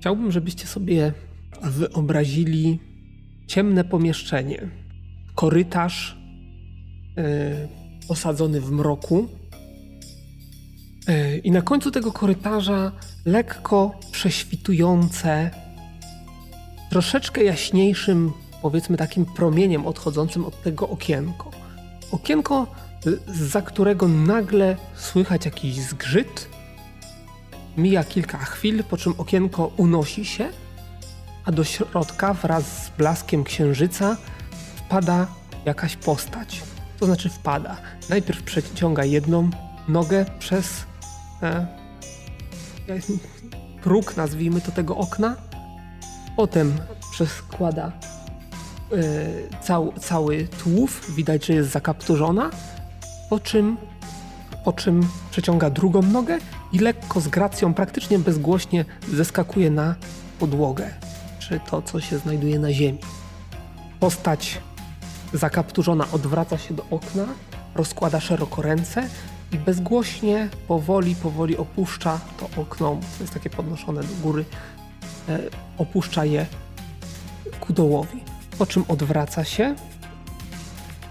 Chciałbym, żebyście sobie wyobrazili ciemne pomieszczenie. Korytarz yy, osadzony w mroku. Yy, I na końcu tego korytarza lekko prześwitujące, troszeczkę jaśniejszym, powiedzmy takim promieniem odchodzącym od tego okienko. Okienko, za którego nagle słychać jakiś zgrzyt. Mija kilka chwil, po czym okienko unosi się, a do środka wraz z blaskiem księżyca wpada jakaś postać. To znaczy wpada. Najpierw przeciąga jedną nogę przez e, próg, nazwijmy to tego okna. Potem przeskłada e, cał, cały tłów. Widać, że jest zakapturzona. Po czym, po czym przeciąga drugą nogę i lekko z gracją, praktycznie bezgłośnie zeskakuje na podłogę, czy to, co się znajduje na ziemi. Postać zakapturzona odwraca się do okna, rozkłada szeroko ręce i bezgłośnie, powoli, powoli opuszcza to okno, to jest takie podnoszone do góry, e, opuszcza je ku dołowi. Po czym odwraca się,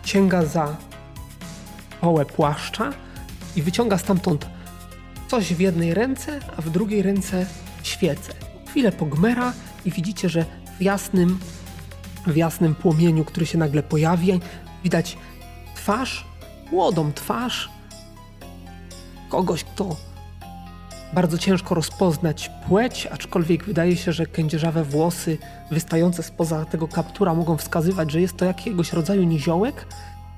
sięga za połę płaszcza i wyciąga stamtąd coś w jednej ręce, a w drugiej ręce świecę. Chwilę pogmera i widzicie, że w jasnym, w jasnym płomieniu, który się nagle pojawia, widać twarz, młodą twarz kogoś, kto bardzo ciężko rozpoznać płeć, aczkolwiek wydaje się, że kędzierzawe włosy wystające spoza tego kaptura mogą wskazywać, że jest to jakiegoś rodzaju niziołek,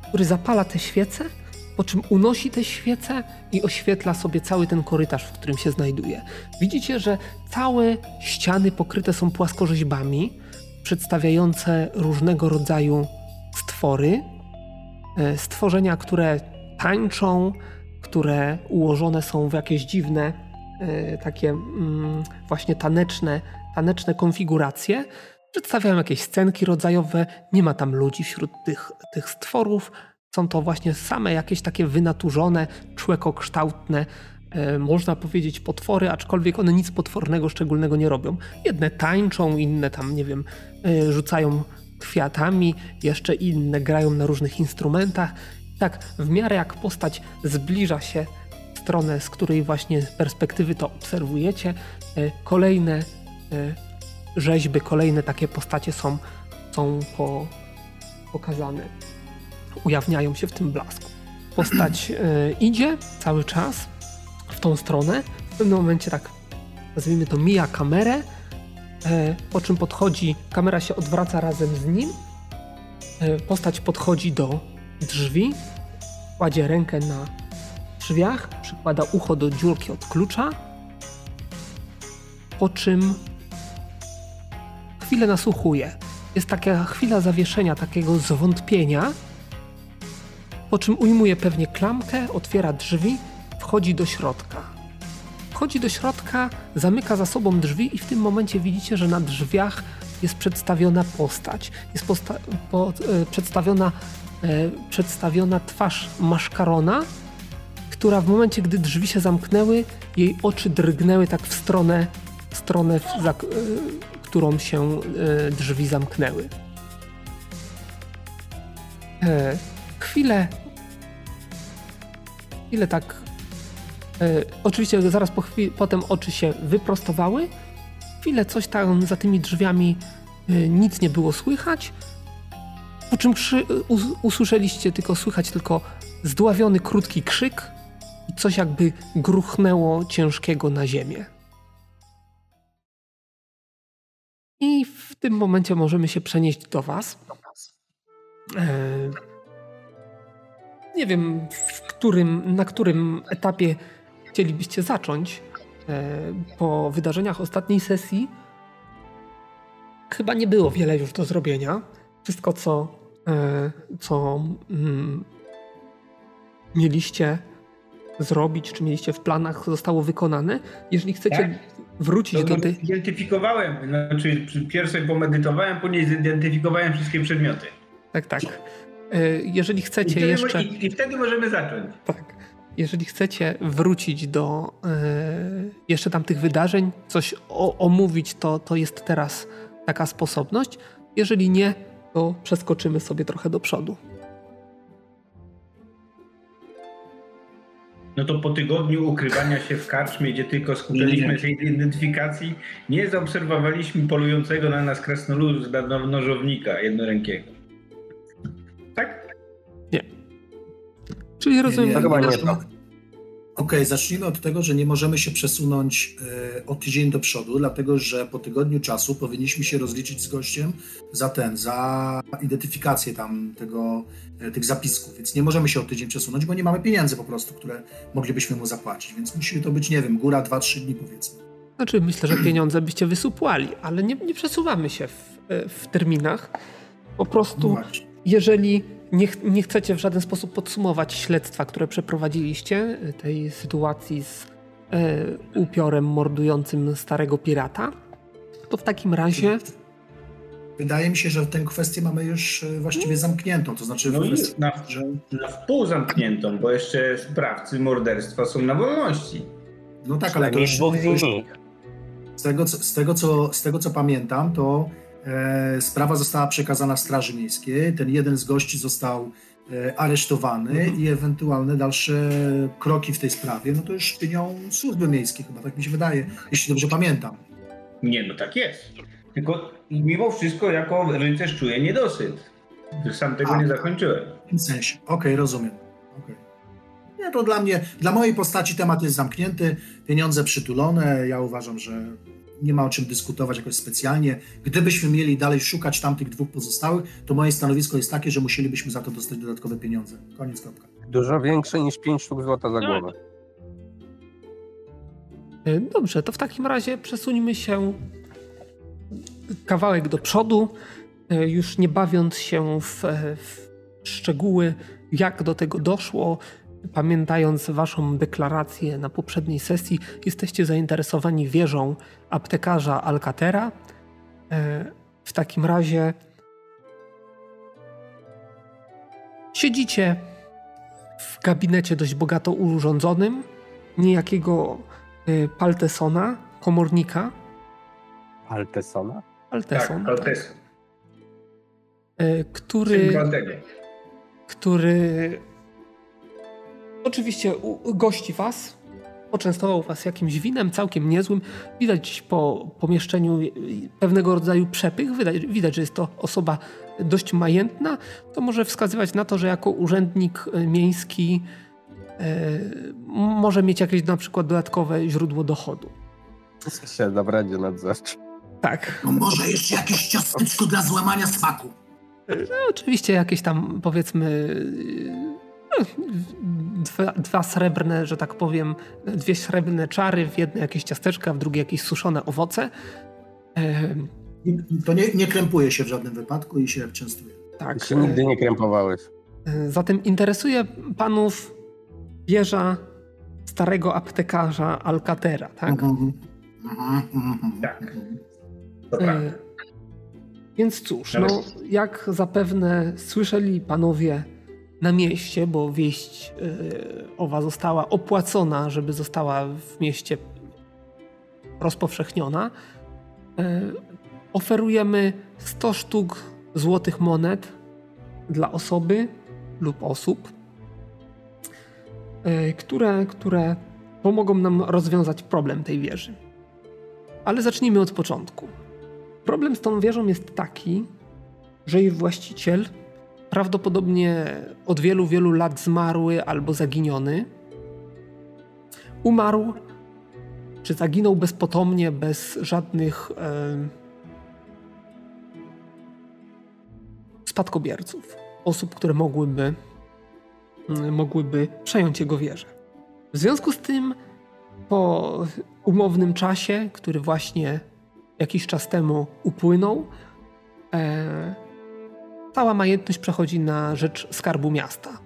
który zapala te świece po czym unosi te świece i oświetla sobie cały ten korytarz, w którym się znajduje. Widzicie, że całe ściany pokryte są płaskorzeźbami, przedstawiające różnego rodzaju stwory. E, stworzenia, które tańczą, które ułożone są w jakieś dziwne, e, takie mm, właśnie taneczne, taneczne konfiguracje. Przedstawiają jakieś scenki rodzajowe, nie ma tam ludzi wśród tych, tych stworów, są to właśnie same jakieś takie wynaturzone, człekokształtne, e, można powiedzieć potwory, aczkolwiek one nic potwornego, szczególnego nie robią. Jedne tańczą, inne tam, nie wiem, e, rzucają kwiatami, jeszcze inne grają na różnych instrumentach. Tak, w miarę jak postać zbliża się w stronę, z której właśnie perspektywy to obserwujecie, e, kolejne rzeźby, kolejne takie postacie są, są po, pokazane ujawniają się w tym blasku. Postać e, idzie cały czas w tą stronę. W pewnym momencie tak, nazwijmy to, mija kamerę, e, po czym podchodzi, kamera się odwraca razem z nim. E, postać podchodzi do drzwi, kładzie rękę na drzwiach, przykłada ucho do dziurki od klucza, po czym chwilę nasłuchuje. Jest taka chwila zawieszenia, takiego zwątpienia, po czym ujmuje pewnie klamkę, otwiera drzwi, wchodzi do środka. Wchodzi do środka, zamyka za sobą drzwi i w tym momencie widzicie, że na drzwiach jest przedstawiona postać. Jest posta po, e, przedstawiona, e, przedstawiona twarz maszkarona, która w momencie, gdy drzwi się zamknęły, jej oczy drgnęły tak w stronę, w stronę w, za, e, którą się e, drzwi zamknęły. E, chwilę ile tak. E, oczywiście zaraz po chwili, potem oczy się wyprostowały. Chwilę coś tam za tymi drzwiami e, nic nie było słychać. Po czym krzy, us, usłyszeliście tylko słychać tylko zdławiony, krótki krzyk i coś jakby gruchnęło ciężkiego na ziemię. I w tym momencie możemy się przenieść do Was. E, nie wiem, w którym, na którym etapie chcielibyście zacząć e, po wydarzeniach ostatniej sesji. Chyba nie było wiele już do zrobienia. Wszystko, co, e, co mm, mieliście zrobić, czy mieliście w planach, zostało wykonane. Jeżeli chcecie tak? wrócić to, do tej. Zidentyfikowałem, znaczy pierwsze pomedytowałem, później zidentyfikowałem wszystkie przedmioty. Tak, tak. E, jeżeli chcecie I wtedy, jeszcze. I, I, wtedy możemy zacząć. Tak. jeżeli chcecie wrócić do e, jeszcze tamtych wydarzeń, coś o, omówić, to, to jest teraz taka sposobność. Jeżeli nie, to przeskoczymy sobie trochę do przodu. No to po tygodniu ukrywania się w karczmie, gdzie tylko skupialiśmy się identyfikacji, nie zaobserwowaliśmy polującego na nas krasnoluda nożownika jednorękiego. Tak? Nie. Czyli rozumiem... Nie, Nie, chyba nie Okej, to. okay, zacznijmy od tego, że nie możemy się przesunąć e, o tydzień do przodu, dlatego że po tygodniu czasu powinniśmy się rozliczyć z gościem za ten, za identyfikację tam tego, e, tych zapisków, więc nie możemy się o tydzień przesunąć, bo nie mamy pieniędzy po prostu, które moglibyśmy mu zapłacić, więc musi to być, nie wiem, góra 2-3 dni powiedzmy. Znaczy, myślę, że pieniądze byście wysupłali, ale nie, nie przesuwamy się w, e, w terminach. Po No prostu, właśnie. jeżeli nie, ch- nie chcecie w żaden sposób podsumować śledztwa, które przeprowadziliście, e, tej sytuacji z e, upiorem mordującym starego pirata, to w takim razie Wydaje mi się, że tę kwestię mamy już e, właściwie zamkniętą, to znaczy w No kwestii, na, że na wpół zamkniętą, bo jeszcze sprawcy morderstwa są na wolności. no tak, ale to już, z tego, co, z, tego, co, z tego, co pamiętam, to sprawa została przekazana Straży Miejskiej. Ten jeden z gości został e, aresztowany i ewentualne dalsze kroki w tej sprawie, no to już czynią służby miejskie chyba, tak mi się wydaje, jeśli dobrze pamiętam. Nie, no tak jest. Tylko mimo wszystko jako rycerz czuję niedosyt. Sam tego A. nie zakończyłem. W tym sensie. Okej, rozumiem. Okej. Nie, to dla mnie, dla mojej postaci temat jest zamknięty, pieniądze przytulone. Ja uważam, że nie ma o czym dyskutować jakoś specjalnie. Gdybyśmy mieli dalej szukać tamtych dwóch pozostałych, to moje stanowisko jest takie, że musielibyśmy za to dostać dodatkowe pieniądze. Koniec, kropka. Dużo większe niż 5 sztuk złota za głowę. E, Dobrze, to w takim razie przesuńmy się kawałek do przodu, e, już nie bawiąc się w, e, w szczegóły, jak do tego doszło. Pamiętając Waszą deklarację na poprzedniej sesji, jesteście zainteresowani wieżą aptekarza Alcatera. E, W takim razie siedzicie w gabinecie dość bogato urządzonym, niejakiego y, Paltesona, komornika. Altesona? Palteson, Tak, Altes. y, który, Syn Waldego. który oczywiście gości was, poczęstował was jakimś winem całkiem niezłym. Widać po pomieszczeniu pewnego rodzaju przepych, widać, widać, że jest to osoba dość majętna. To może wskazywać na to, że jako urzędnik y, miejski y, może mieć jakieś na przykład dodatkowe źródło dochodu. Się w Radzie Nadzorczej. Tak. No może jeszcze jakieś ciasteczko dla złamania smaku. No, oczywiście jakieś tam powiedzmy dwa, dwa srebrne, że tak powiem, dwie srebrne czary, w jedne jakieś ciasteczka, w drugie jakieś suszone owoce. Em, To nie, nie krępuje się w żadnym wypadku i się częstuje. tak. Się nigdy nie krępowałeś. E, Zatem interesuje panów wieża starego aptekarza Alcatera, tak? Mhm. Mhm, mhm, Tak. prawda. E, Więc cóż, no, jak zapewne słyszeli panowie na mieście, bo wieść e, owa została opłacona, żeby została w mieście rozpowszechniona, e, oferujemy 100 sztuk złotych monet dla osoby lub osób, e, które, które pomogą nam rozwiązać problem tej wieży. Ale zacznijmy od początku. Problem z tą wieżą jest taki, że jej właściciel prawdopodobnie od wielu, wielu lat zmarły albo zaginiony. Umarł, czy zaginął bezpotomnie, bez żadnych em, spadkobierców, osób, które mogłyby, mm, mogłyby przejąć jego wieżę. W związku z tym, po umownym czasie, który właśnie jakiś czas temu upłynął, e, cała majętność przechodzi na rzecz skarbu miasta.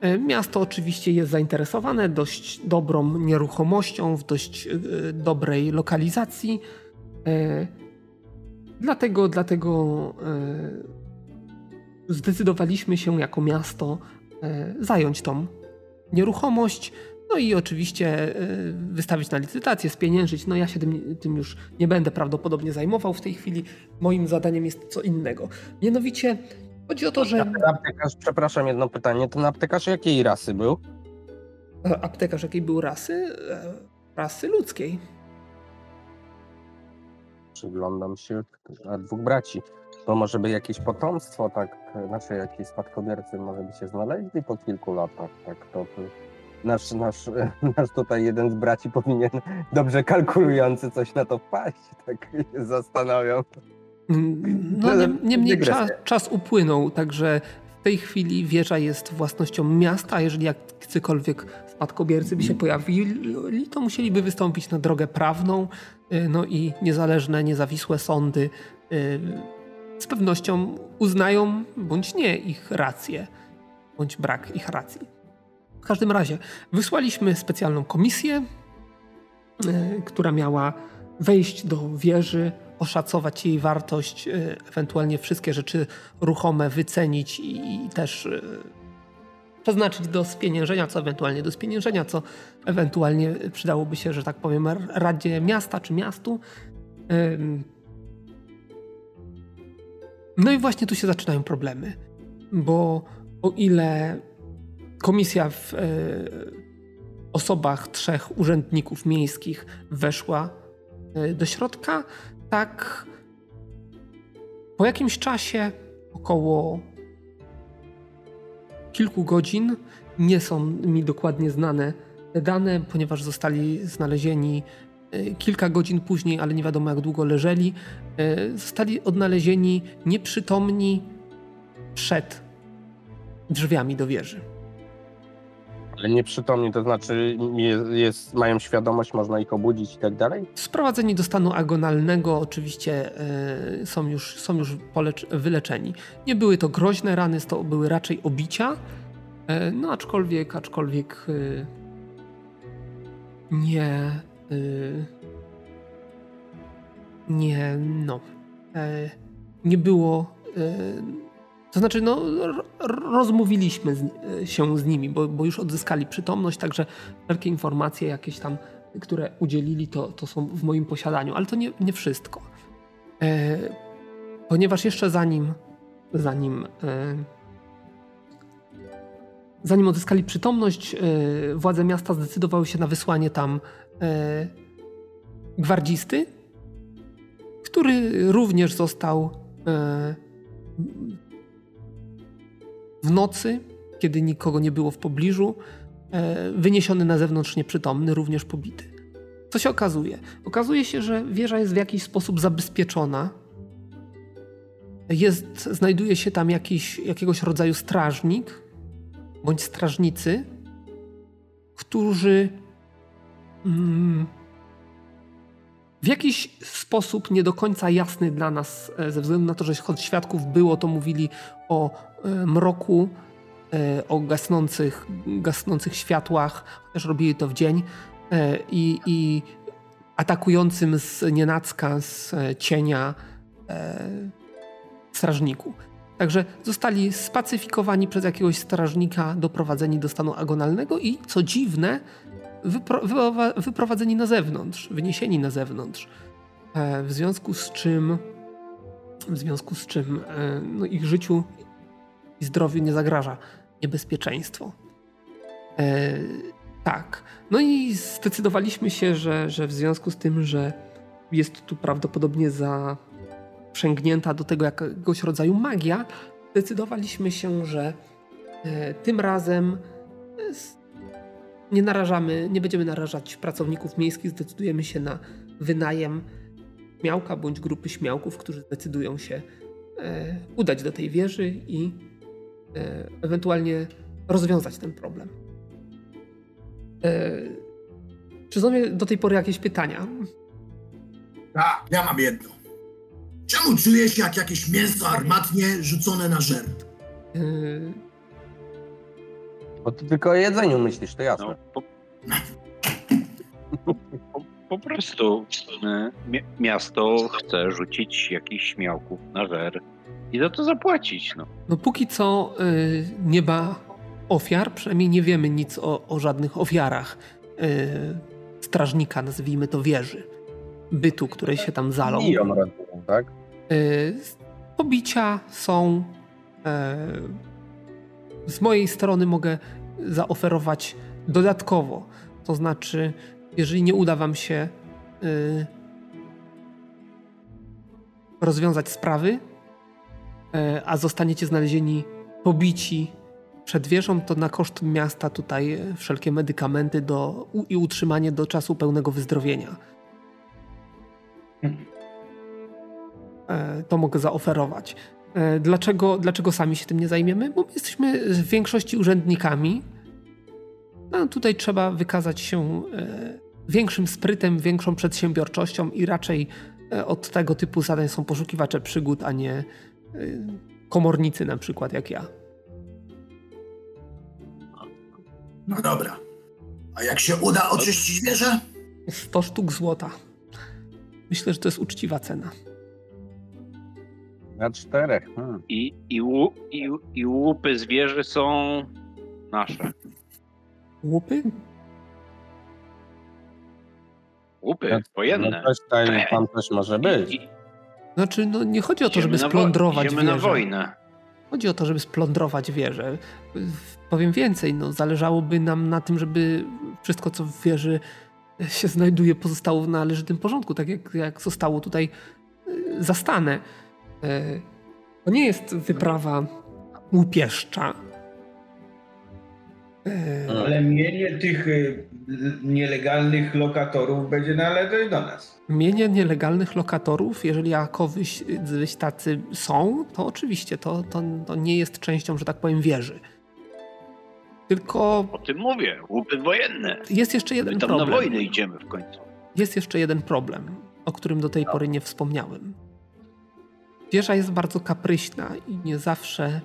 E, miasto oczywiście jest zainteresowane dość dobrą nieruchomością, w dość e, dobrej lokalizacji. E, dlatego, dlatego zdecydowaliśmy się jako miasto zająć tą nieruchomość, no i oczywiście y, wystawić na licytację, spieniężyć. No ja się tym, tym, już nie będę prawdopodobnie zajmował w tej chwili. Moim zadaniem jest co innego. Mianowicie chodzi o to, że... Ten aptekarz, przepraszam, jedno pytanie. Ten aptekarz jakiej rasy był? E, Aptekarz jakiej był rasy? E, Rasy ludzkiej. Przyglądam się, dwóch braci. To może by jakieś potomstwo, tak, znaczy jakieś spadkobiercy może by się znaleźli po kilku latach, tak, to nasz, nasz, nasz tutaj jeden z braci powinien, dobrze kalkulujący, coś na to wpaść, tak się zastanawiam. No, No, nie, niemniej dygresja. czas, czas upłynął, także w tej chwili wieża jest własnością miasta. a Jeżeli jakiekolwiek spadkobiercy by się pojawili, to musieliby wystąpić na drogę prawną. y, No i niezależne, niezawisłe sądy y, z pewnością uznają bądź nie ich rację, bądź brak ich racji. Każdym razie wysłaliśmy specjalną komisję, y, która miała wejść do wieży, oszacować jej wartość, y, ewentualnie wszystkie rzeczy ruchome wycenić i, też y, przeznaczyć do spieniężenia, co ewentualnie do spieniężenia, co ewentualnie przydałoby się, że tak powiem, Radzie Miasta czy miastu. No i właśnie tu się zaczynają problemy, bo o ile komisja w e, osobach trzech urzędników miejskich weszła e, do środka, tak po jakimś czasie, około kilku godzin, nie są mi dokładnie znane te dane, ponieważ zostali znalezieni e, kilka godzin później, ale nie wiadomo jak długo leżeli, zostali odnalezieni nieprzytomni przed drzwiami do wieży. Nieprzytomni, to znaczy jest, jest, mają świadomość, można ich obudzić i tak dalej? Sprowadzeni do stanu agonalnego oczywiście e, są już, są już polecz- wyleczeni. Nie były to groźne rany, to były raczej obicia, e, no aczkolwiek, aczkolwiek e, nie, nie, no, nie było, to znaczy, no, rozmówiliśmy z, e, się z nimi, bo, bo już odzyskali przytomność, także wszelkie informacje jakieś tam które udzielili, to, to są w moim posiadaniu, ale to nie, nie wszystko. E, ponieważ jeszcze zanim, zanim, e, zanim odzyskali przytomność, e, władze miasta zdecydowały się na wysłanie tam e, gwardzisty, który również został e, w nocy, kiedy nikogo nie było w pobliżu, e, wyniesiony na zewnątrz nieprzytomny, również pobity. Co się okazuje? Okazuje się, że wieża jest w jakiś sposób zabezpieczona. Jest, znajduje się tam jakiś, jakiegoś rodzaju strażnik bądź strażnicy, którzy mm, w jakiś sposób nie do końca jasny dla nas, e, ze względu na to, że choć świadków było, to mówili o mroku, e, o gasnących, gasnących światłach, chociaż robili to w dzień e, i, i atakującym z nienacka, z e, cienia e, strażniku. Także zostali spacyfikowani przez jakiegoś strażnika, doprowadzeni do stanu agonalnego i, co dziwne, wypro, wyprowa- wyprowadzeni na zewnątrz, wyniesieni na zewnątrz. E, w związku z czym, w związku z czym e, no, ich życiu i zdrowiu nie zagraża niebezpieczeństwo. E, tak. No i zdecydowaliśmy się, że, że w związku z tym, że jest tu prawdopodobnie zaprzęgnięta do tego jakiegoś rodzaju magia, zdecydowaliśmy się, że e, tym razem e, nie narażamy, nie będziemy narażać pracowników miejskich, zdecydujemy się na wynajem śmiałka bądź grupy śmiałków, którzy zdecydują się e, udać do tej wieży i ewentualnie rozwiązać ten problem. E, czy są do tej pory jakieś pytania? Tak, ja mam jedno. Czemu czuję się jak jakieś mięso armatnie rzucone na żert? E, Bo ty tylko o jedzeniu myślisz, to jasne. No, po, po, po prostu e, mi- miasto chce rzucić jakichś śmiałków na żer i za to zapłacić. No. No póki co y, nie ma ofiar, przynajmniej nie wiemy nic o, o żadnych ofiarach e, strażnika, nazwijmy to wieży, bytu, który się tam zalał. I on robił, tak? E, pobicia są. E, z mojej strony mogę zaoferować dodatkowo. To znaczy, jeżeli nie uda Wam się e, rozwiązać sprawy, a zostaniecie znalezieni pobici przed wieżą, to na koszt miasta tutaj e, wszelkie medykamenty do, i utrzymanie do czasu pełnego wyzdrowienia. E, to mogę zaoferować. E, Dlaczego, dlaczego sami się tym nie zajmiemy? Bo my jesteśmy w większości urzędnikami. No, tutaj trzeba wykazać się e, większym sprytem, większą przedsiębiorczością i raczej e, od tego typu zadań są poszukiwacze przygód, a nie e, komornicy na przykład jak ja. No dobra. A jak się uda oczyścić wieżę? 100 sztuk złota. Myślę, że to jest uczciwa cena. Na czterech. Hmm. I, i, łu, i, I łupy zwierzy są nasze. Łupy? Łupy, wojenne. No też tutaj pan też może być. I, i, Znaczy, no nie chodzi o to, żeby splądrować Idziemy wieżę. na wojnę. Chodzi o to, żeby splądrować wieżę. Powiem więcej, no, zależałoby nam na tym, żeby wszystko, co w wieży się znajduje, pozostało w należytym porządku, tak jak, jak zostało tutaj y, zastane. Y, To nie jest wyprawa łupieszcza. Y, Ale mienie tych y, nielegalnych lokatorów będzie należeć do nas. Mienie nielegalnych lokatorów, jeżeli jakowyś jacyś tacy są, to oczywiście to, to, to nie jest częścią, że tak powiem, wieży. Tylko O tym mówię. Łupy wojenne. jest jeszcze My jeden tam na problem. wojnę idziemy w końcu. Jest jeszcze jeden problem, o którym do tej pory nie wspomniałem. Wieża jest bardzo kapryśna i nie zawsze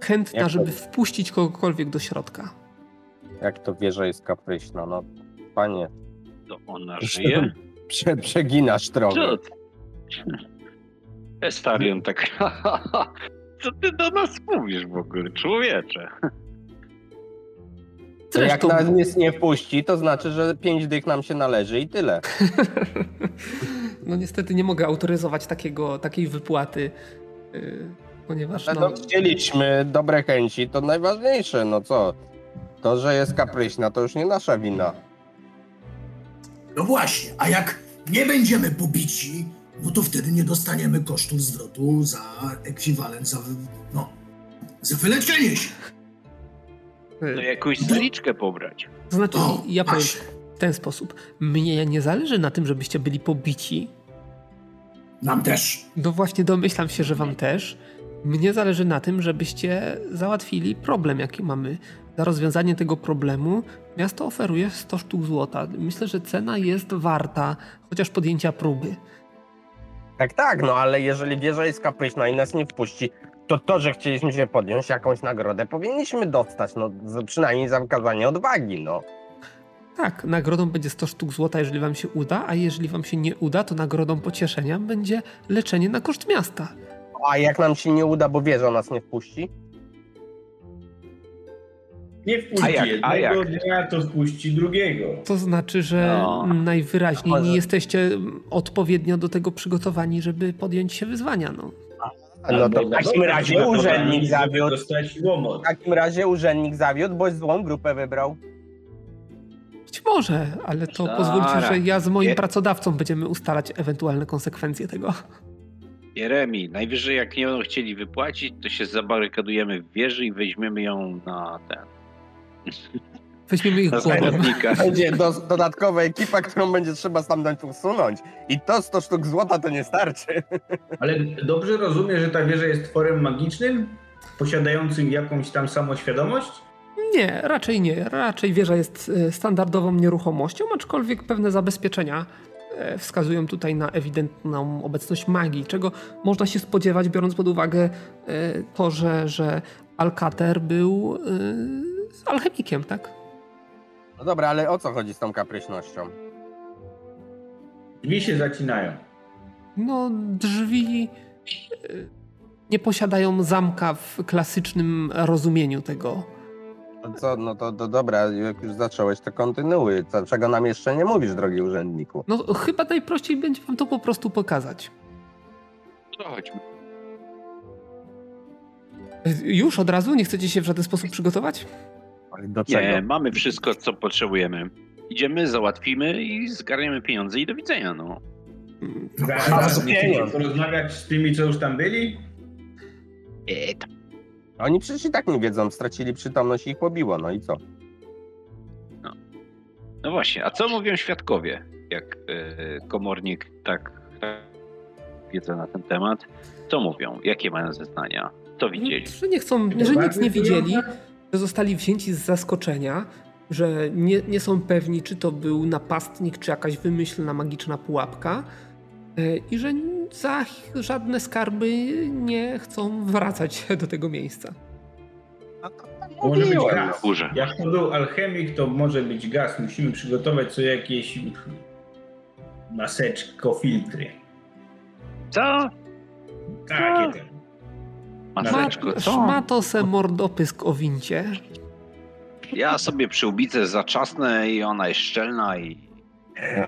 chętna, Jak to? żeby wpuścić kogokolwiek do środka. Jak to wieża jest kapryśna, no panie, To ona żyje? prze, przeginasz trochę. Estarion tak. Co ty do nas mówisz w ogóle, człowiecze? To jak nas nic nie wpuści, to znaczy, że pięć dych nam się należy i tyle. no niestety nie mogę autoryzować takiego, takiej wypłaty, yy, ponieważ Ale no, no, chcieliśmy dobre chęci, to najważniejsze, no co? To, że jest kapryśna, to już nie nasza wina. No właśnie, a jak nie będziemy pobici, no to wtedy nie dostaniemy kosztów zwrotu za ekwiwalent, za, no, za wyleczenie się. No jakąś zaliczkę pobrać. to znaczy O, ja powiem w ten sposób. Mnie nie zależy na tym, żebyście byli pobici, Nam też. No właśnie domyślam się, że wam też. Mnie zależy na tym, żebyście załatwili problem, jaki mamy. Za rozwiązanie tego problemu miasto oferuje 100 sztuk złota. Myślę, że cena jest warta chociaż podjęcia próby. Tak, tak, no ale jeżeli wieża jest kapryśna i nas nie wpuści, to to, że chcieliśmy się podjąć jakąś nagrodę, powinniśmy dostać, no przynajmniej za wykazanie odwagi, no. Tak, nagrodą będzie 100 sztuk złota, jeżeli wam się uda, a jeżeli wam się nie uda, to nagrodą pocieszenia będzie leczenie na koszt miasta. A jak nam się nie uda, bo wieża nas nie wpuści? Nie wpuści A jak- a jednego jak? dnia, to wpuści drugiego. To znaczy, że No. najwyraźniej nie jesteście odpowiednio do tego przygotowani, żeby podjąć się wyzwania. No. No to w takim razie urzędnik zawiódł. W takim razie urzędnik zawiódł, bo złą grupę wybrał. Być może, ale to Stara. pozwólcie, że ja z moim Je- pracodawcą będziemy ustalać ewentualne konsekwencje tego. Jeremi, najwyżej jak nie będą chcieli wypłacić, to się zabarykadujemy w wieży i weźmiemy ją na ten. Weźmiemy ich zakładnika. Będzie do, dodatkowa ekipa, którą będzie trzeba stamtąd usunąć. I to 100 sztuk złota to nie starczy. Ale dobrze rozumiem, że ta wieża jest tworem magicznym? Posiadającym jakąś tam samoświadomość? Nie, raczej nie. Raczej wieża jest e, standardową nieruchomością, aczkolwiek pewne zabezpieczenia wskazują tutaj na ewidentną obecność magii, czego można się spodziewać, biorąc pod uwagę e, to, że, że Alcater był e, alchemikiem, tak? No dobra, ale o co chodzi z tą kapryśnością? Drzwi się zacinają. No, drzwi. e, nie posiadają zamka w klasycznym rozumieniu tego. No co, no to, to dobra, jak już zacząłeś, to kontynuuj. Co, czego nam jeszcze nie mówisz, drogi urzędniku? No chyba najprościej będzie wam to po prostu pokazać. To chodźmy. Już od razu? Nie chcecie się w żaden sposób przygotować? Do czego? Nie, mamy wszystko, co potrzebujemy. Idziemy, załatwimy i zgarniemy pieniądze i do widzenia, no. Zaraz porozmawiać z tymi, co już tam byli? E, tam. Oni przecież i tak nie wiedzą, stracili przytomność i ich pobiło, no i co? No właśnie, a co mówią świadkowie, jak e, komornik tak, tak wiedzę na ten temat? Co mówią? Jakie mają zeznania? Co widzieli? Że nie chcą, że nic nie widzieli, że zostali wzięci z zaskoczenia, że nie, nie są pewni, czy to był napastnik, czy jakaś wymyślna magiczna pułapka i że za żadne skarby nie chcą wracać do tego miejsca. Może być gaz. Górze. Jak to był alchemik, to może być gaz. Musimy przygotować sobie jakieś maseczko, filtry. Co? Takie te. Maseczko, Ma, co? szmato se mordopysk o wincie. Ja sobie przyłbicę zaczasnę i ona jest szczelna i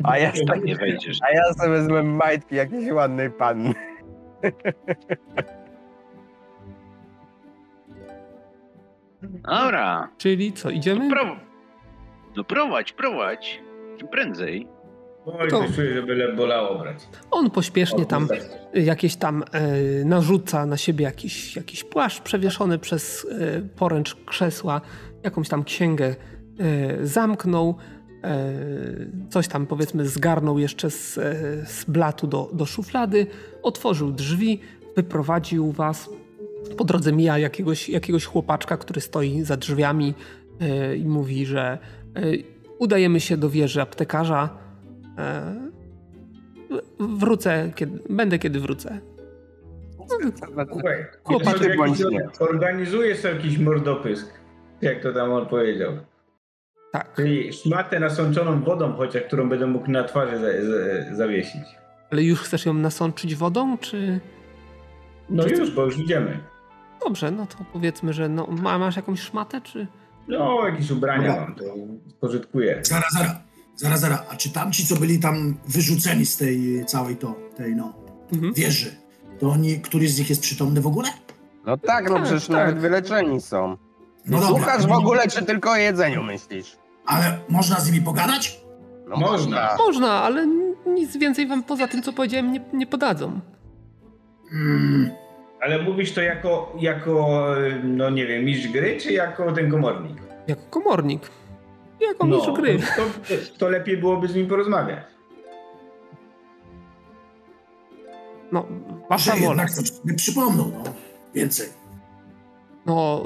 A ja, tak nie wejdziesz. a ja sobie wezmę majtki jakiejś ładnej panny. Dobra, Czyli co, idziemy? pro... no prowadź, prowadź. Czym prędzej. Oj, To- to czuję, że byle bolało brać. On pośpiesznie tam tak. jakieś tam e, narzuca na siebie jakiś, jakiś płaszcz przewieszony przez e, poręcz krzesła, jakąś tam księgę e, zamknął, coś tam powiedzmy zgarnął jeszcze z, e, z blatu do, do szuflady, otworzył drzwi, wyprowadził was. Po drodze mija jakiegoś, jakiegoś chłopaczka, który stoi za drzwiami e, i mówi, że e, udajemy się do wieży aptekarza. E, Wrócę, kiedy, będę kiedy wrócę. Słuchaj, Chłopak, sobie ty bądź jakiś- nie. organizuje sobie jakiś mordopysk. Jak to tam on powiedział. Tak, Czyli szmatę nasączoną wodą chociaż, którą będę mógł na twarzy za, za, zawiesić. ale już chcesz ją nasączyć wodą, czy... No Czy- już, bo już idziemy. Dobrze, no to powiedzmy, że no, ma, masz jakąś szmatę, czy... No, jakieś ubrania Dobra. mam, to spożytkuję. Zaraz, zaraz, zaraz, zaraz. A czy tamci, co byli tam wyrzuceni z tej całej to, tej no, Mhm. wieży, to oni, któryś z nich jest przytomny w ogóle? No tak, no Tak, przecież tak. nawet wyleczeni są. No dobra. słuchasz w ogóle, czy tylko o jedzeniu myślisz? Ale można z nimi pogadać? No Można. Można, ale nic więcej wam poza tym, co powiedziałem, nie, nie podadzą. Mm, Ale mówisz to jako, jako, no nie wiem, mistrz gry, czy jako ten komornik? Jako komornik. Jako no, mistrz gry. To, to lepiej byłoby z nim porozmawiać. No, wasza wola. jednak przypomną, no. Więcej. No,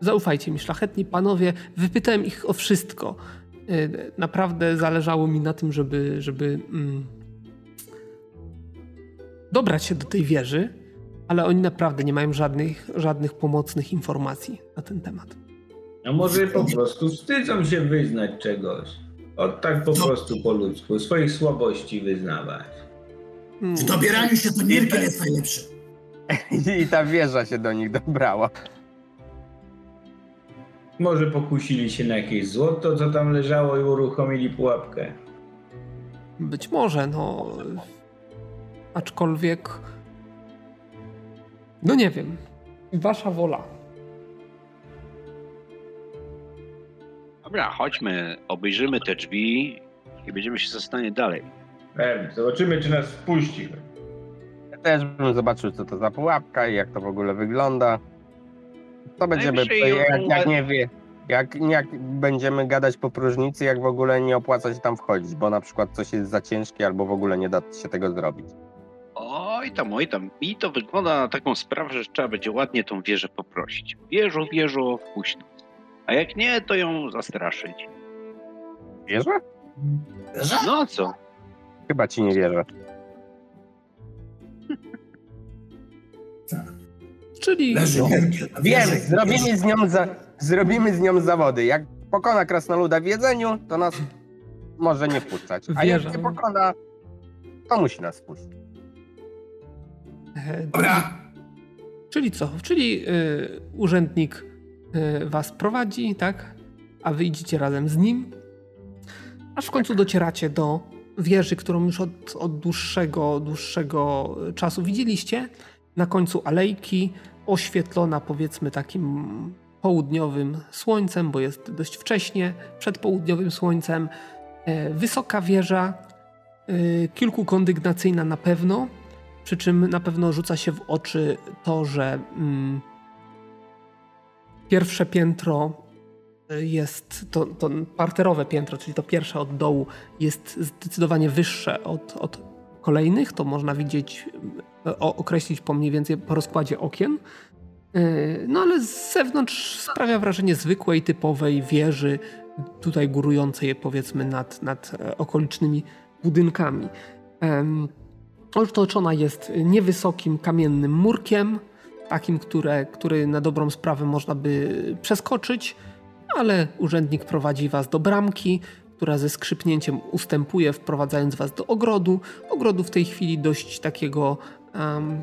zaufajcie mi, szlachetni panowie, wypytałem ich o wszystko. Y, Naprawdę zależało mi na tym, żeby, żeby mm, dobrać się do tej wieży, ale oni naprawdę nie mają żadnych, żadnych pomocnych informacji na ten temat. A może po prostu wstydzą się wyznać czegoś. Od tak po prostu po ludzku, swoich słabości wyznawać. W dobieraniu się to Mirkel jest najlepszy. I ta wieża się do nich dobrała. Może pokusili się na jakieś złoto, co tam leżało i uruchomili pułapkę. Być może, no. Aczkolwiek. No nie wiem. Wasza wola. Dobra, chodźmy, obejrzymy te drzwi i będziemy się zastanawiać dalej. Pewnie, zobaczymy, czy nas wpuści. Ja też bym zobaczył, co to za pułapka i jak to w ogóle wygląda. To będziemy, jak, jak nie wie, jak, jak będziemy gadać po próżnicy, jak w ogóle nie opłaca się tam wchodzić, bo na przykład coś jest za ciężkie albo w ogóle nie da się tego zrobić. Oj tam, oj tam. Mi to wygląda na taką sprawę, że trzeba będzie ładnie tą wieżę poprosić. Wieżo, wieżo, wpuść nas. A jak nie, to ją zastraszyć. Wierzę? Że? No co? Chyba ci nie wierzę. Czyli. Leży No. Wiem, zrobimy z nią, za, zrobimy z nią zawody. Jak pokona krasnoluda w jedzeniu, to nas może nie wpuszczać. A jak Wierzę. nie pokona, to musi nas wpuścić. e, Dobra. Czyli co? Czyli y, urzędnik y, was prowadzi, tak? A wy idziecie razem z nim. Aż w końcu docieracie do wieży, którą już od, od dłuższego, dłuższego czasu widzieliście. Na końcu alejki, oświetlona powiedzmy takim południowym słońcem, bo jest dość wcześnie, przed południowym słońcem. E, wysoka wieża, e, kilkukondygnacyjna na pewno, przy czym na pewno rzuca się w oczy to, że mm, pierwsze piętro jest, to, to parterowe piętro, czyli to pierwsze od dołu, jest zdecydowanie wyższe od, od kolejnych. To można widzieć, e, określić po mniej więcej po rozkładzie okien. No ale z zewnątrz sprawia wrażenie zwykłej, typowej wieży, tutaj górującej powiedzmy nad, nad okolicznymi budynkami. Otoczona jest niewysokim kamiennym murkiem, takim, które, który na dobrą sprawę można by przeskoczyć, ale urzędnik prowadzi was do bramki, która ze skrzypnięciem ustępuje, wprowadzając was do ogrodu. Ogrodu w tej chwili dość takiego, um,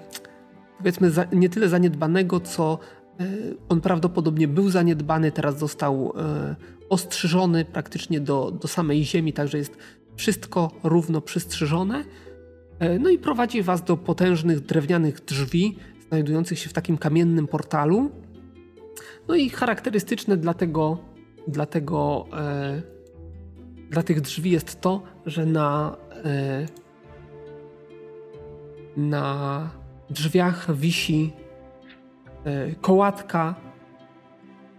powiedzmy, za, nie tyle zaniedbanego, co e, on prawdopodobnie był zaniedbany, teraz został e, ostrzyżony praktycznie do, do samej ziemi, także jest wszystko równo przystrzyżone. E, no i prowadzi was do potężnych drewnianych drzwi, znajdujących się w takim kamiennym portalu. No i charakterystyczne dla tego, dla tego, e, dla tych drzwi jest to, że na, e, na drzwiach wisi e, kołatka,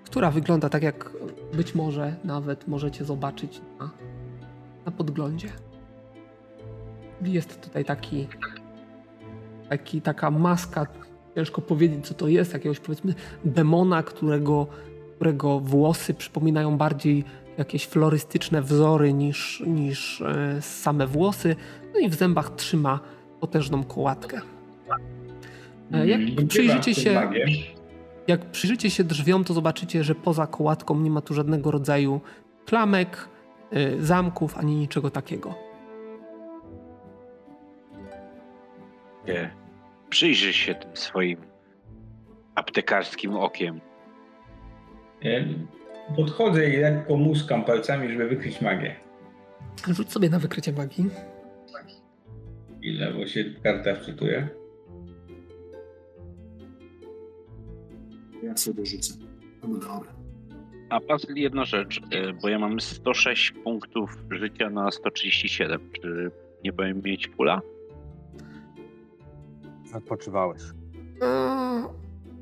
która wygląda tak jak być może nawet możecie zobaczyć na, na podglądzie. Jest tutaj taki, taki, taka maska, ciężko powiedzieć co to jest, jakiegoś powiedzmy demona, którego, którego włosy przypominają bardziej jakieś florystyczne wzory niż, niż e, same włosy. No i w zębach trzyma potężną kołatkę. E, jak Mm, przyjrzycie się, jak przyjrzycie się drzwiom, to zobaczycie, że poza kołatką nie ma tu żadnego rodzaju klamek, y, zamków ani niczego takiego. Nie. Przyjrzyj się tym swoim aptekarskim okiem. Podchodzę i lekko muskam palcami, żeby wykryć magię. Rzuć sobie na wykrycie magii. Ile, bo się karta wczytuje. Ja sobie rzucę. No dobra. A Bazyl, jedna rzecz, e, bo ja mam 106 punktów życia na 137. Czy nie powinien mieć pula? Odpoczywałeś.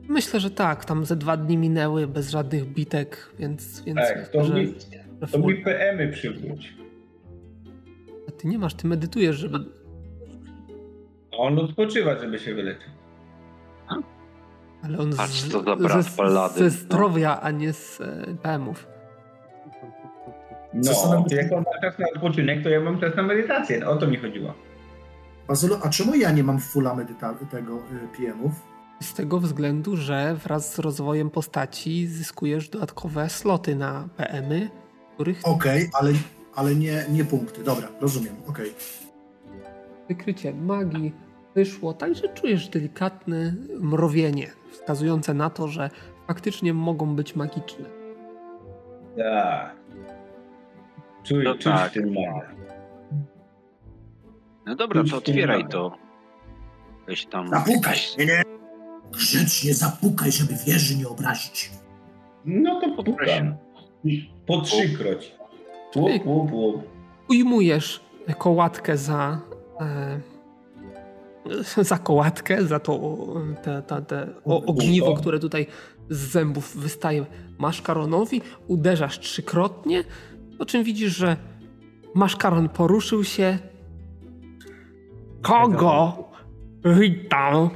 Myślę, że tak. Tam ze dwa dni minęły bez żadnych bitek, więc, więc Tak, to myślę, mi, że to PM-y przywróć. A ty nie masz, ty medytujesz, żeby... A On odpoczywa, żeby się wyleczyć. Ale on Patrz, z, co za brat ze, Paladyn, ze no. zdrowia, a nie z e, PM-ów. No, jak on ma czas na odpoczynek, to ja mam czas na medytację. No, o to mi chodziło. Bazylo, a czemu ja nie mam fulla medyta- tego y, PM-ów? Z tego względu, że wraz z rozwojem postaci zyskujesz dodatkowe sloty na PM-y, których Okej, ale, ale nie, nie punkty. Dobra, rozumiem. Okej. wykrycie magii wyszło, także czujesz delikatne mrowienie, wskazujące na to, że faktycznie mogą być magiczne. Tak. Czuj, No czuć tak. No dobra, to otwieraj to. Weź tam. Zapukaj! Nie, nie. Grzecznie zapukaj, żeby wieży nie obrazić. No to pukam. Po trzykroć. Łup, łup, łup. Ujmujesz kołatkę za. E, za kołatkę, za to te, te, te o, ogniwo, które tutaj z zębów wystaje maszkaronowi. Uderzasz trzykrotnie, po czym widzisz, że maszkaron poruszył się. Kogo? Witam.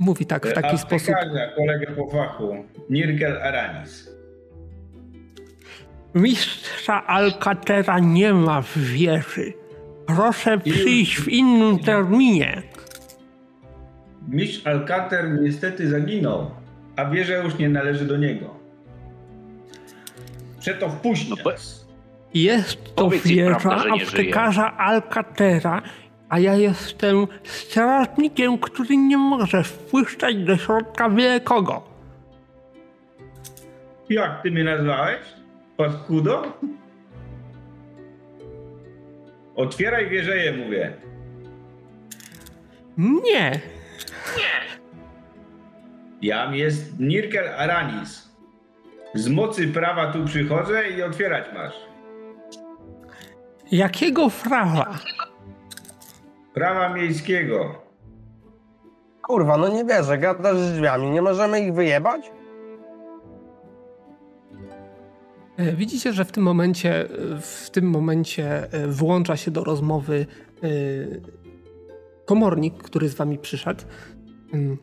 Mówi tak w taki sposób. Kolegę po fachu. Nirgel Aranis. Mistrza Alcatera nie ma w wieży. Proszę przyjść w innym terminie. Mistrz Alcater niestety zaginął, a wieża już nie należy do niego. Przeto wpuść No nas. Jest to Powiedz wieża aptekarza Alcatera A ja jestem strażnikiem, który nie może wpuszczać do środka byle kogo. Jak ty mnie nazwałeś? Paskudo? Otwieraj wieżeję, mówię. Nie, Jam jest Nirkel Aranis. Z mocy prawa tu przychodzę i otwierać masz. jakiego prawa? Prawa miejskiego. Kurwa, no nie wierzę, gadasz z drzwiami, nie możemy ich wyjebać? E, Widzicie, że w tym momencie, w tym momencie e, włącza się do rozmowy e, komornik, który z wami przyszedł. Mm.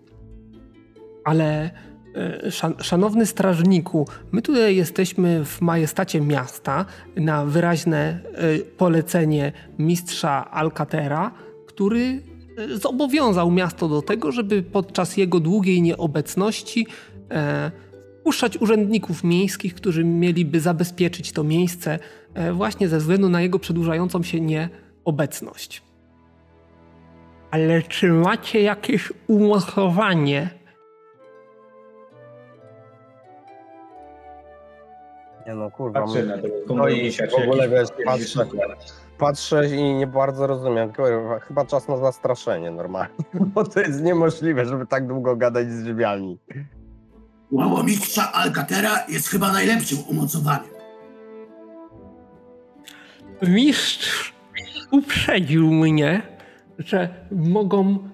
Ale e, szan- szanowny strażniku, my tutaj jesteśmy w majestacie miasta na wyraźne e, polecenie mistrza Alcatera, który e, zobowiązał miasto do tego, żeby podczas jego długiej nieobecności e, wpuszczać urzędników miejskich, którzy mieliby zabezpieczyć to miejsce e, właśnie ze względu na jego przedłużającą się nieobecność. Ale czy macie jakieś umocowanie? Nie no, kurwa. Patrzę na tego No i komornika. w ogóle wiesz, patrzę, patrzę i nie bardzo rozumiem. Chyba czas na zastraszenie normalnie, bo to jest niemożliwe, żeby tak długo gadać z drzwiami. Łałomistrza Alcatera jest chyba najlepszym umocowaniem. Mistrz uprzedził mnie, że mogą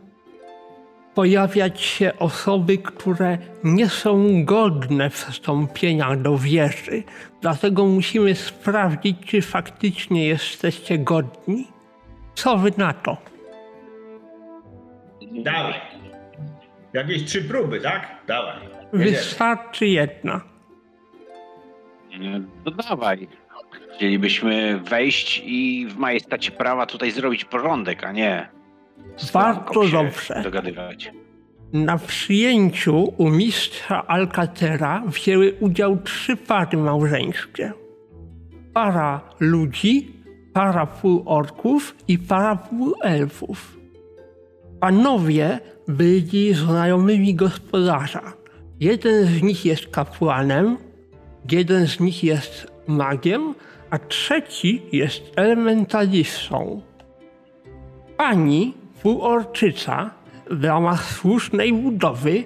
pojawiać się osoby, które nie są godne wstąpienia do wieży. Dlatego musimy sprawdzić, czy faktycznie jesteście godni. Co wy na to? Dawaj. Jakieś trzy próby, tak? Dawaj. Jedziemy. Wystarczy jedna. No dawaj. Chcielibyśmy wejść i w majestacie prawa tutaj zrobić porządek, a nie z Bardzo klamką się dobrze. dogadywać. Na przyjęciu u mistrza Alcatera wzięły udział trzy pary małżeńskie. Para ludzi, para półorków i para półelfów. Panowie byli znajomymi gospodarza. Jeden z nich jest kapłanem, jeden z nich jest magiem, a trzeci jest elementalistą. Pani półorczyca w ramach słusznej budowy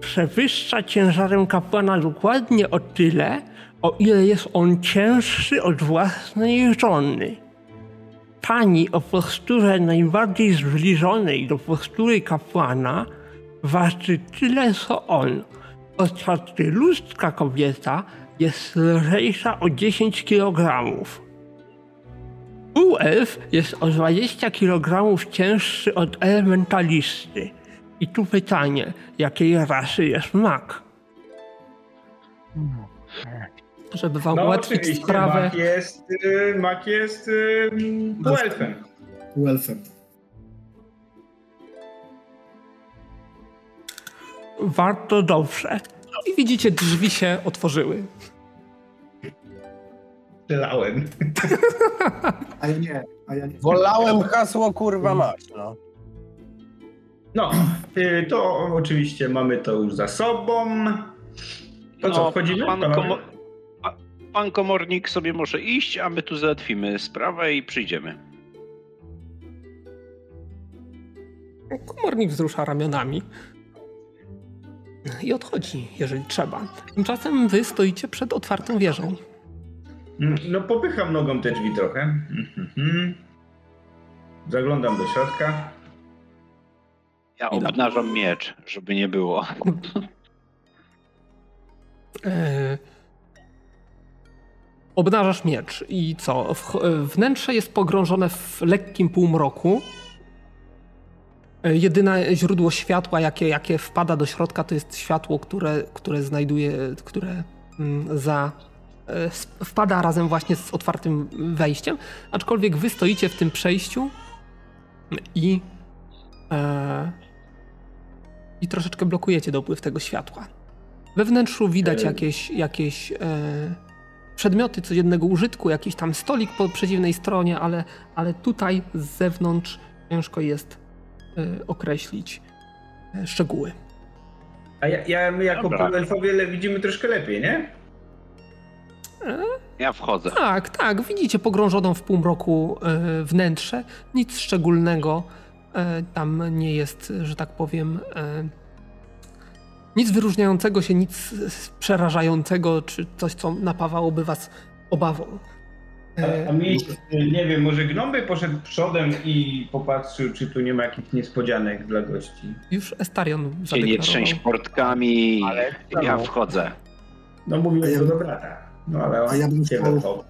przewyższa ciężarem kapłana dokładnie o tyle, o ile jest on cięższy od własnej żony. Pani o posturze najbardziej zbliżonej do postury kapłana waży tyle co on, podczas gdy ludzka kobieta jest lżejsza o 10 kilogramów. Półelf jest o 20 kg cięższy od elementalisty. I tu pytanie, jakiej rasy jest mak? Żeby wam No ułatwić sprawę, Mak jest, y, Mak jest y, półelfem. Półelfem. warto dobrze. I widzicie, drzwi się otworzyły. Strzelałem. A ja nie, a ja nie. Wolałem hasło kurwa mać, no. No, y, to oczywiście mamy to już za sobą. To co, wchodzimy? Pan, komo- pa- pan komornik sobie może iść, a my tu załatwimy sprawę i przyjdziemy. Komornik wzrusza ramionami i odchodzi, jeżeli trzeba. Tymczasem wy stoicie przed otwartą wieżą. Mm, No popycham nogą te drzwi trochę. Mhm. Zaglądam do środka. Ja obnażam miecz, żeby nie było. E, obnażasz miecz i co? W, wnętrze jest pogrążone w lekkim półmroku. E, Jedyne źródło światła, jakie, jakie wpada do środka, to jest światło, które, które znajduje, które mm, za, wpada razem właśnie z otwartym wejściem. Aczkolwiek wy stoicie w tym przejściu i, e, i troszeczkę blokujecie dopływ tego światła. We wnętrzu widać E. jakieś, jakieś e, przedmioty codziennego użytku, jakiś tam stolik po przeciwnej stronie, ale, ale tutaj z zewnątrz ciężko jest e, określić e, szczegóły. A ja, ja my jako półelfowie widzimy troszkę lepiej, nie? Ja wchodzę. Tak, tak, widzicie pogrążoną w półmroku e, wnętrze. Nic szczególnego e, tam nie jest, że tak powiem. E, nic wyróżniającego się, nic przerażającego, czy coś, co napawałoby was obawą. A, a mi, nie wiem, może gnom by poszedł przodem i popatrzył, czy tu nie ma jakichś niespodzianek dla gości. już Estarion Się nie trzęść portkami. Ale- Ja wchodzę. No to bym- do brata. No ale a ja bym chciał-.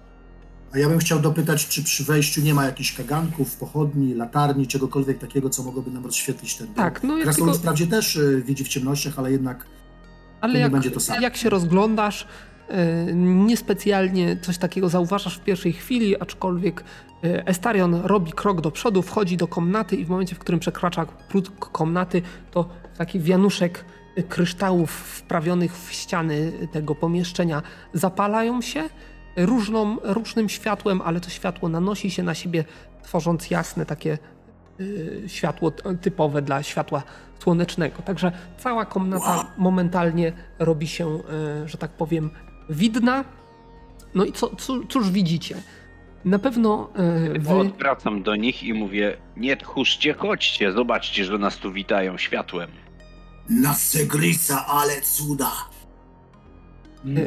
A ja bym chciał dopytać, czy przy wejściu nie ma jakichś kaganków, pochodni, latarni, czegokolwiek takiego, co mogłoby nam rozświetlić ten dom. Tak, no Krasnolud tylko, wprawdzie też y, widzi w ciemnościach, ale jednak ale nie jak, będzie to samo. jak się rozglądasz, e, niespecjalnie coś takiego zauważasz w pierwszej chwili, aczkolwiek e, Estarion robi krok do przodu, wchodzi do komnaty i w momencie, w którym przekracza próg komnaty, to taki wianuszek kryształów wprawionych w ściany tego pomieszczenia zapalają się różną, różnym światłem, ale to światło nanosi się na siebie, tworząc jasne takie y, światło typowe dla światła słonecznego. Także cała komnata momentalnie robi się, y, że tak powiem, widna. No i co, co, cóż widzicie? Na pewno y, wy... Odwracam do nich i mówię, nie tchórzcie, chodźcie, zobaczcie, że nas tu witają światłem. Na Segrisa, ale cuda.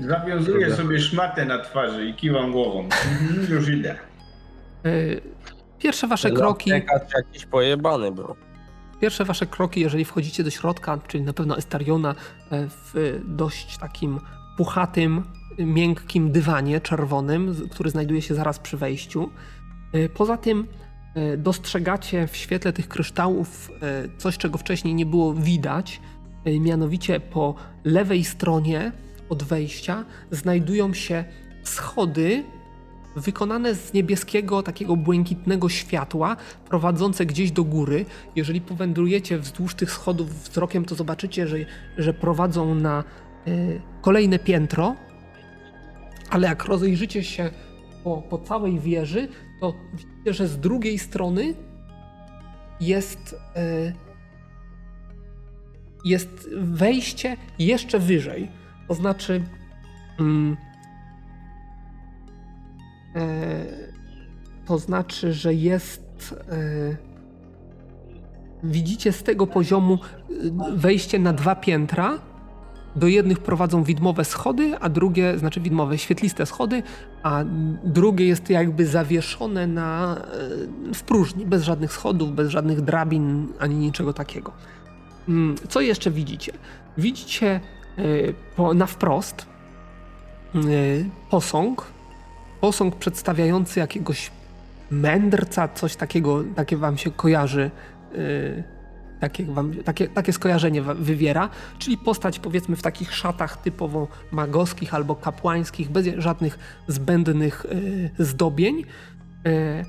Zawiązuję sobie szmatę na twarzy i kiwam głową. Mhm, już idę. y, Pierwsze wasze kroki, jakiś pojebany był. pierwsze wasze kroki, jeżeli wchodzicie do środka, czyli na pewno Estariona e, w dość takim puchatym, miękkim dywanie czerwonym, który znajduje się zaraz przy wejściu. E, Poza tym dostrzegacie w świetle tych kryształów e, coś, czego wcześniej nie było widać. E, Mianowicie po lewej stronie od wejścia znajdują się schody wykonane z niebieskiego, takiego błękitnego światła, prowadzące gdzieś do góry. Jeżeli powędrujecie wzdłuż tych schodów wzrokiem, to zobaczycie, że, że prowadzą na y, kolejne piętro. Ale jak rozejrzycie się po, po całej wieży, to że z drugiej strony jest, y, jest wejście jeszcze wyżej. To znaczy. Mm, E, to znaczy, że jest. e, Widzicie z tego poziomu e, wejście na dwa piętra. Do jednych prowadzą widmowe schody, a drugie, znaczy widmowe, świetliste schody, a drugie jest jakby zawieszone na, e, w próżni, bez żadnych schodów, bez żadnych drabin, ani niczego takiego. Mm, Co jeszcze widzicie? Widzicie e, na wprost e, posąg, posąg przedstawiający jakiegoś mędrca, coś takiego, takie wam się kojarzy, takie, wam, takie, takie skojarzenie wywiera, czyli postać powiedzmy w takich szatach typowo magowskich albo kapłańskich, bez żadnych zbędnych yy, zdobień. Yy,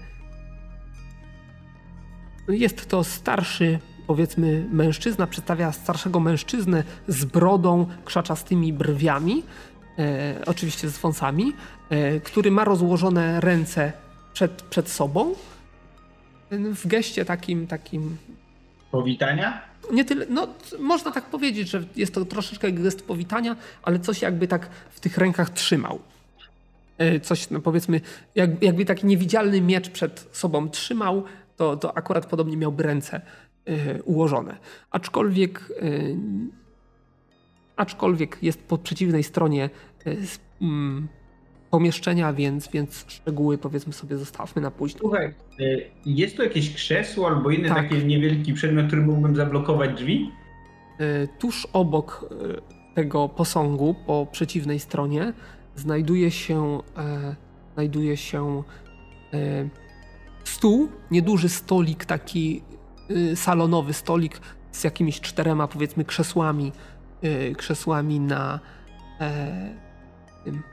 jest to starszy, powiedzmy, mężczyzna, przedstawia starszego mężczyznę z brodą, krzaczastymi brwiami, e, oczywiście z wąsami, e, który ma rozłożone ręce przed, przed sobą. W geście takim, takim Powitania? nie tyle, no można tak powiedzieć, że jest to troszeczkę gest powitania, ale coś jakby tak w tych rękach trzymał. E, Coś, no powiedzmy, jak, jakby taki niewidzialny miecz przed sobą trzymał, to, to akurat podobnie miałby ręce e, ułożone. Aczkolwiek, e, aczkolwiek jest po przeciwnej stronie mm, pomieszczenia, więc, więc szczegóły powiedzmy sobie zostawmy na później. Słuchaj, y, jest tu jakieś krzesło albo inny Tak. taki niewielki przedmiot, który mógłbym zablokować drzwi? E, Tuż obok e, tego posągu, po przeciwnej stronie, znajduje się, e, znajduje się e, stół, nieduży stolik, taki e, salonowy stolik z jakimiś czterema, powiedzmy, krzesłami, e, krzesłami na e, tym,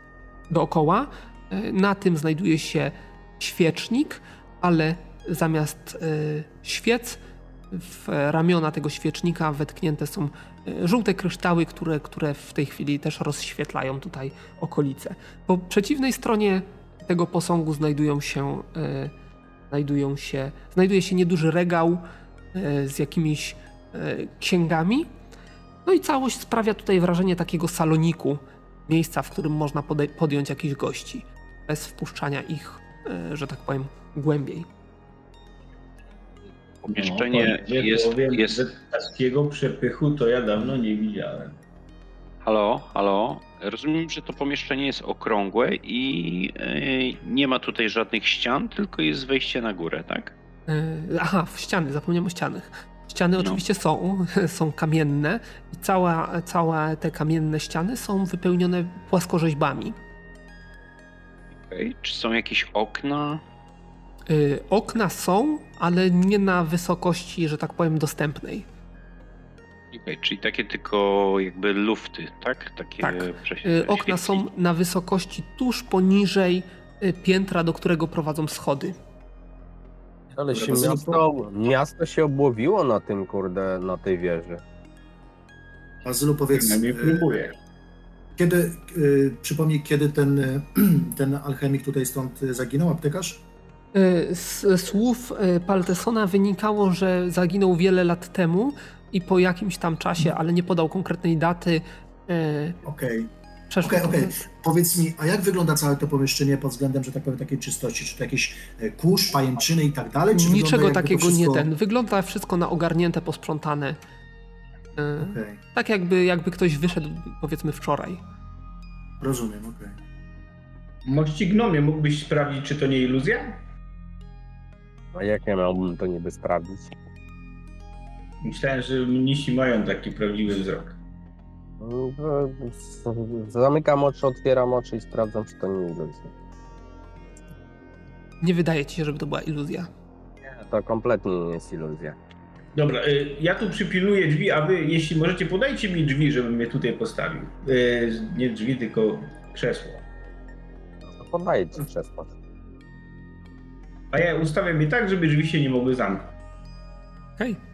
dookoła. E, Na tym znajduje się świecznik, ale zamiast e, świec w ramiona tego świecznika wetknięte są e, żółte kryształy, które, które w tej chwili też rozświetlają tutaj okolice. Po przeciwnej stronie tego posągu znajdują się, znajdują się, znajduje się nieduży regał z jakimiś księgami. No i całość sprawia tutaj wrażenie takiego saloniku, miejsca, w którym można podjąć jakichś gości, bez wpuszczania ich, e, że tak powiem, głębiej. Pomieszczenie no, jest, powiem, jest... Takiego przepychu to ja dawno nie widziałem. Halo, halo. Rozumiem, że to pomieszczenie jest okrągłe i yy, nie ma tutaj żadnych ścian, tylko jest wejście na górę, tak? Yy, aha, w ściany, zapomniałem o ścianach. Ściany no. oczywiście są, są kamienne i cała, całe te kamienne ściany są wypełnione płaskorzeźbami. Okay. Czy są jakieś okna? Yy, okna są, ale nie na wysokości, że tak powiem, dostępnej. Okay, czyli takie tylko jakby lufty, tak? Takie tak. Yy, okna są na wysokości tuż poniżej y, piętra, do którego prowadzą schody. Ale się miasto, miasto się obłowiło na tym, kurde, na tej wieży. Bazylu, powiedz... Ja nie próbuję. Kiedy, y, przypomnij, kiedy ten, ten alchemik tutaj stąd zaginął, aptekarz? Z słów Paltesona wynikało, że zaginął wiele lat temu i po jakimś tam czasie, ale nie podał konkretnej daty. Okej. Okay. Okej, okay, okay. Powiedz mi, a jak wygląda całe to pomieszczenie pod względem, że tak powiem, takiej czystości? Czy to jakieś e, kurz, pajęczyny i tak dalej? Czy Niczego takiego wszystko... nie ten. Wygląda wszystko na ogarnięte, posprzątane. E, okay. Tak jakby, jakby ktoś wyszedł, powiedzmy, wczoraj. Rozumiem, okej. Okay. Mości gnomie, mógłbyś sprawdzić, czy to nie iluzja? A jak ja miałbym to niby sprawdzić? Myślałem, że mnisi mają taki prawdziwy wzrok. Zamykam oczy, otwieram oczy i sprawdzam, czy to nie iluzja. Nie wydaje ci się, żeby to była iluzja. Nie, to kompletnie nie jest iluzja. Dobra, y, ja tu przypilnuję drzwi, a wy, jeśli możecie, podajcie mi drzwi, żebym je tutaj postawił. Y, nie drzwi, tylko krzesło. No to podaję ci krzesło. A ja ustawiam je tak, żeby drzwi się nie mogły zamknąć. Okej. Okay.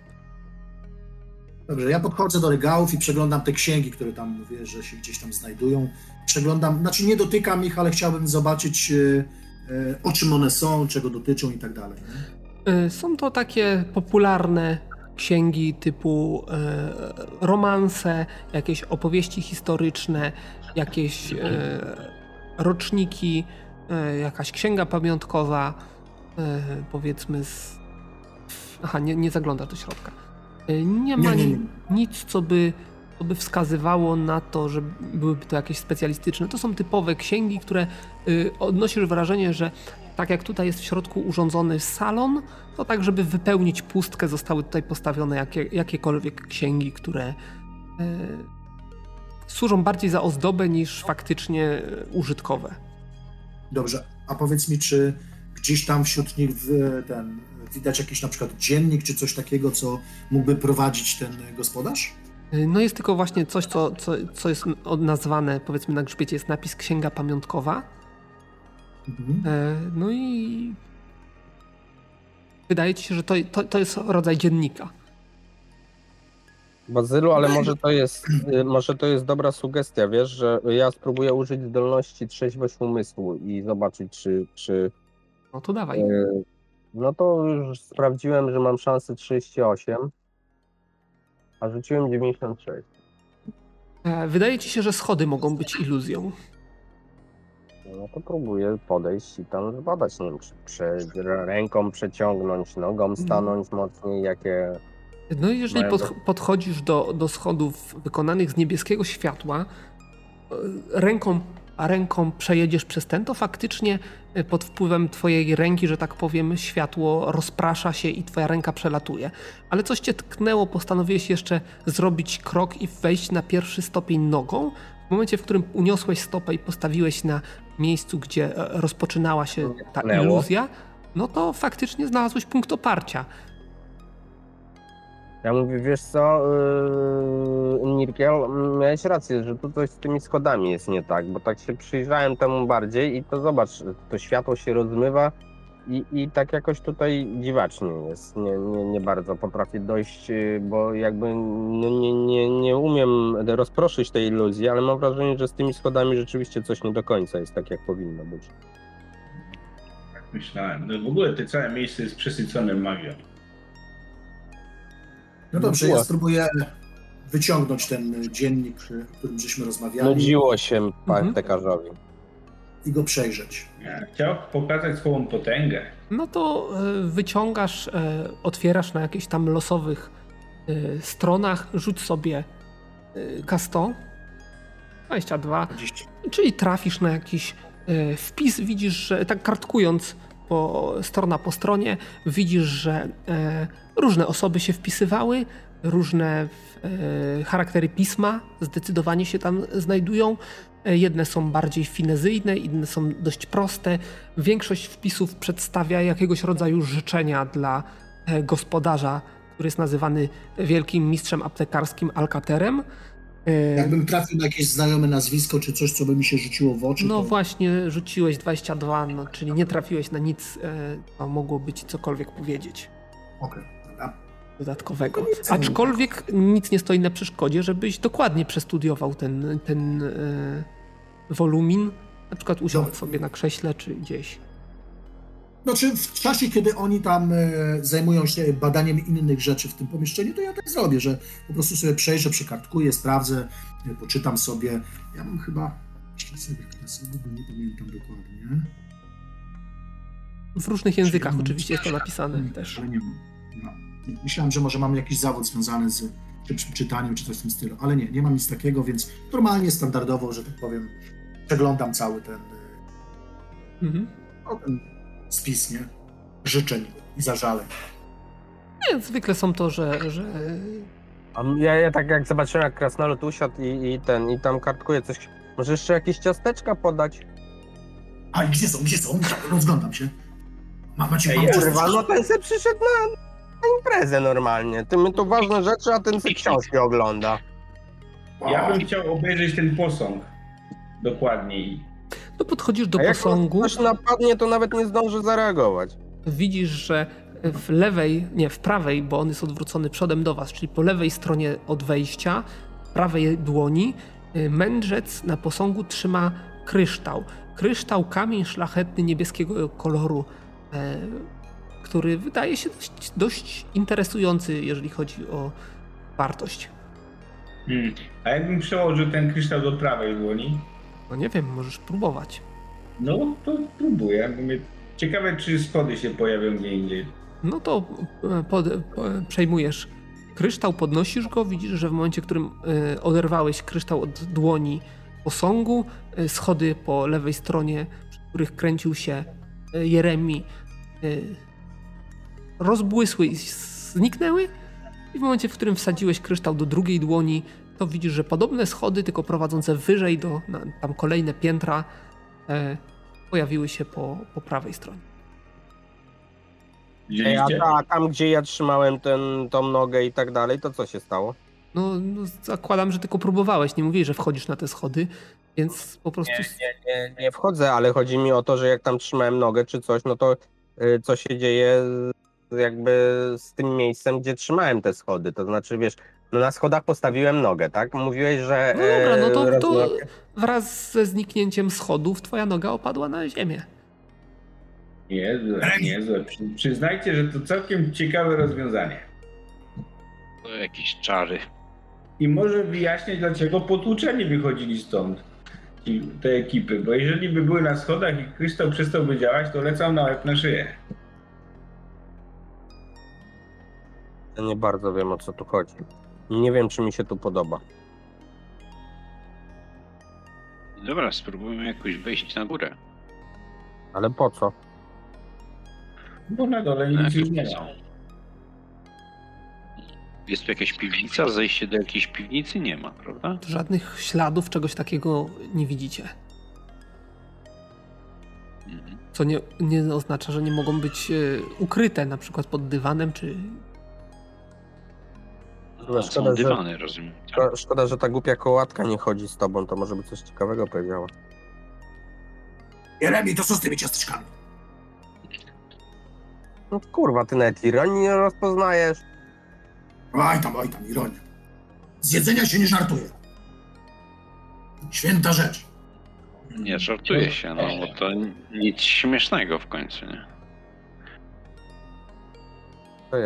Dobrze, ja podchodzę do regałów i przeglądam te księgi, które tam mówię, że się gdzieś tam znajdują. Przeglądam, znaczy nie dotykam ich, ale chciałbym zobaczyć, e, e, o czym one są, czego dotyczą i tak dalej. E, są to takie popularne księgi typu romanse, jakieś opowieści historyczne, jakieś roczniki, jakaś księga pamiątkowa, powiedzmy z... Aha, nie, nie zagląda do środka. Y, nie ma nie, nie, nie. nic, co by, co by wskazywało na to, że byłyby to jakieś specjalistyczne. To są typowe księgi, które y, odnosisz wrażenie, że tak jak tutaj jest w środku urządzony salon, to tak, żeby wypełnić pustkę, zostały tutaj postawione jakie, jakiekolwiek księgi, które y, służą bardziej za ozdobę niż faktycznie użytkowe. Dobrze, a powiedz mi, czy gdzieś tam wśród nich ten widać jakiś na przykład dziennik czy coś takiego, co mógłby prowadzić ten gospodarz? No jest tylko właśnie coś, co, co, co jest nazwane, powiedzmy na grzbiecie jest napis księga pamiątkowa. Mhm. E, no i wydaje ci się, że to, to, to jest rodzaj dziennika. Bazylu, ale może to jest y, może to jest dobra sugestia, wiesz, że ja spróbuję użyć zdolności trzeźwość umysłu i zobaczyć, czy, czy no to dawaj. Y, no to już sprawdziłem, że mam szansę 38, a rzuciłem 96. E, wydaje ci się, że schody mogą być iluzją. No to próbuję podejść i tam zbadać, nie wiem, czy, czy ręką przeciągnąć, nogą mhm. stanąć mocniej, jakie... No i jeżeli pod, podchodzisz do, do schodów wykonanych z niebieskiego światła, e, ręką a ręką przejedziesz przez ten, to faktycznie y, pod wpływem twojej ręki, że tak powiem, światło rozprasza się i twoja ręka przelatuje. Ale coś cię tknęło, postanowiłeś jeszcze zrobić krok i wejść na pierwszy stopień nogą. W momencie, w którym uniosłeś stopę i postawiłeś na miejscu, gdzie e, rozpoczynała się ta iluzja, no to faktycznie znalazłeś punkt oparcia. Ja mówię, wiesz co, yy, Nirkiel, miałeś rację, że tu coś z tymi schodami jest nie tak, bo tak się przyjrzałem temu bardziej i to zobacz, to światło się rozmywa i, i tak jakoś tutaj dziwacznie jest. Nie, nie, nie bardzo potrafię dojść, y, bo jakby no nie, nie, nie umiem rozproszyć tej iluzji, ale mam wrażenie, że z tymi schodami rzeczywiście coś nie do końca jest tak, jak powinno być. myślałem. No w ogóle to całe miejsce jest przesycone magią. No dobrze, ja spróbuję wyciągnąć ten dziennik, o którym żeśmy rozmawiali Nudziło się Mhm. partekarzowi. i go przejrzeć. Ja Chciał pokazać swoją potęgę. No to e, wyciągasz, e, otwierasz na jakichś tam losowych e, stronach, rzuć sobie e, K100, 22, 20. czyli trafisz na jakiś wpis, widzisz, że tak kartkując po, strona po stronie, widzisz, że różne osoby się wpisywały, różne e, charaktery pisma zdecydowanie się tam znajdują. E, Jedne są bardziej finezyjne, inne są dość proste. Większość wpisów przedstawia jakiegoś rodzaju życzenia dla e, gospodarza, który jest nazywany wielkim mistrzem aptekarskim Alcaterem. E, Jakbym trafił na jakieś znajome nazwisko, czy coś, co by mi się rzuciło w oczy, No to właśnie, rzuciłeś 22, no, czyli nie trafiłeś na nic, co mogłoby ci cokolwiek powiedzieć okej. dobra. Dodatkowego. No no. Aczkolwiek nic nie stoi na przeszkodzie, żebyś dokładnie przestudiował ten, ten e, wolumin. Na przykład usiądź Dobra. sobie na krześle czy gdzieś. Znaczy w czasie, kiedy oni tam e, zajmują się badaniem innych rzeczy w tym pomieszczeniu, to ja tak zrobię, że po prostu sobie przejrzę, przekartkuję, sprawdzę, e, poczytam sobie. Ja mam chyba... Które są, bo nie pamiętam dokładnie. W różnych językach oczywiście jest to napisane też. Ale nie mam. No. Myślałem, że może mam jakiś zawód związany z czytaniem, czy coś w tym stylu, ale nie, nie mam nic takiego, więc normalnie, standardowo, że tak powiem, przeglądam cały ten, e, Mhm. no, ten spis, nie? Życzeń i zażaleń. Nie, zwykle są to, że, że A ja, ja tak jak zobaczyłem, jak krasnolud usiadł i, i ten, i tam kartkuje coś. Może jeszcze jakieś ciasteczka podać? A gdzie są, gdzie są? Rozglądam się. Ma, macie Ej, mam coś- Kurwa, no ten se przyszedł na imprezę normalnie. Ty my tu ważne rzeczy, a ten se książki ogląda. Ja bym chciał obejrzeć ten posąg dokładniej. no podchodzisz do A jak posągu. ktoś napadnie, to nawet nie zdąży zareagować. widzisz, że w lewej, nie, w prawej, bo on jest odwrócony przodem do was, czyli po lewej stronie od wejścia, w prawej dłoni, y, mędrzec na posągu trzyma kryształ. Kryształ, kamień szlachetny niebieskiego koloru, e, który wydaje się dość, dość interesujący, jeżeli chodzi o wartość. Hmm. A jakbym przełożył ten kryształ do prawej dłoni? No nie wiem, możesz próbować. No to próbuję. Ciekawe, czy schody się pojawią gdzie indziej. No to e, pod, po, przejmujesz kryształ, podnosisz go, widzisz, że w momencie, w którym e, oderwałeś kryształ od dłoni posągu, e, schody po lewej stronie, przy których kręcił się e, Jeremi, e, rozbłysły i zniknęły. I w momencie, w którym wsadziłeś kryształ do drugiej dłoni, to widzisz, że podobne schody, tylko prowadzące wyżej do na, tam kolejne piętra, e, pojawiły się po, po prawej stronie. Ej, a, ta, tam, gdzie ja trzymałem ten, tą nogę i tak dalej, to co się stało? No, no, zakładam, że tylko próbowałeś. Nie mówiłeś, że wchodzisz na te schody, więc po prostu. Nie, nie, nie wchodzę, ale chodzi mi o to, że jak tam trzymałem nogę czy coś, no to y, co się dzieje jakby z tym miejscem, gdzie trzymałem te schody. To znaczy, wiesz, no na schodach postawiłem nogę, tak? Mówiłeś, że. No dobra, no to, e, to rozmawiam- wraz ze zniknięciem schodów twoja noga opadła na ziemię. Niezłe, niezłe. Przy, przyznajcie, że to całkiem ciekawe rozwiązanie. To jakieś czary. I może wyjaśniać, dlaczego potłuczeni wychodzili stąd. Te ekipy, bo jeżeli by były na schodach i kryształ przestałby działać, to lecą na łeb na szyję. Nie bardzo wiem o co tu chodzi. Nie wiem, czy mi się tu podoba. Dobra, spróbujmy jakoś wejść na górę. Ale po co? Bo na dole nic już nie ma. są? Jest tu jakaś piwnica? Zejście do jakiejś piwnicy nie ma, prawda? Żadnych śladów czegoś takiego nie widzicie. Mhm. Co nie, nie oznacza, że nie mogą być e, ukryte, na przykład pod dywanem czy. Chyba A, szkoda, są że- dywany, rozumiem. Tak. Szko- Szkoda, że ta głupia kołatka nie chodzi z tobą, to może by coś ciekawego powiedziała. Jeremi, to co z tymi ciasteczkami? No kurwa, ty nawet ironii nie rozpoznajesz. Oj tam, oj tam, ironia. Z jedzenia się nie żartuje. Święta rzecz. Nie, żartuje się, no bo to nic śmiesznego w końcu, nie?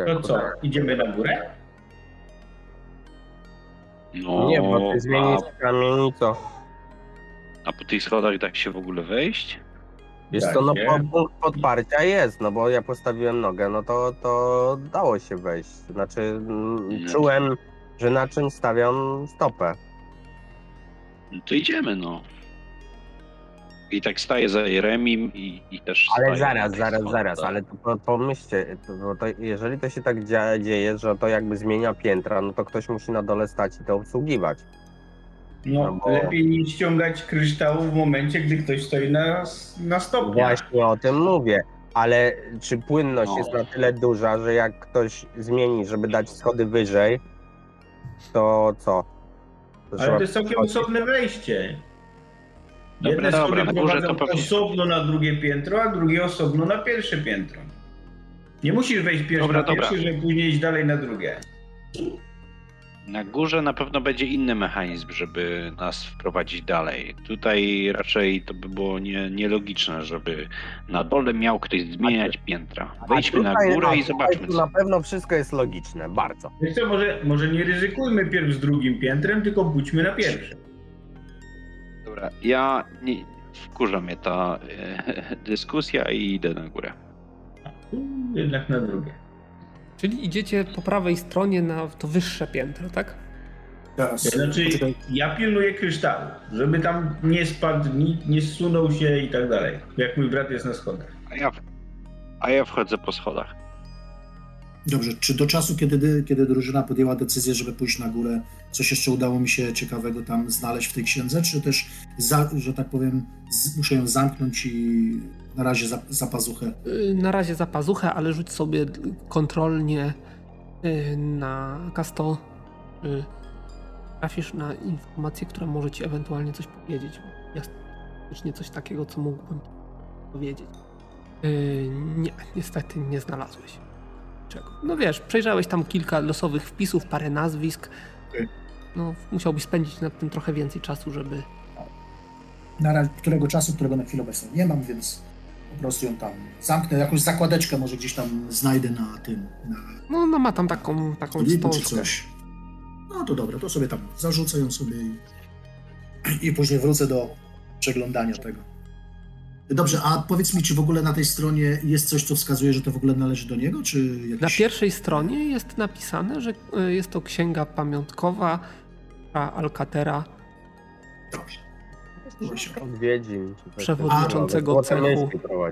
To co, idziemy na górę? No, Nie, bo ty zmienisz a, kamień i co? a po tych schodach da się w ogóle wejść? Wiesz Da co, no po- podparcia jest, no bo ja postawiłem nogę, no to, to dało się wejść. Znaczy czułem, że na czym stawiam stopę. No to idziemy, no. I tak staję za Jeremim i, i też Ale zaraz, zaraz, schodach. zaraz, ale to po- pomyślcie, to, bo to jeżeli to się tak dzia- dzieje, że to jakby zmienia piętra, no to ktoś musi na dole stać i to obsługiwać. No, No bo- lepiej nie ściągać kryształu w momencie, gdy ktoś stoi na, na stopniach. Właśnie o tym mówię. Ale czy płynność No. jest na tyle duża, że jak ktoś zmieni, żeby dać schody wyżej, to co? To Ale to jest całkiem osobne wejście. Dobra, Jedne dobra, schody na górze to prowadzą pewnie- osobno na drugie piętro, a drugie osobno na pierwsze piętro. Nie musisz wejść pierwszy Dobra, na dobra. pierwsze, żeby później iść dalej na drugie. Na górze na pewno będzie inny mechanizm, żeby nas wprowadzić dalej. Tutaj raczej to by było nie, nielogiczne, żeby na dole miał ktoś zmieniać piętra. A Wejdźmy na tutaj- górę i tutaj zobaczmy. tu Co. Na pewno wszystko jest logiczne, bardzo. Wiesz co, może, może nie ryzykujmy pierw z drugim piętrem, tylko pójdźmy na pierwsze. Dobra, ja nie, wkurza mnie ta e, dyskusja i idę na górę. Jednak na drugie. Czyli idziecie po prawej stronie na to wyższe piętro, tak? Teraz, Znaczy, ja pilnuję kryształu, żeby tam nie spadł, nikt nie zsunął się i tak dalej. Jak mój brat jest na schodach. A ja, a ja wchodzę po schodach. Dobrze, czy do czasu, kiedy, kiedy drużyna podjęła decyzję, żeby pójść na górę, coś jeszcze udało mi się ciekawego tam znaleźć w tej księdze, czy też, za, że tak powiem, z, muszę ją zamknąć i na razie za, za pazuchę? Y, Na razie za pazuchę, ale rzuć sobie kontrolnie y, na kasto. y, Trafisz na informacje, które może ci ewentualnie coś powiedzieć. Jest coś takiego, co mógłbym powiedzieć. Nie, niestety nie znalazłeś. Czego? No wiesz, przejrzałeś tam kilka losowych wpisów, parę nazwisk. No, musiałbyś spędzić nad tym trochę więcej czasu, żeby Na razie, którego czasu, którego na chwilę obecną nie mam, więc po prostu ją tam zamknę. Jakąś zakładeczkę może gdzieś tam znajdę na tym, na No, no ma tam taką, taką coś. No to dobra, to sobie tam zarzucę ją sobie i, i później wrócę do przeglądania tego. Dobrze, a powiedz mi, czy w ogóle na tej stronie jest coś, co wskazuje, że to w ogóle należy do niego, czy jakiś... Na pierwszej stronie jest napisane, że y, jest to księga pamiątkowa a Alcatera, Dobrze. Odwiedzin. Przewodniczącego. Złote cechu.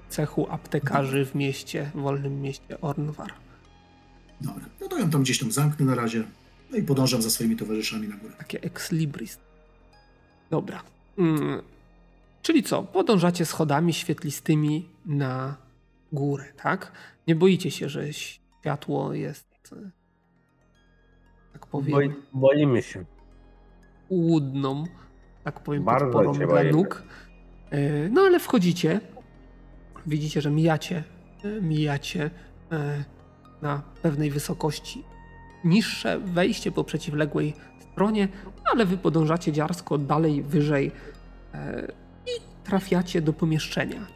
cechu aptekarzy w mieście, w wolnym mieście Ornwar. Dobra, no to ją tam gdzieś tam zamknę na razie. No i podążam za swoimi towarzyszami na górę. Takie ex libris. Dobra. Mm. Czyli co? Podążacie schodami świetlistymi na górę, tak? Nie boicie się, że światło jest, tak powiem, Boi, boimy się. łudną, tak powiem, Bardzo podporą dla boimy. nóg. E, No ale wchodzicie, widzicie, że mijacie, e, mijacie e, na pewnej wysokości niższe wejście po przeciwległej stronie, ale wy podążacie dziarsko dalej, wyżej trafiacie do pomieszczenia.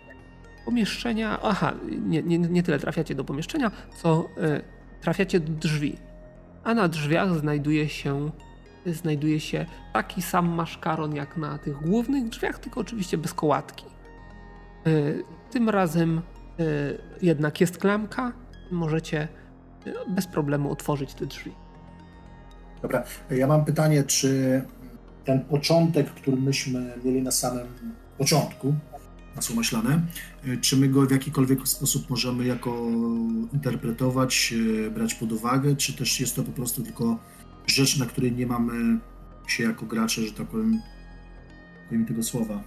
Pomieszczenia, aha, nie, nie, nie tyle trafiacie do pomieszczenia, co e, trafiacie do drzwi. A na drzwiach znajduje się znajduje się taki sam maszkaron jak na tych głównych drzwiach, tylko oczywiście bez kołatki. E, Tym razem e, jednak jest klamka, możecie bez problemu otworzyć te drzwi. Dobra, ja mam pytanie, czy ten początek, który myśmy mieli na samym początku, masło maślane, y, czy my go w jakikolwiek sposób możemy jako interpretować, y, brać pod uwagę, czy też jest to po prostu tylko rzecz, na której nie mamy się jako gracze, że tak powiem, powiem tego słowa.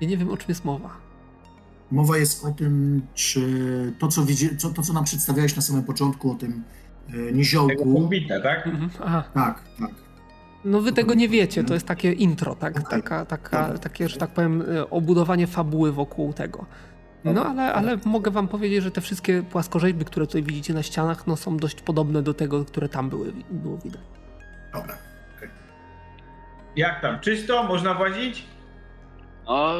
Ja nie wiem, o czym jest mowa. Mowa jest o tym, czy to, co, widzi, co, to, co nam przedstawiałeś na samym początku, o tym Tego niziołku. pobita, tak? Mhm, Aha. Tak, tak. No wy tego nie wiecie, to jest takie intro, tak? Taka, taka, takie, że tak powiem, e, obudowanie fabuły wokół tego. No ale, ale mogę wam powiedzieć, że te wszystkie płaskorzeźby, które tutaj widzicie na ścianach, no są dość podobne do tego, które tam były, było widać. Dobra. Jak tam? Czysto? Można włazić? O,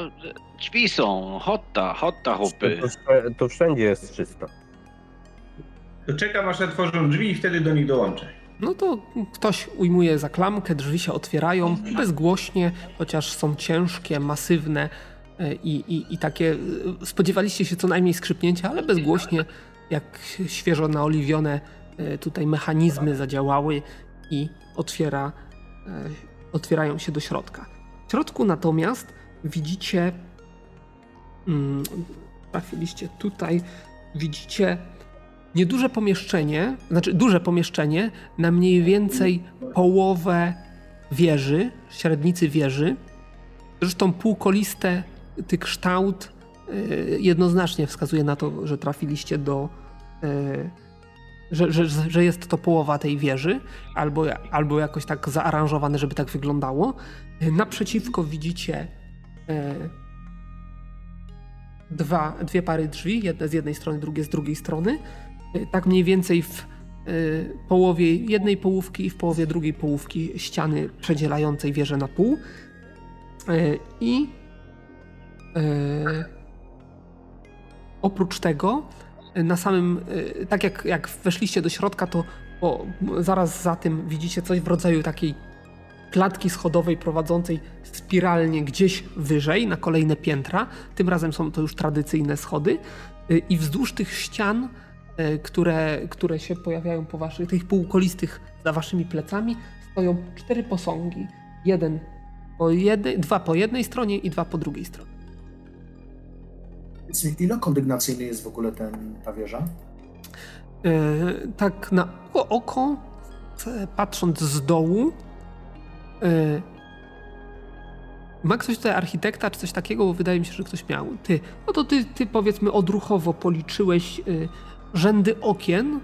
drzwi są, hotta, hotta chłopy. To, to, to wszędzie jest czysto. To czekam aż otworzą drzwi i wtedy do nich dołączę. No to ktoś ujmuje za klamkę, drzwi się otwierają bezgłośnie, chociaż są ciężkie, masywne e, i, i, i takie. e, Spodziewaliście się co najmniej skrzypnięcia, ale bezgłośnie, jak świeżo naoliwione e, tutaj mechanizmy zadziałały i otwiera, otwierają się do środka. W środku natomiast widzicie. Mm, trafiliście tutaj, widzicie nieduże pomieszczenie, znaczy duże pomieszczenie na mniej więcej połowę wieży, średnicy wieży. Zresztą półkoliste ty kształt y, jednoznacznie wskazuje na to, że trafiliście do. y, że, że, że jest to połowa tej wieży, albo, albo jakoś tak zaaranżowane, żeby tak wyglądało. Naprzeciwko widzicie y, dwa, dwie pary drzwi, jedne z jednej strony, drugie z drugiej strony. Y, Tak mniej więcej w y, połowie jednej połówki i w połowie drugiej połówki ściany przedzielającej wieżę na pół. Y, I oprócz tego, na samym, tak jak, jak weszliście do środka, to zaraz za tym widzicie coś w rodzaju takiej klatki schodowej prowadzącej spiralnie gdzieś wyżej na kolejne piętra. Tym razem są to już tradycyjne schody. I wzdłuż tych ścian, które, które się pojawiają po waszych, tych półkolistych za waszymi plecami, stoją cztery posągi. Jeden po jednej, dwa po jednej stronie i dwa po drugiej stronie. Więc Ile kondygnacyjny jest w ogóle ten, ta wieża? Y, tak na oko, e, patrząc z dołu, y, ma ktoś tutaj architekta czy coś takiego, bo wydaje mi się, że ktoś miał. Ty, no to ty, ty powiedzmy odruchowo policzyłeś rzędy okien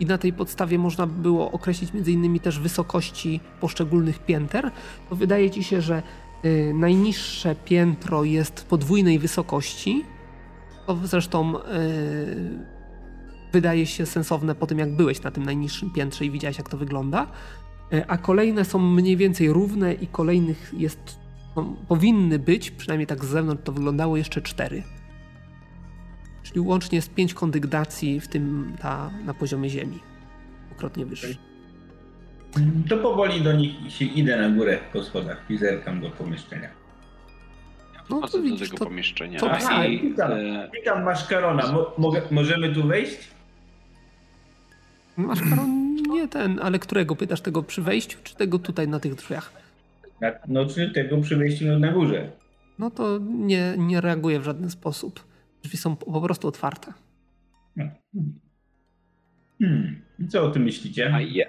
i na tej podstawie można było określić między innymi też wysokości poszczególnych pięter. To wydaje ci się, że y, najniższe piętro jest podwójnej wysokości. To zresztą y, wydaje się sensowne po tym, jak byłeś na tym najniższym piętrze i widziałeś, jak to wygląda. E, A kolejne są mniej więcej równe i kolejnych jest, no, powinny być, przynajmniej tak z zewnątrz to wyglądało, jeszcze cztery. Czyli łącznie jest pięć kondygnacji, w tym ta na poziomie ziemi. Dwukrotnie wyższy. To powoli do nich się idę na górę po schodach i zerkam do pomieszczenia. No to do widzisz, tego to, pomieszczenia to- A, i witam, e, witam Maszkarona. Mo, możemy tu wejść? masz karon, nie ten, ale którego pytasz, tego przy wejściu, czy tego tutaj na tych drzwiach? Na, no czy tego przy wejściu na górze? No to nie, nie reaguje w żaden sposób. Drzwi są po prostu otwarte. Hmm. i Co o tym myślicie? a ja,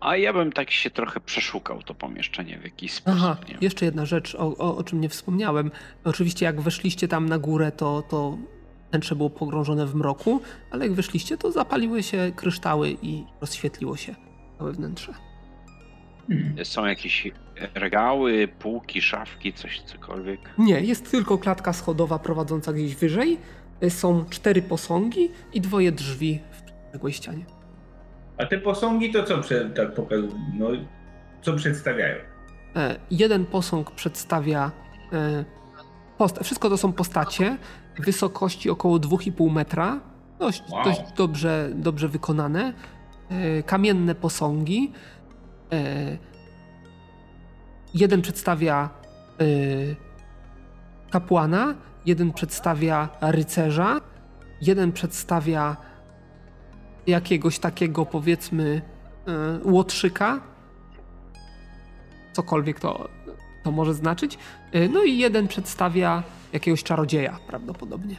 a ja bym tak się trochę przeszukał to pomieszczenie w jakiś sposób. Aha, nie? jeszcze jedna rzecz, o, o, o czym nie wspomniałem. Oczywiście jak weszliście tam na górę, to, to wnętrze było pogrążone w mroku, ale jak wyszliście, to zapaliły się kryształy i rozświetliło się całe wnętrze. Hmm. Są jakieś regały, półki, szafki, coś cokolwiek. Nie, jest tylko klatka schodowa prowadząca gdzieś wyżej. Y, Są cztery posągi i dwoje drzwi w przeciwległej ścianie. A te posągi to co tak pokazują? No, co przedstawiają? E, Jeden posąg przedstawia. e, Posta- wszystko to są postacie wysokości około 2,5 metra. Dość, Wow. dość dobrze, dobrze wykonane. E, Kamienne posągi. E, Jeden przedstawia e, kapłana, jeden przedstawia rycerza, jeden przedstawia jakiegoś takiego powiedzmy e, łotrzyka, cokolwiek to, to może znaczyć. No i jeden przedstawia jakiegoś czarodzieja prawdopodobnie.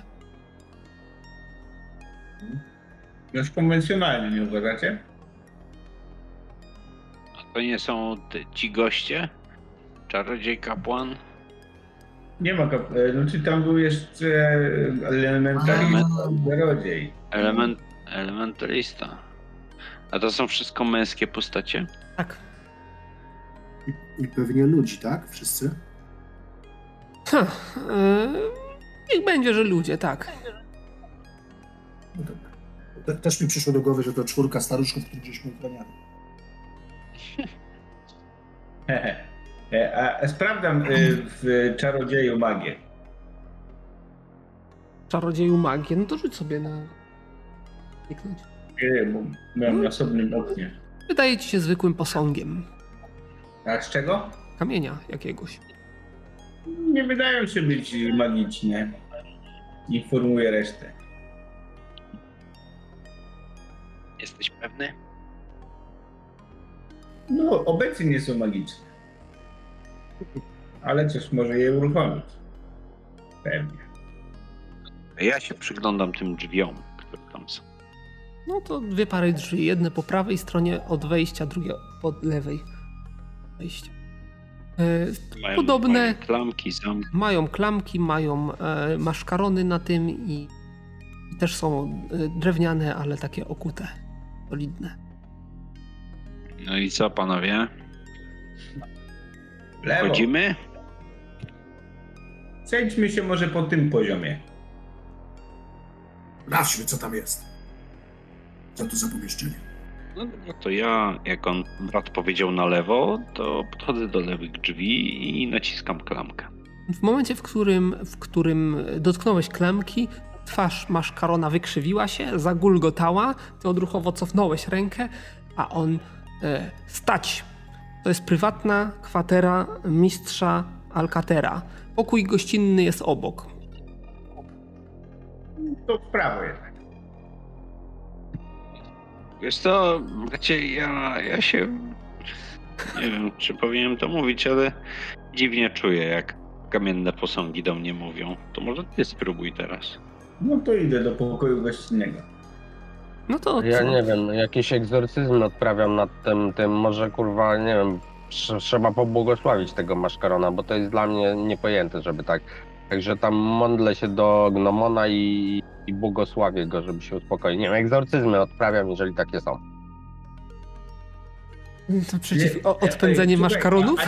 Już konwencjonalnie, nie uważacie? To nie są te, ci goście? Czarodziej, kapłan? Nie ma kap... e, No czy tam był jeszcze elementarista, czarodziej. Element, elementalista. A to są wszystko męskie postacie? Tak. I pewnie ludzi, tak? Wszyscy? Ha, y, niech będzie, że ludzie, tak. No tak. Te, też mi przyszło do głowy, że to czwórka staruszków, których żeśmy ochraniali. Hehe. E, A, sprawdzam y, w czarodzieju magię. Czarodzieju magię, no to rzuć sobie na... kliknąć. Nie, bo byłem na osobnym oknie. Wydaje ci się zwykłym posągiem. A z czego? Kamienia jakiegoś. Nie wydają się być magiczne. Informuję resztę. Jesteś pewny? No, obecnie nie są magiczne. Ale coś może je uruchomić. Pewnie. Ja się przyglądam tym drzwiom, które tam są. No to dwie pary drzwi. Jedne po prawej stronie od wejścia, drugie po lewej wejścia. E, Mają Podobne- mają klamki, zamki. mają klamki, mają e, maszkarony na tym i, i też są e, drewniane, ale takie okute, solidne. No i co, panowie? Lewo. Chodzimy? Przejdźmy się może po tym poziomie. Sprawdźmy, co tam jest. Co to za pomieszczenie? No, no to ja, jak on brat powiedział na lewo, to podchodzę do lewych drzwi i naciskam klamkę. W momencie, w którym, w którym dotknąłeś klamki, twarz maszkarona wykrzywiła się, zagulgotała, ty odruchowo cofnąłeś rękę, a on stać. To jest prywatna kwatera mistrza Alcatera. Pokój gościnny jest obok. To w prawo jednak. Wiesz co, bracie, ja, ja się... Nie wiem, czy powinienem to mówić, ale dziwnie czuję, jak kamienne posągi do mnie mówią. To może ty spróbuj teraz. No to idę do pokoju gościnnego. No to Ja co? nie wiem, jakiś egzorcyzm odprawiam nad tym, tym może kurwa, nie wiem, trze- trzeba pobłogosławić tego maszkarona, bo to jest dla mnie niepojęte, żeby tak. Także tam modlę się do gnomona i, i błogosławię go, żeby się uspokoił. Nie wiem, egzorcyzmy odprawiam, jeżeli takie są. To przeciw Nie, o, odpędzenie maszkaronów?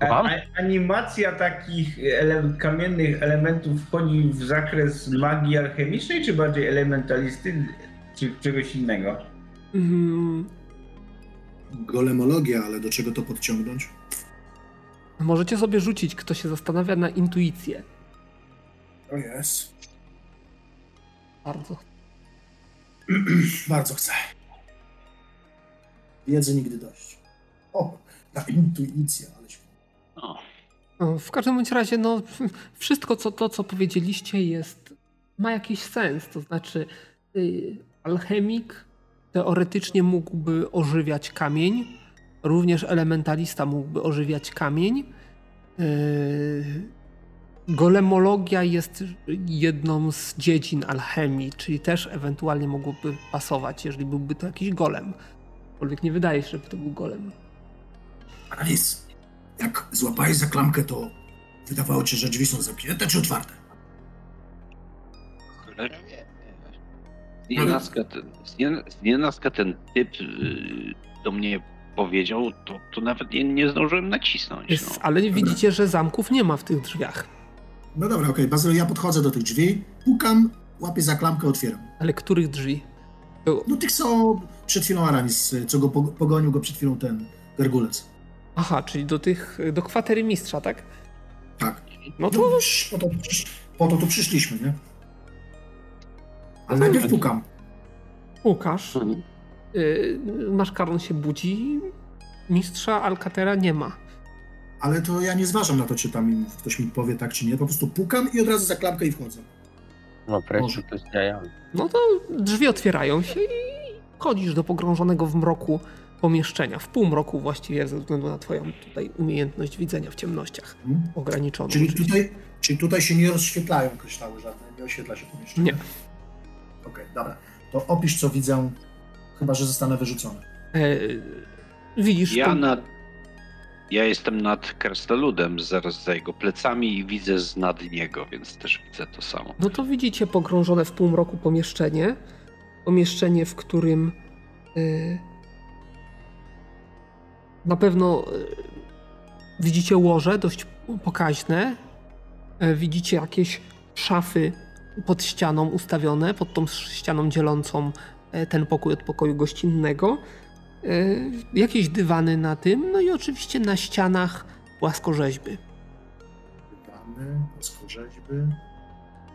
A, animacja takich ele kamiennych elementów wchodzi w zakres magii alchemicznej, czy bardziej elementalisty, czy czegoś innego? Mm, Golemologia, ale do czego to podciągnąć? możecie sobie rzucić, kto się zastanawia na intuicję. To jest. Bardzo. Bardzo chcę. Wiedzy nigdy dość. O, ta intuicja, ale się... O, No, W każdym bądź razie, no, wszystko co, to, co powiedzieliście, jest, ma jakiś sens. To znaczy, y, alchemik teoretycznie mógłby ożywiać kamień, również elementalista mógłby ożywiać kamień. Y, golemologia jest jedną z dziedzin alchemii, czyli też ewentualnie mogłoby pasować, jeżeli byłby to jakiś golem. Aczkolwiek nie wydaje się, żeby to był golem. Annalise, jak złapałeś za klamkę, to wydawało ci się, że drzwi są zamknięte czy otwarte? cholera wie. Znienacka ten, ten typ y, do mnie powiedział, to, to nawet nie, nie zdążyłem nacisnąć. Jest, No. ale widzicie, że zamków nie ma w tych drzwiach. No dobra, okej, Bazyl, ja podchodzę do tych drzwi, pukam, łapię za klamkę, otwieram. Ale których drzwi? To- No tych co przed chwilą Aramis, co go po- pogonił go przed chwilą ten gargulec. Aha, czyli do tych, do kwatery mistrza, tak? Tak. No No to to po to, po to tu przyszliśmy, nie? Ale najpierw pukam. Łukasz, Mhm. y, maszkaron się budzi, mistrza Alcatera nie ma. Ale to ja nie zważam na to, czy tam ktoś mi powie tak, czy nie. Po prostu pukam i od razu za klamkę i wchodzę. No Może. wreszcie to jest. No to drzwi otwierają się i chodzisz do pogrążonego w mroku pomieszczenia. W półmroku właściwie, ze względu na twoją tutaj umiejętność widzenia w ciemnościach. Hmm? Ograniczoną. Czyli oczywiście. tutaj, czyli tutaj się nie rozświetlają kryształy żadne, nie oświetla się pomieszczenie. Nie. Okej, dobra. To opisz, co widzę, chyba że zostanę wyrzucony. E, widzisz, Ja, to- nad, ja jestem nad krasnoludem, zaraz za jego plecami i widzę z nad niego, więc też widzę to samo. No to widzicie pogrążone w półmroku pomieszczenie. Pomieszczenie, w którym y, na pewno y, widzicie łoże dość pokaźne. E, Widzicie jakieś szafy pod ścianą ustawione, pod tą ścianą dzielącą e, ten pokój od pokoju gościnnego. E, Jakieś dywany na tym, no i oczywiście na ścianach płaskorzeźby. Pytamy, płaskorzeźby.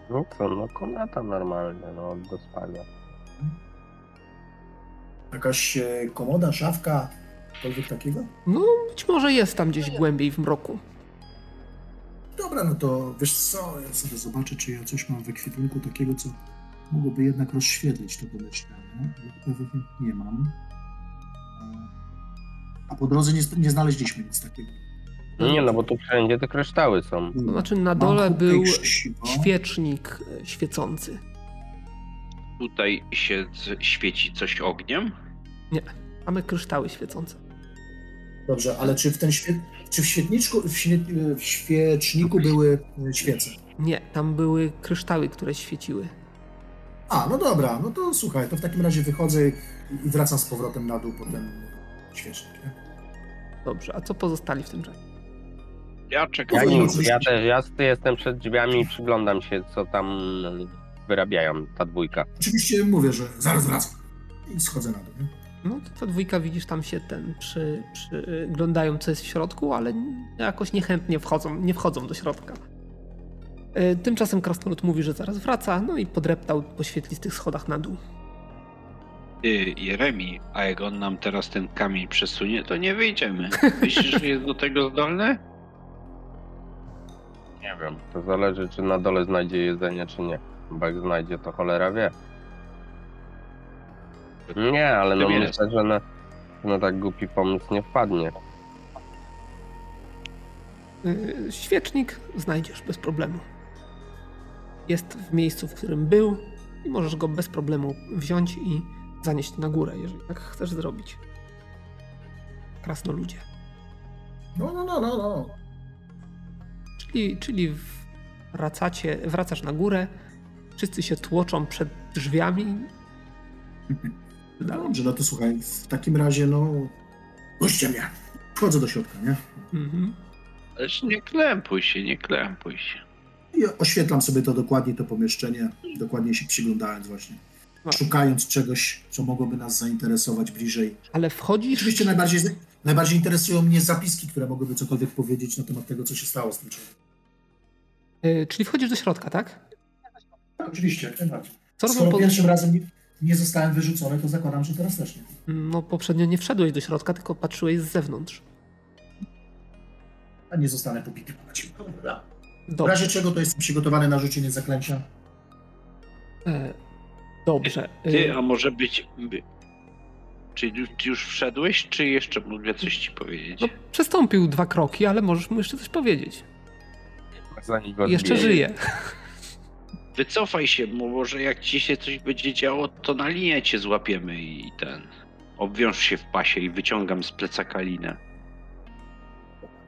No co, no kometa normalnie, no do spania. Jakaś e, komoda, szafka, cokolwiek takiego? No, być może jest tam gdzieś głębiej w mroku. Dobra, no to wiesz co, ja sobie zobaczę, czy ja coś mam w ekwipunku takiego, co mogłoby jednak rozświetlić to pomieszczenie. Pewnie nie mam. A po drodze nie, nie znaleźliśmy nic takiego. Nie no, bo tu wszędzie te kryształy są. To znaczy na dole był świecznik e, świecący. Tutaj się świeci coś ogniem. Mamy kryształy świecące. Dobrze, ale czy w ten świe... czy w świetniczku, w, świe... w świeczniku były e, świece? Nie, tam były kryształy, które świeciły. A, no dobra, no to słuchaj, to w takim razie wychodzę i wracam z powrotem na dół po ten świecznik. Nie? Dobrze, a co pozostali w tym czasie? Ja Ja, czekam. Powoli nic, ja też, ja jestem przed drzwiami i przyglądam się, co tam wyrabiają ta dwójka. Oczywiście mówię, że zaraz wracam. I schodzę na dół. Nie? No to ta dwójka widzisz tam się ten przy, przyglądają co jest w środku, ale jakoś niechętnie wchodzą, nie wchodzą do środka. E, Tymczasem Krasnolud mówi, że zaraz wraca, no i podreptał po świetlistych schodach na dół. Ty, Jeremi, a jak on nam teraz ten kamień przesunie, to nie wyjdziemy. Myślisz, że jest do tego zdolny? Nie wiem. To zależy, czy na dole znajdzie jedzenie, czy nie. Bo jak znajdzie, to cholera wie. Nie, ale no myślę, że na, na tak głupi pomysł nie wpadnie. E, Świecznik znajdziesz bez problemu. Jest w miejscu, w którym był i możesz go bez problemu wziąć i zanieść na górę, jeżeli tak chcesz zrobić. Krasnoludzie. No, no, no, no, no. Czyli, czyli wracacie, wracasz na górę, wszyscy się tłoczą przed drzwiami. Dalej. Dobrze, no to słuchaj, w takim razie, no, puśćcie mnie. Wchodzę do środka, nie? Mhm. Ależ nie klępuj się, nie klępuj się. I oświetlam sobie to dokładnie, to pomieszczenie, dokładnie się przyglądając właśnie. No. Szukając czegoś, co mogłoby nas zainteresować bliżej. Ale wchodzisz, Oczywiście najbardziej, najbardziej interesują mnie zapiski, które mogłyby cokolwiek powiedzieć na temat tego, co się stało z tym człowiekiem. y, czyli wchodzisz do środka, tak? Tak, oczywiście, jak najbardziej. Co robią pierwszym razem nie, zostałem wyrzucony, to zakładam, że teraz też nie. No poprzednio nie wszedłeś do środka, tylko patrzyłeś z zewnątrz. A nie zostanę pobity po naciągu. Dobra. W Dobrze. razie czego to jestem przygotowany na rzucenie zaklęcia. E, dobrze. Ty, a może być... by- Czy już, wszedłeś, czy jeszcze mogę coś ci powiedzieć? No, przestąpił dwa kroki, ale możesz mu jeszcze coś powiedzieć. Zanim go Jeszcze żyje. Wycofaj się, bo może jak ci się coś będzie działo, to na linię cię złapiemy i ten... Obwiąż się w pasie i wyciągam z plecaka linę.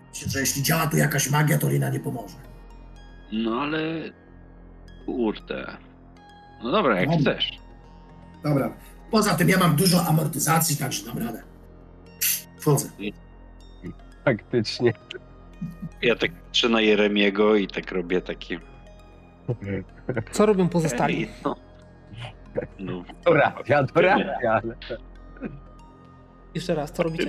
Myślę, że jeśli działa tu jakaś magia, to Lina nie pomoże. No ale... Kurde... No dobra, jak Dobra. chcesz. Dobra. Poza tym ja mam dużo amortyzacji, także dam radę. Wchodzę. Faktycznie. Ja tak patrzę na Jeremiego i tak robię takie... Co robią pozostali? No. No, Dorabia, dorabia. ale- Jeszcze raz, co robicie?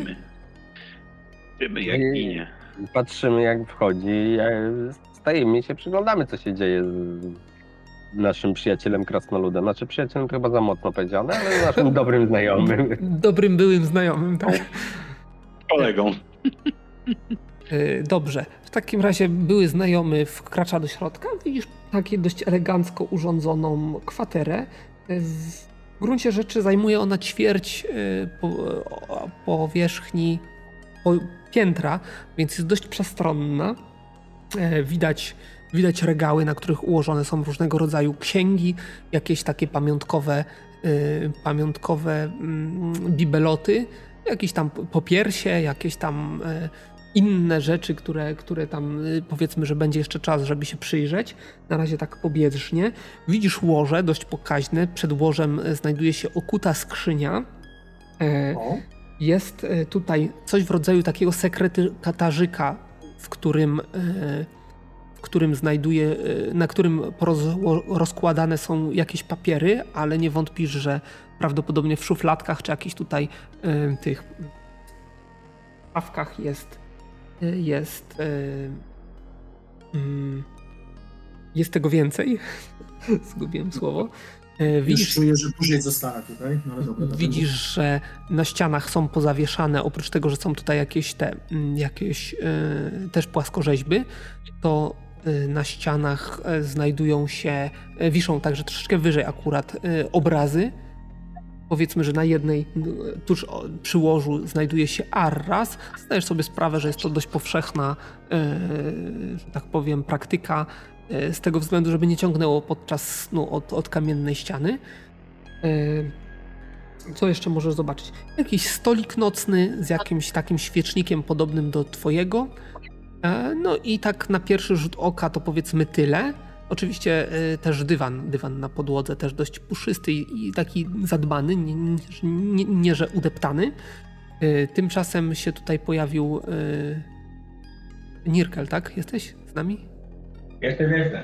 Tymy jak Nie. ginie. Patrzymy jak wchodzi, e, stajemy i się przyglądamy, co się dzieje z naszym przyjacielem krasnoludem. Znaczy przyjacielem to chyba za mocno powiedziane, ale naszym dobrym znajomym. Dobrym byłym znajomym, tak? Kolegą. E, Dobrze. W takim razie były znajomy wkracza do środka. Widzisz taką dość elegancko urządzoną kwaterę. E, W gruncie rzeczy zajmuje ona ćwierć e, powierzchni po, piętra, więc jest dość przestronna. Widać, widać regały, na których ułożone są różnego rodzaju księgi, jakieś takie pamiątkowe, pamiątkowe mm, bibeloty, jakieś tam popiersie, jakieś tam inne rzeczy, które, które tam y, powiedzmy, że będzie jeszcze czas, żeby się przyjrzeć. Na razie tak pobieżnie. Widzisz łoże dość pokaźne. Przed łożem y, znajduje się okuta skrzynia. E, O, Jest e, tutaj coś w rodzaju takiego sekretarzyka, w którym, w którym znajduje, na którym rozkładane są jakieś papiery, ale nie wątpisz, że prawdopodobnie w szufladkach czy jakichś tutaj tych szafkach jest, y, jest. y, mm, Jest tego więcej. Zgubiłem słowo. Już Widzisz, czuję, że później zostanę tutaj, no dobra. widzisz, że na ścianach są pozawieszane, oprócz tego, że są tutaj jakieś te, mm, jakieś y, też płaskorzeźby, to na ścianach znajdują się, wiszą także troszeczkę wyżej akurat obrazy. Powiedzmy, że na jednej, tuż przy łożu znajduje się Arras. Zdajesz sobie sprawę, że jest to dość powszechna, y, że tak powiem, praktyka y, z tego względu, żeby nie ciągnęło podczas snu od, od kamiennej ściany. Y, co jeszcze możesz zobaczyć? Jakiś stolik nocny z jakimś takim świecznikiem podobnym do twojego. E, No i tak na pierwszy rzut oka to powiedzmy tyle. Oczywiście e, też dywan, dywan na podłodze też dość puszysty i taki zadbany, nie, nie, nie że udeptany. E, Tymczasem się tutaj pojawił e, Nirkel, tak? Jesteś z nami? Jestem, jestem.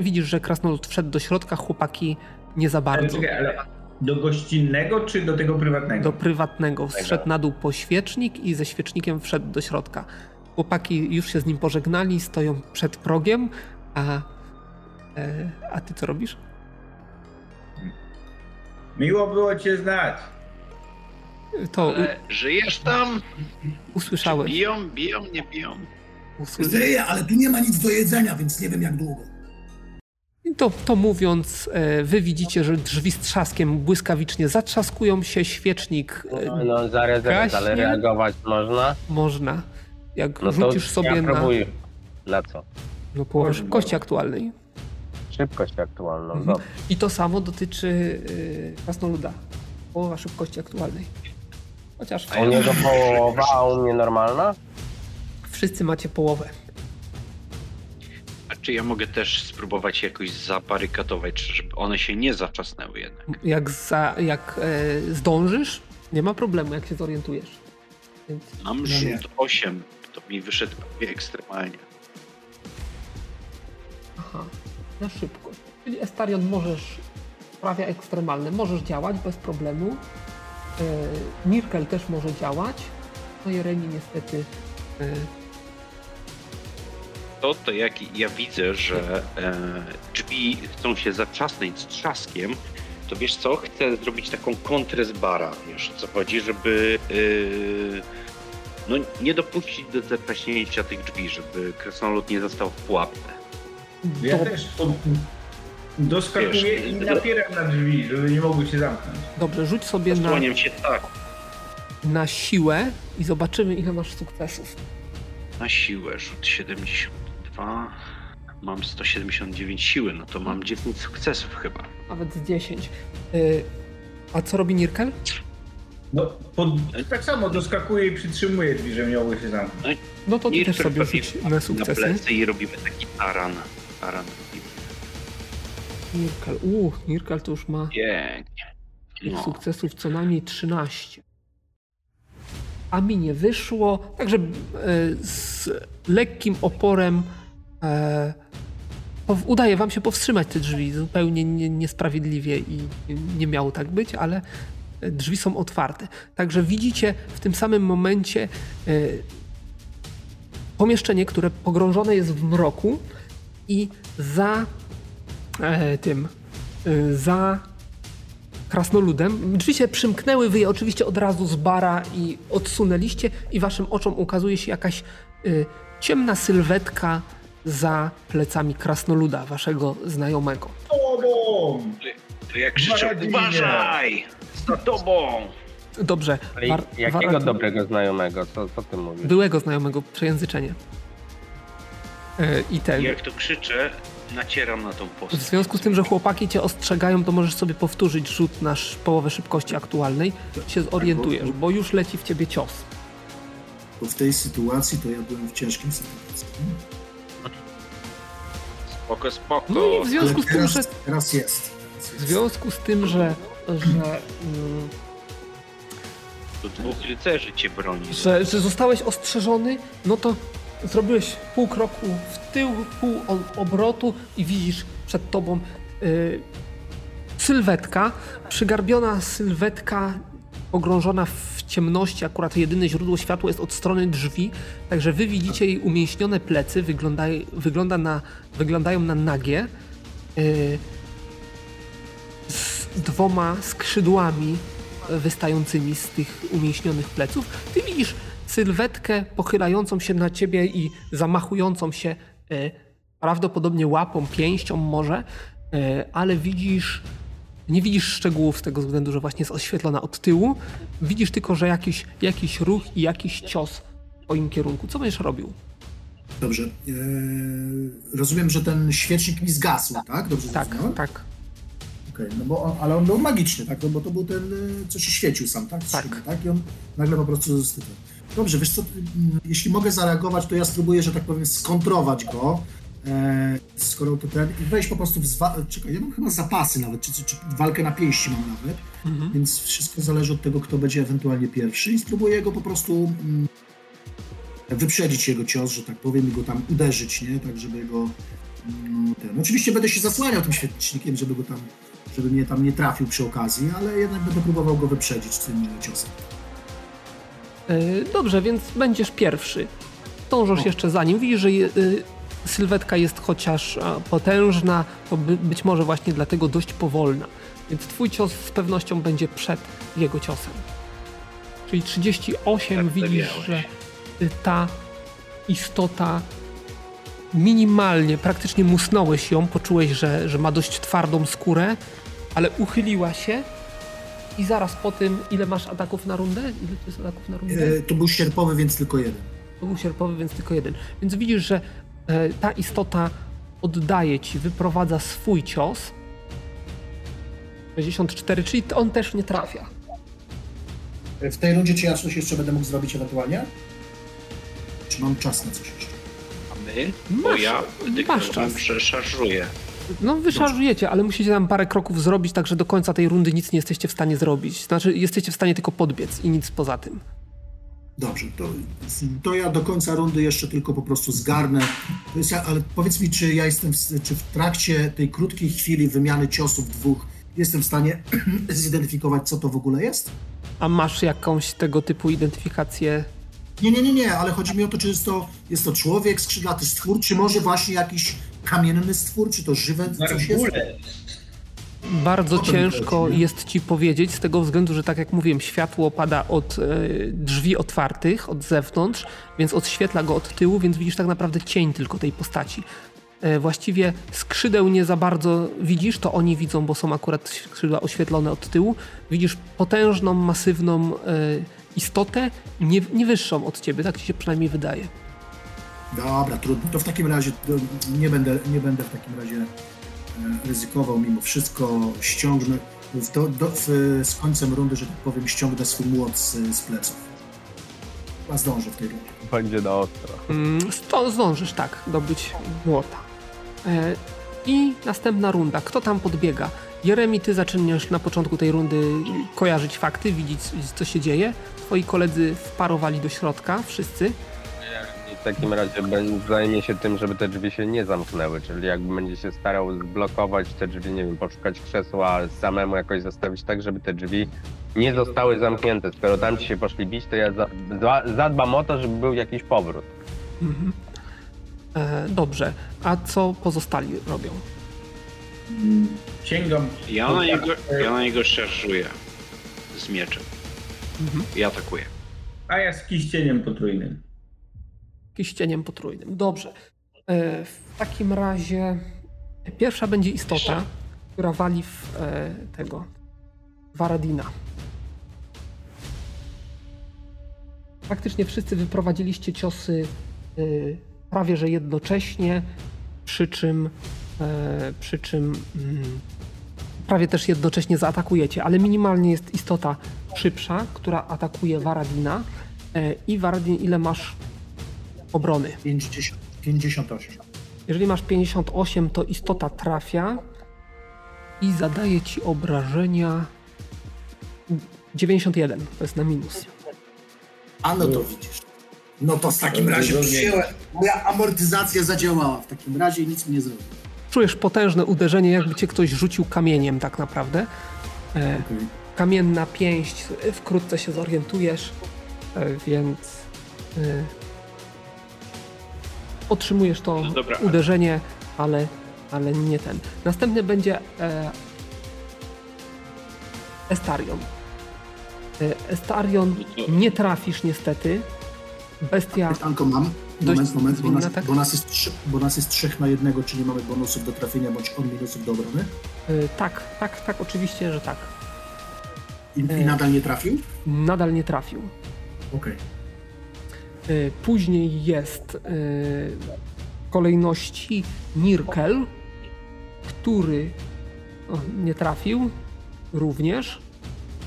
Widzisz, że krasnolud wszedł do środka, chłopaki nie za Ale, bardzo. czekaj, ale do gościnnego czy do tego prywatnego? Do prywatnego zszedł na dół po świecznik i ze świecznikiem wszedł do środka. Chłopaki już się z nim pożegnali, stoją przed progiem, a, e, a ty co robisz? Miło było cię znać. To Ale żyjesz tam? usłyszałeś. Biją, biją, nie biją. Usły... Zryję, ale tu nie ma nic do jedzenia, więc nie wiem jak długo. To, to mówiąc, e, wy widzicie, że drzwi z trzaskiem błyskawicznie zatrzaskują się, świecznik e, No, no zareagować, ale reagować można. można. Jak No to rzucisz sobie ja na, próbuję. Na co? no, połowę Można. szybkości aktualnej. Szybkość aktualną. Mhm. Dobrze. I to samo dotyczy yy, krasnoluda. Połowa szybkości aktualnej. Chociaż A niego połowa, a u mnie normalna? wszyscy macie połowę. A czy ja mogę też spróbować jakoś zabarykadować, żeby one się nie zaczasnęły jednak? Jak, za, jak e, zdążysz, nie ma problemu, jak się zorientujesz. Więc Mam nie. rzut 8, to mi wyszedł prawie ekstremalnie. aha, na szybkość. Czyli Estarion możesz, sprawia ekstremalne, możesz działać bez problemu. E, Mirkel też może działać. No Jeremi niestety e, To, to jak ja widzę, że e, drzwi chcą się zatrzasnąć z trzaskiem, to wiesz co, chcę zrobić taką kontrę z bara, wiesz co chodzi, żeby e, no, nie dopuścić do zatrzaśnięcia tych drzwi, żeby krasnolud nie został w pułapce. Ja do, też pod... doskakuję i do- napieram na drzwi, żeby nie mogły się zamknąć. dobrze, rzuć sobie na, się tak, na siłę i zobaczymy ile masz sukcesów. na siłę, rzut 72, mam 179 siły, no to mam 10 sukcesów chyba. Nawet z 10. Y, a co robi Nirkel? No, pod... tak samo doskakuję i przytrzymuję drzwi, nie mogły się zamknąć. No to ty też sobie rzuć na Na sukcesy. plecy i robimy taki taran. taran. Nirkel. Uuu, Nirkel to już ma Pięknie. No. sukcesów co najmniej 13. A mi nie wyszło, także e, z lekkim oporem e, udaje wam się powstrzymać te drzwi. Zupełnie nie, niesprawiedliwie i nie miało tak być, ale drzwi są otwarte. Także widzicie w tym samym momencie e, pomieszczenie, które pogrążone jest w mroku i za e, tym, e, za krasnoludem. Drzwi się przymknęły, wy je oczywiście od razu z bara i odsunęliście i waszym oczom ukazuje się jakaś y, ciemna sylwetka za plecami krasnoluda, waszego znajomego. Tobą! To jak krzyczę, uważaj! Za tobą! Dobrze. Ale war- jakiego dobrego znajomego? Co, co ty mówisz? Byłego znajomego, przejęzyczenie. Y, I ten. I jak to krzyczę, nacieram na tą W postać. związku z tym, że chłopaki cię ostrzegają, to możesz sobie powtórzyć rzut na sz- połowę szybkości aktualnej. Się zorientujesz, bo już leci w ciebie cios. Bo w tej sytuacji to ja byłem w ciężkim sytuacji. Spoko, spoko. No i w związku Ale z tym, teraz, że teraz jest. W związku z tym, że, że, mm, Tu dwóch rycerzy cię broni. że, że zostałeś ostrzeżony, no to zrobiłeś pół kroku w tył, pół obrotu i widzisz przed tobą y, sylwetka, przygarbiona sylwetka pogrążona w ciemności, akurat jedyne źródło światła jest od strony drzwi, także wy widzicie jej umięśnione plecy, wygląda, wygląda na, wyglądają na nagie, z dwoma skrzydłami wystającymi z tych umięśnionych pleców. Ty widzisz sylwetkę pochylającą się na ciebie i zamachującą się yy, prawdopodobnie łapą, pięścią może, yy, ale widzisz nie widzisz szczegółów z tego względu, że właśnie jest oświetlona od tyłu. Widzisz tylko, że jakiś, jakiś ruch i jakiś cios w twoim kierunku. Co będziesz robił? Dobrze. Eee, rozumiem, że ten świecznik mi zgasł, tak? Dobrze Tak, tak. Okej, no bo on, ale on był magiczny, tak? No bo to był ten, e, co się świecił sam, tak? Tak. tak? I on nagle po prostu zastygł. Dobrze, wiesz co, mm, jeśli mogę zareagować, to ja spróbuję, że tak powiem, skontrować go, e, skoro to ten, i wejść po prostu w zwa... Czekaj, ja mam chyba zapasy nawet, czy, czy, czy walkę na pięści mam nawet, Mhm. więc wszystko zależy od tego, kto będzie ewentualnie pierwszy i spróbuję go po prostu mm, wyprzedzić jego cios, że tak powiem, i go tam uderzyć, nie? Tak, żeby go... mm, ten. Oczywiście będę się zasłaniał tym świecznikiem, żeby go tam żeby mnie tam nie trafił przy okazji, ale jednak będę próbował go wyprzedzić tym ciosem. Yy, Dobrze, więc będziesz pierwszy. Dążysz jeszcze za nim. Widzisz, że yy, sylwetka jest chociaż a, potężna, to by, być może właśnie dlatego dość powolna. Więc twój cios z pewnością będzie przed jego ciosem. Czyli 38 Tak widzisz, że y, ta istota minimalnie, praktycznie musnąłeś ją, poczułeś, że, że ma dość twardą skórę, ale uchyliła się i zaraz po tym, ile masz ataków na rundę? Ile to jest ataków na rundę? E, to był sierpowy, więc tylko jeden. To był sierpowy, więc tylko jeden. Więc widzisz, że e, ta istota oddaje ci, wyprowadza swój cios. 64, czyli to on też nie trafia. W tej rundzie czy ja coś jeszcze będę mógł zrobić ewentualnie? Czy mam czas na coś jeszcze? A my? Bo Masz- ja masz czas. że szarżuję. No wyszarżujecie, ale musicie tam parę kroków zrobić, tak że do końca tej rundy nic nie jesteście w stanie zrobić. Znaczy, jesteście w stanie tylko podbiec i nic poza tym. Dobrze, to, to ja do końca rundy jeszcze tylko po prostu zgarnę. Ale powiedz mi, czy ja jestem, w, czy w trakcie tej krótkiej chwili wymiany ciosów dwóch jestem w stanie zidentyfikować, co to w ogóle jest? A masz jakąś tego typu identyfikację? Nie, nie, nie, nie, ale chodzi mi o to, czy jest to, jest to człowiek, skrzydlaty stwór, czy może właśnie jakiś kamienny stwór, czy to żywe coś jest? Bardzo ciężko jest ci powiedzieć, z tego względu, że tak jak mówiłem, światło pada od e, drzwi otwartych, od zewnątrz, więc odświetla go od tyłu, więc widzisz tak naprawdę cień tylko tej postaci. E, właściwie skrzydeł nie za bardzo widzisz, to oni widzą, bo są akurat skrzydła oświetlone od tyłu. Widzisz potężną, masywną e, istotę, nie, nie wyższą od ciebie, tak ci się przynajmniej wydaje. Dobra, trudno. To w takim razie nie, będę, nie będę w takim razie e, ryzykował mimo wszystko. Ściągnę w, do, do, w, z końcem rundy, że tak powiem, ściągnę swój młot z, z pleców. A zdążę w tej rundzie. Będzie na ostro. Mm, sto, zdążysz, tak, dobyć młota. E, I następna runda. Kto tam podbiega? Jeremi, ty zaczynasz na początku tej rundy kojarzyć fakty, widzieć, co się dzieje. Twoi koledzy wparowali do środka, wszyscy. W takim razie zajmie się tym, żeby te drzwi się nie zamknęły, czyli jakby będzie się starał zblokować te drzwi, nie wiem, poszukać krzesła, samemu jakoś zostawić tak, żeby te drzwi nie zostały zamknięte. Skoro tam ci się poszli bić, to ja za, za, zadbam o to, żeby był jakiś powrót. Mhm. E, dobrze. A co pozostali robią? Sięgam. Ja na niego, ja na niego szarżuję z mieczem Mhm. i atakuję. A ja z kiścieniem potrójnym. Kiścieniem potrójnym. Dobrze. E, w takim razie pierwsza będzie istota, która wali w e, tego Waradina. Praktycznie wszyscy wyprowadziliście ciosy e, prawie że jednocześnie, przy czym, przy czym mm, prawie też jednocześnie zaatakujecie, ale minimalnie jest istota szybsza, która atakuje Waradina. E, I Waradin, ile masz obrony? 50, 58. Jeżeli masz 58, to istota trafia i zadaje ci obrażenia 91. To jest na minus. A no to widzisz. No to w takim razie przyjęłem. Moja amortyzacja zadziałała w takim razie i nic mi nie zrobił. Czujesz potężne uderzenie, jakby cię ktoś rzucił kamieniem, tak naprawdę. E, kamienna pięść, wkrótce się zorientujesz, e, więc e, otrzymujesz to No dobra, uderzenie, ale, ale nie ten. Następny będzie e, Estarion. E, Estarion No nie trafisz niestety. Bestia Pytanko mam. Dość Moment, moment, bo nas, tak? bo, nas jest bo nas jest trzech na jednego, czy nie mamy bonusów do trafienia, bądź on minusów do obrony? e, tak, tak, tak, oczywiście, że tak. I, E. i nadal nie trafił? Nadal nie trafił. Okej. E, Później jest e, w kolejności Nirkel, który o, nie trafił również.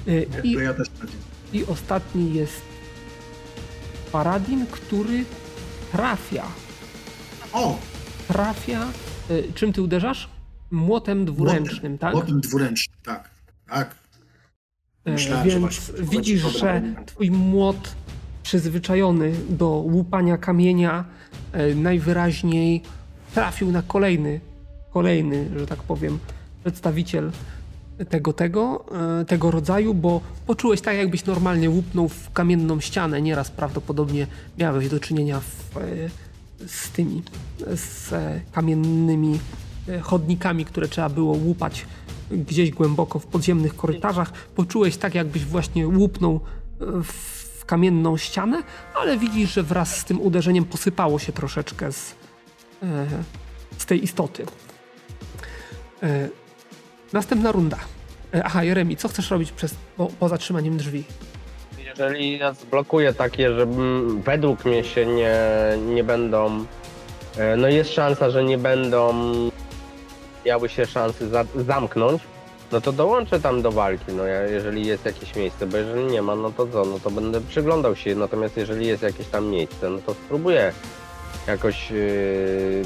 E, I, To ja. I ostatni jest Paradin, który trafia. O! Trafia. Czym ty uderzasz? Młotem dwuręcznym, tak? Młotem dwuręcznym, tak. Tak. Myślałem, że Więc właśnie to widzisz, że twój młot przyzwyczajony do łupania kamienia e, najwyraźniej trafił na kolejny, kolejny, że tak powiem, przedstawiciel tego, tego, e, tego rodzaju, bo poczułeś tak, jakbyś normalnie łupnął w kamienną ścianę. Nieraz prawdopodobnie miałeś do czynienia w, e, z tymi, z kamiennymi chodnikami, które trzeba było łupać gdzieś głęboko w podziemnych korytarzach. Poczułeś tak, jakbyś właśnie łupnął e, w kamienną ścianę, ale widzisz, że wraz z tym uderzeniem posypało się troszeczkę z, e, z tej istoty. E, Następna runda. E, Aha, Jeremi, co chcesz robić przez, po, po zatrzymaniem drzwi? Jeżeli nas blokuje takie, że według mnie się nie, nie będą. No jest szansa, że nie będą miały się szansy za, zamknąć, no to dołączę tam do walki, no ja, jeżeli jest jakieś miejsce, bo jeżeli nie ma, no to co, no to będę przyglądał się, natomiast jeżeli jest jakieś tam miejsce, no to spróbuję jakoś yy,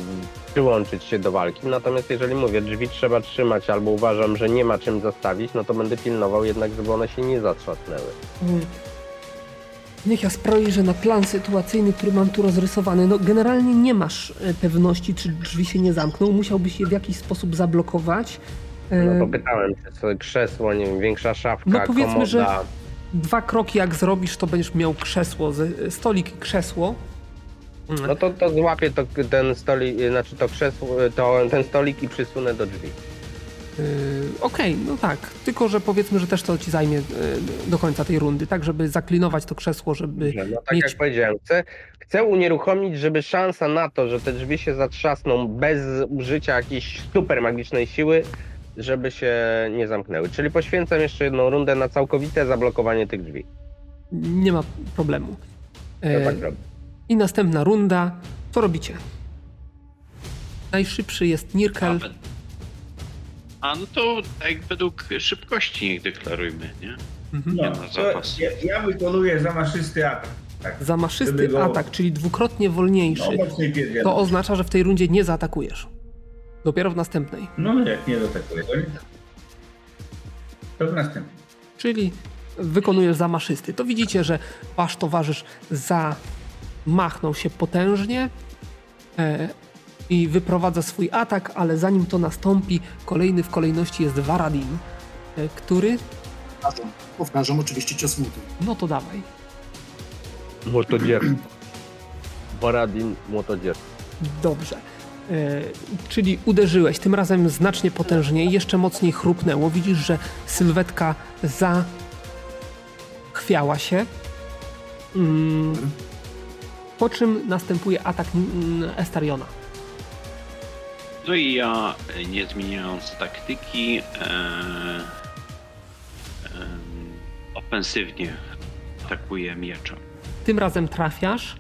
przyłączyć się do walki, natomiast jeżeli mówię, drzwi trzeba trzymać albo uważam, że nie ma czym zostawić, no to będę pilnował jednak, żeby one się nie zatrzasnęły. Mm. Niech ja spojrzę na plan sytuacyjny, który mam tu rozrysowany. No, generalnie nie masz e, pewności, czy drzwi się nie zamkną. Musiałbyś je w jakiś sposób zablokować. No to pytałem, czy krzesło, nie wiem, większa szafka, No powiedzmy, komoda. że- Dwa kroki jak zrobisz, to będziesz miał krzesło, stolik i krzesło. No to, to złapię to, ten stolik, znaczy to krzesło, to, ten stolik i przysunę do drzwi. Yy, Okej, no tak. Tylko, że powiedzmy, że też to ci zajmie yy, do końca tej rundy, tak, żeby zaklinować to krzesło, żeby. Że, No tak mieć- jak powiedziałem, chcę, chcę unieruchomić, żeby szansa na to, że te drzwi się zatrzasną bez użycia jakiejś super magicznej siły, żeby się nie zamknęły. Czyli poświęcam jeszcze jedną rundę na całkowite zablokowanie tych drzwi. Nie ma problemu. Yy, tak robię. I następna runda. Co robicie? Najszybszy jest Nirkel. A no to tak według szybkości niech deklarujmy, nie? Mhm. No, ja, ja wykonuję zamaszysty atak. Tak. Zamaszysty go- atak, czyli dwukrotnie No, wolniejszy. pierdzielę. To oznacza, że w tej rundzie nie zaatakujesz. Dopiero w następnej. No jak nie dotakuję, to nie. To w następnym. Czyli wykonujesz zamaszysty. To widzicie, że wasz towarzysz zamachnął się potężnie e, i wyprowadza swój atak, ale zanim to nastąpi, kolejny w kolejności jest Varadin, e, który, Powtarzam, powtarzam oczywiście cios muty. no to dawaj. Młotodzier. Boradin, młotodzier. Dobrze. E, czyli uderzyłeś, tym razem znacznie potężniej, jeszcze mocniej chrupnęło. Widzisz, że sylwetka zachwiała się. Mm, po czym następuje atak mm, Estariona. No i ja, e, nie zmieniając taktyki, e, em, ofensywnie atakuję mieczem. Tym razem trafiasz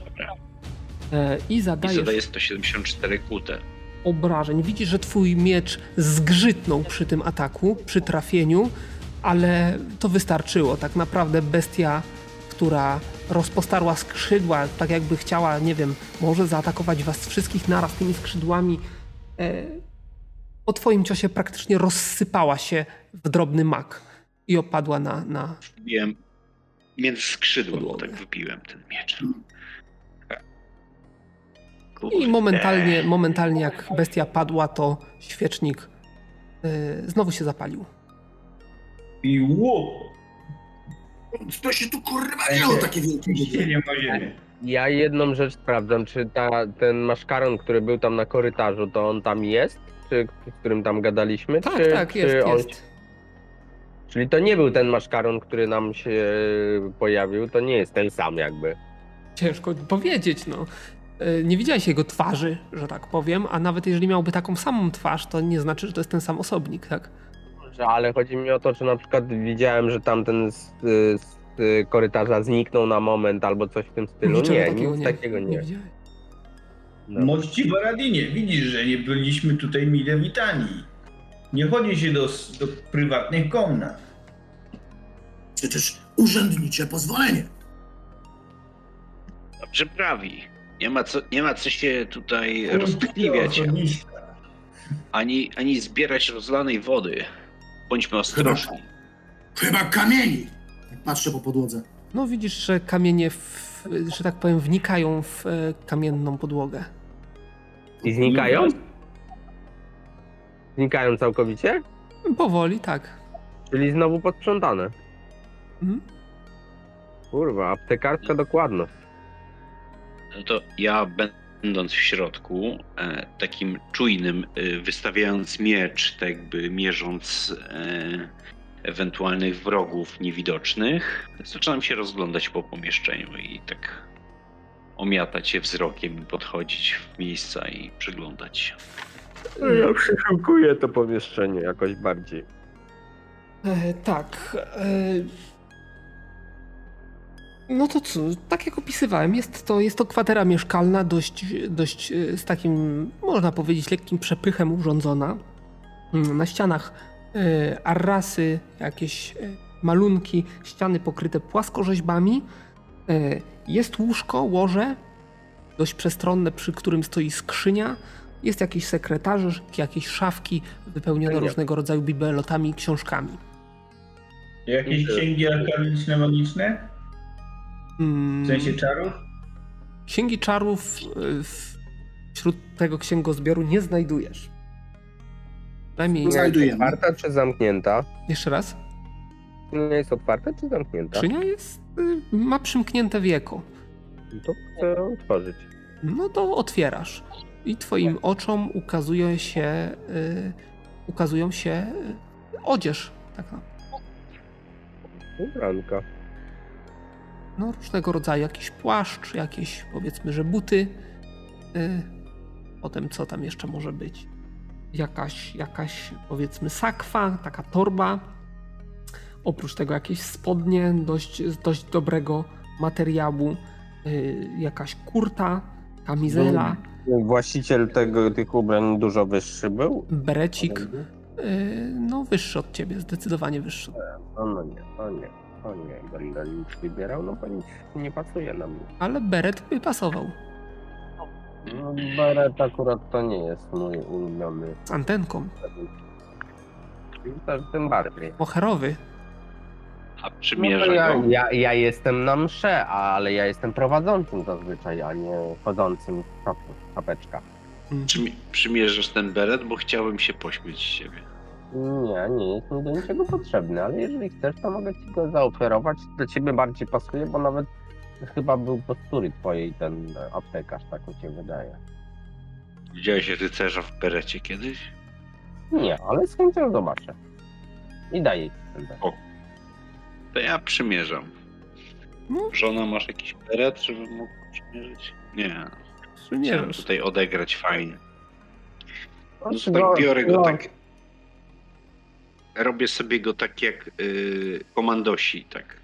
E, i I zadajesz zadaję 174 kute. obrażeń. Widzisz, że twój miecz zgrzytnął przy tym ataku, przy trafieniu, ale to wystarczyło. Tak naprawdę bestia, która rozpostarła skrzydła, tak jakby chciała, nie wiem, może zaatakować was wszystkich naraz tymi skrzydłami, e, po twoim ciosie praktycznie rozsypała się w drobny mak i opadła na, na Wbiłem między skrzydła, tak wybiłem ten miecz. I momentalnie, momentalnie jak bestia padła, to świecznik e, znowu się zapalił. I łup! To się tu kurwa działo takie wielkie Ciśnieniem o ziemię. Ja jedną rzecz sprawdzam, czy ta, ten maszkaron, który był tam na korytarzu, to on tam jest? Czy z którym tam gadaliśmy? Tak, czy, tak, czy jest, on... jest. Czyli to nie był ten maszkaron, który nam się pojawił, to nie jest ten sam jakby. Ciężko powiedzieć, no. E, Nie widziałeś jego twarzy, że tak powiem, a nawet jeżeli miałby taką samą twarz, to nie znaczy, że to jest ten sam osobnik, tak? Ale chodzi mi o to, czy na przykład widziałem, że tamten z, z korytarza zniknął na moment albo coś w tym stylu. Niczego Nie, takiego nic nie, takiego nie. widziałeś. No. Mości Baradinie, widzisz, że nie byliśmy tutaj mile witani. Nie chodzi się do, do prywatnych komnat. Przecież urzędnicze pozwolenie. Dobrze prawi. Nie ma co, nie ma co się tutaj roztkliwiać, ani, ani zbierać rozlanej wody. Bądźmy ostrożni. Chyba kamieni. Jak patrzę po podłodze. No widzisz, że kamienie, w, że tak powiem, wnikają w e, kamienną podłogę. I znikają? Znikają całkowicie? Powoli, tak. Czyli znowu posprzątane. Mhm. Kurwa, aptekarska dokładność. No to ja będąc w środku, e, takim czujnym, e, wystawiając miecz, tak jakby mierząc e, ewentualnych wrogów niewidocznych, zaczynam się rozglądać po pomieszczeniu i tak omiatać je wzrokiem i podchodzić w miejsca i przyglądać się. Ja przeszukuję to pomieszczenie jakoś bardziej. E, tak. E, no to co, tak jak opisywałem, jest to, jest to kwatera mieszkalna, dość, dość e, z takim, można powiedzieć, lekkim przepychem urządzona. Mm, Na ścianach e, arrasy, jakieś e, malunki, ściany pokryte płaskorzeźbami. Jest łóżko, łoże, dość przestronne, przy którym stoi skrzynia. Jest jakiś sekretarzyk, jakieś szafki wypełnione różnego rodzaju bibelotami i książkami. Jakieś księgi alchemiczne, magiczne? Mm, W sensie czarów? Księgi czarów y, w, wśród tego księgozbioru nie znajdujesz. Przynajmniej Nie. Znajdujemy. Otwarta czy zamknięta? jeszcze raz. Nie jest otwarta czy zamknięta? Skrzynia jest, y, ma przymknięte wieko. To chcę otworzyć. No to otwierasz. I twoim oczom ukazuje się, y, ukazują się y, odzież. Tak naprawdę. Ubranka. No, różnego rodzaju jakiś płaszcz, jakieś powiedzmy, że buty. Y, potem co tam jeszcze może być? Jakaś, jakaś powiedzmy sakwa, taka torba. Oprócz tego jakieś spodnie dość, dość dobrego materiału. Y, jakaś kurta, kamizela, Właściciel tego, tych ubrań dużo wyższy był? berecik. Y, no wyższy od ciebie, zdecydowanie wyższy. No, no nie, no nie, no nie, będę nic wybierał, no nic nie pasuje na mnie. Ale beret by pasował. No, beret akurat to nie jest mój ulubiony. Z antenką. Tym bardziej. Moherowy. A No to przymierza ja, go. ja, ja jestem na msze, ale ja jestem prowadzącym zazwyczaj, a nie chodzącym w czap- czapeczkach. Przymie- przymierzasz ten beret, bo chciałbym się pośmieć z siebie. Nie, nie jest mi do niczego potrzebny, ale jeżeli chcesz, to mogę ci go zaoferować. Do ciebie bardziej pasuje, bo nawet chyba był postury twojej ten aptekarz, tak mi się wydaje. Widziałeś rycerza w berecie kiedyś? Nie, ale z chęcią zobaczę. I daję ci ten beret. To ja przymierzam. No, Żona, masz jakiś beret, żeby mógł przymierzyć? Nie. Chciałem przymierzasz. tutaj odegrać fajnie. No No, tak biorę go no, tak. Robię sobie go tak jak y, komandosi, tak.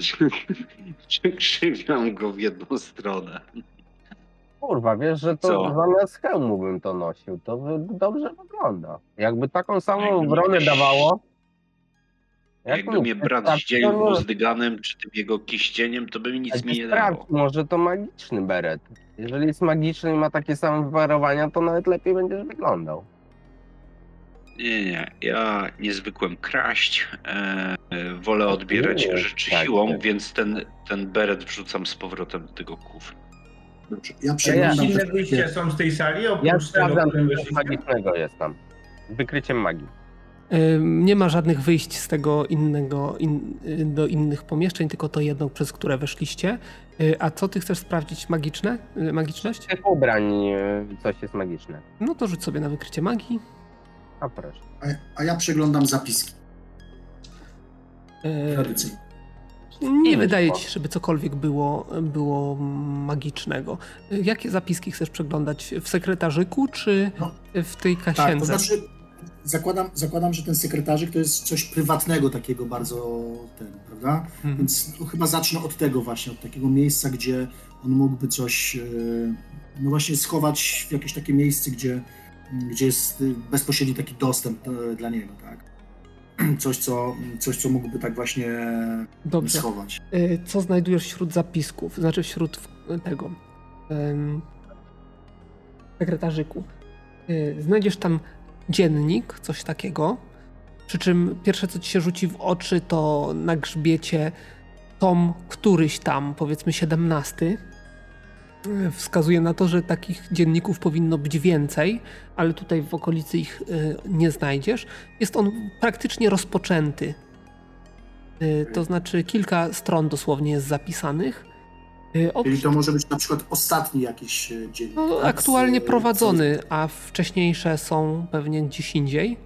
Krzywiam go w jedną stronę. Kurwa, wiesz, że to Co? zamiast hełmu bym to nosił, to dobrze wygląda. Jakby taką samą obronę dawało. jak Jakby mnie brat zdzielił to nie- uzdyganem, czy tym jego kiścieniem, to by mi nic mi nie dało. może to magiczny beret. Jeżeli jest magiczny i ma takie same wyparowania, to nawet lepiej będziesz wyglądał. Nie, nie, ja nie zwykłem kraść. E, e, wolę odbierać nie, rzeczy tak, siłą, tak. więc ten, ten beret wrzucam z powrotem do tego kufra. Dobrze. Ja przeglądam inne te wyjścia są z tej sali, Ja oprócz tego, sprawdzam, weszliśmy? magicznego jest tam. Z wykryciem magii. Nie ma żadnych wyjść z tego innego in, do innych pomieszczeń, tylko to jedno, przez które weszliście. A co ty chcesz sprawdzić? Magiczne? Magiczność? Tych ubrań coś jest magiczne. No to rzuć sobie na wykrycie magii. A proszę. A, a ja przeglądam zapiski. Tradycyjnie. Nie wydaje ci się, żeby cokolwiek było, było magicznego. Jakie zapiski chcesz przeglądać? W sekretarzyku czy no, w tej kasience? Tak, to znaczy zakładam, zakładam, że ten sekretarzyk to jest coś prywatnego takiego bardzo ten, prawda? Mhm. Więc no, chyba zacznę od tego właśnie, od takiego miejsca, gdzie on mógłby coś e, no właśnie schować w jakieś takie miejsce, gdzie, gdzie jest bezpośredni taki dostęp e, dla niego, tak? coś, co, coś, co mógłby tak właśnie Dobrze. schować. Y, co znajdujesz wśród zapisków, znaczy wśród tego um, sekretarzyku? Y, znajdziesz tam dziennik, coś takiego, przy czym pierwsze, co ci się rzuci w oczy, to na grzbiecie tom któryś tam, powiedzmy 17, wskazuje na to, że takich dzienników powinno być więcej, ale tutaj w okolicy ich y, nie znajdziesz. Jest on praktycznie rozpoczęty. Y, to znaczy kilka stron dosłownie jest zapisanych. Y, Czyli to może być na przykład ostatni jakiś dziennik. No, tak? aktualnie prowadzony, a wcześniejsze są pewnie gdzieś indziej.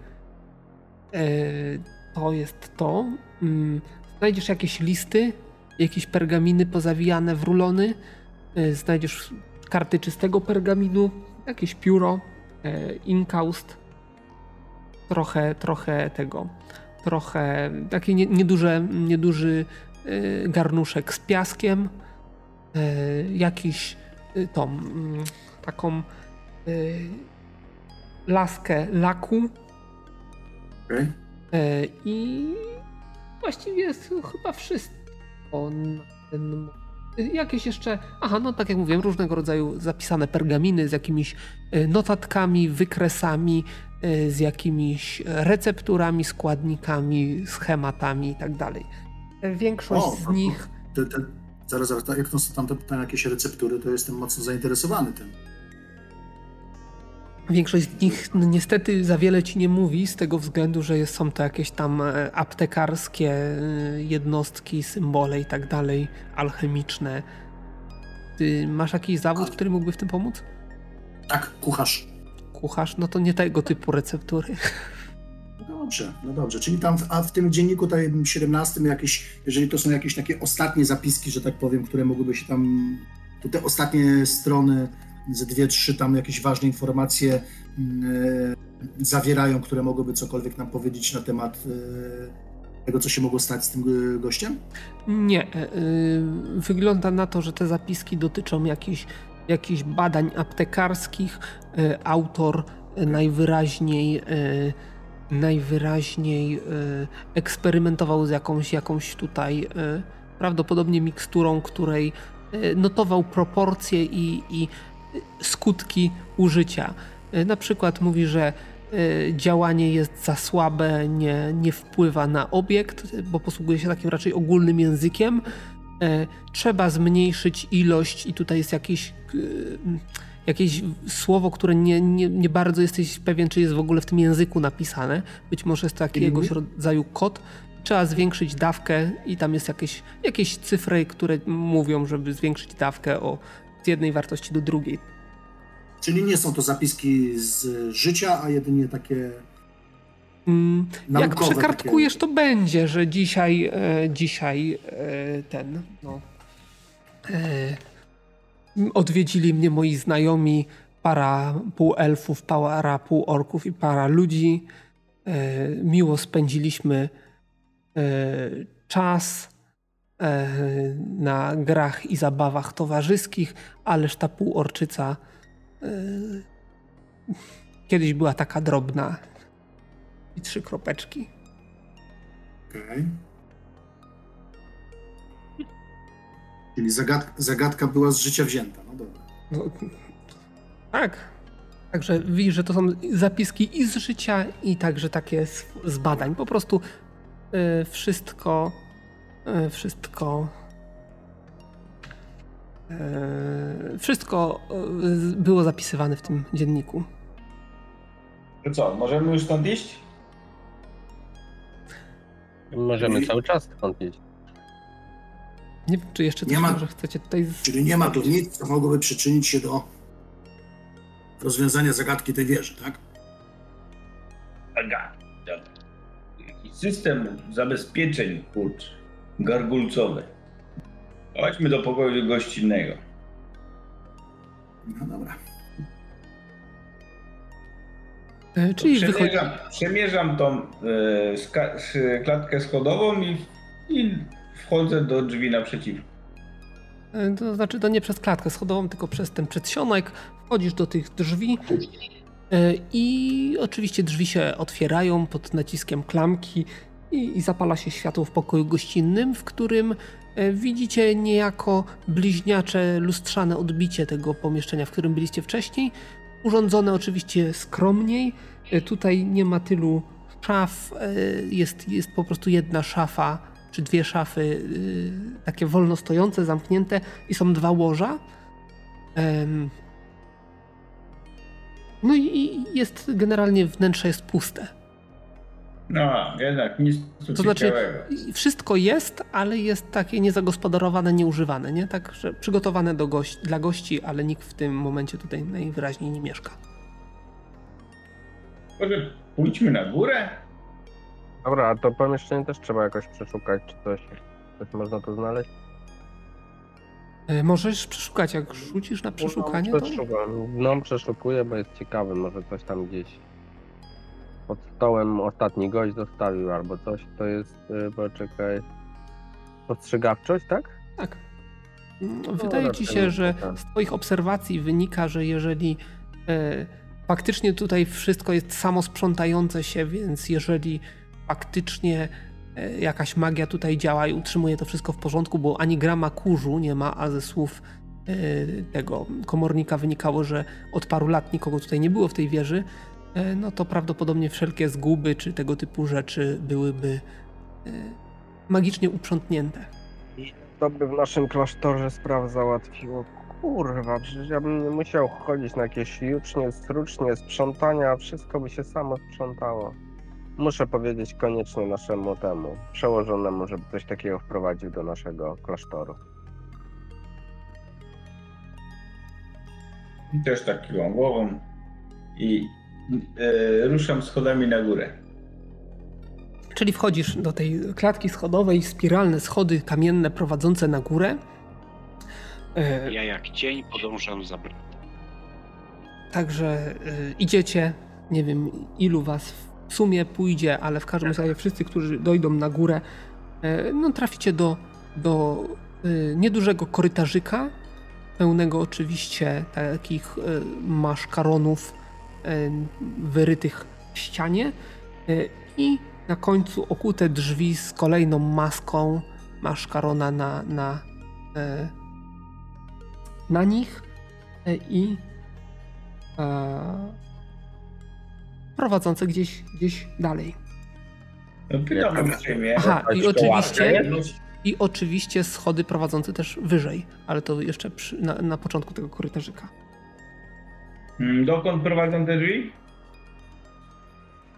To jest to. Mm, znajdziesz jakieś listy, jakieś pergaminy pozawijane w rulony E, znajdziesz karty czystego pergaminu, jakieś pióro, e, inkaust, trochę, trochę tego, trochę taki nieduże, nieduży e, garnuszek z piaskiem, jakiś tą mm, taką laskę laku okay. i właściwie jest chyba wszystko na ten moment. Jakieś jeszcze, aha, no tak jak mówiłem, różnego rodzaju zapisane pergaminy z jakimiś e, notatkami, wykresami, e, z jakimiś recepturami, składnikami, schematami i tak dalej. Większość o, z nich. Te, te, zaraz, zaraz, jak to są tam, tam jakieś receptury, to jestem mocno zainteresowany tym. Większość z nich no, niestety za wiele ci nie mówi, z tego względu, że są to jakieś tam e, aptekarskie e, jednostki, symbole i tak dalej, alchemiczne. Ty masz jakiś zawód, który mógłby w tym pomóc? Tak, kucharz. Kucharz? No to nie tego typu receptury. No dobrze, no dobrze. Czyli tam w, a w tym dzienniku tutaj 17 jakieś, jeżeli to są jakieś takie ostatnie zapiski, że tak powiem, które mogłyby się tam, to te ostatnie strony ze dwie, trzy tam jakieś ważne informacje mm, e, zawierają, które mogłyby cokolwiek nam powiedzieć na temat e, tego, co się mogło stać z tym e, gościem? Nie. Wygląda na to, że te zapiski dotyczą jakichś, jakichś badań aptekarskich. Autor najwyraźniej najwyraźniej eksperymentował z jakąś, jakąś tutaj prawdopodobnie miksturą, której notował proporcje i, i skutki użycia. E, na przykład mówi, że e, działanie jest za słabe, nie, nie wpływa na obiekt, bo posługuje się takim raczej ogólnym językiem. E, trzeba zmniejszyć ilość, i tutaj jest jakieś, jakieś słowo, które nie, nie, nie bardzo jesteś pewien, czy jest w ogóle w tym języku napisane. Być może jest to jakiegoś rodzaju kod. Trzeba zwiększyć dawkę, i tam jest jakieś, jakieś cyfry, które mówią, żeby zwiększyć dawkę o z jednej wartości do drugiej. Czyli nie są to zapiski z życia, a jedynie takie. Mm, jak przekartkujesz, takie... to będzie, że dzisiaj, e, dzisiaj e, ten. No, e, odwiedzili mnie moi znajomi, para pół elfów, para pół orków i para ludzi. E, miło spędziliśmy e, czas na grach i zabawach towarzyskich, ależ ta półorczyca e, kiedyś była taka drobna i trzy kropeczki. Okej. Okay. Czyli zagadka, zagadka była z życia wzięta, no dobra. No, tak. Także widzisz, że to są zapiski i z życia, i także takie z, z badań. Po prostu y, wszystko E, wszystko. E, wszystko e, było zapisywane w tym dzienniku. To co, możemy już stąd iść? Możemy Nie. cały czas stąd iść. Nie wiem, czy jeszcze coś Nie ma- może chcecie tutaj... Czyli nie ma tu nic, co mogłoby przyczynić się do rozwiązania zagadki tej wieży, tak? Aga. Dobra. Jakiś system zabezpieczeń, kurcz, gargulcowy. Chodźmy do pokoju gościnnego. No dobra. E, Czyli wychodzi... Przemierzam, przemierzam tą e, ska- s- klatkę schodową i, i wchodzę do drzwi naprzeciw. E, To znaczy, to nie przez klatkę schodową, tylko przez ten przedsionek. Wchodzisz do tych drzwi e, i oczywiście drzwi się otwierają pod naciskiem klamki i, i zapala się światło w pokoju gościnnym, w którym e, widzicie niejako bliźniacze, lustrzane odbicie tego pomieszczenia, w którym byliście wcześniej. Urządzone oczywiście skromniej. E, Tutaj nie ma tylu szaf, e, jest, jest po prostu jedna szafa czy dwie szafy takie wolno stojące, zamknięte i są dwa łoża. No i jest generalnie wnętrze jest puste. No, jednak nic tu To znaczy wszystko jest, ale jest takie niezagospodarowane, nieużywane, nie? Także przygotowane do gości, dla gości, ale nikt w tym momencie tutaj najwyraźniej nie mieszka. Może pójdźmy na górę? Dobra, a to pomieszczenie też trzeba jakoś przeszukać, czy coś, coś można tu znaleźć? E, Możesz przeszukać, jak rzucisz na przeszukanie, no, to przeszukam. No, przeszukuję, bo jest ciekawy, może coś tam gdzieś pod stołem ostatni gość zostawił albo coś. To jest, y, poczekaj, postrzegawczość, tak? Tak. Mm, Wydaje ci się, że tak. z Twoich obserwacji wynika, że jeżeli e, faktycznie tutaj wszystko jest samo sprzątające się, więc jeżeli faktycznie e, jakaś magia tutaj działa i utrzymuje to wszystko w porządku, bo ani grama kurzu nie ma, a ze słów e, tego komornika wynikało, że od paru lat nikogo tutaj nie było w tej wieży, no to prawdopodobnie wszelkie zguby czy tego typu rzeczy byłyby e, magicznie uprzątnięte. To by w naszym klasztorze spraw załatwiło. Kurwa, przecież ja bym nie musiał chodzić na jakieś jucznie, strucznie, sprzątania, a wszystko by się samo sprzątało. Muszę powiedzieć koniecznie naszemu temu przełożonemu, żeby coś takiego wprowadził do naszego klasztoru. Też tak kiwam głową i e, ruszam schodami na górę. Czyli wchodzisz do tej klatki schodowej, spiralne schody kamienne prowadzące na górę. E, Ja jak cień podążam za bratem. Także e, idziecie, nie wiem ilu was w sumie pójdzie, ale w każdym razie wszyscy, którzy dojdą na górę, e, no traficie do, do e, niedużego korytarzyka, pełnego oczywiście takich e, maszkaronów e, wyrytych w ścianie e, i na końcu okute drzwi z kolejną maską maszkarona na, na, e, na nich e, i e, prowadzące gdzieś, gdzieś dalej. No. Aha, i oczywiście, łatwe? i oczywiście schody prowadzące też wyżej, ale to jeszcze przy, na, na początku tego korytarzyka. Mm, Dokąd prowadzą te drzwi?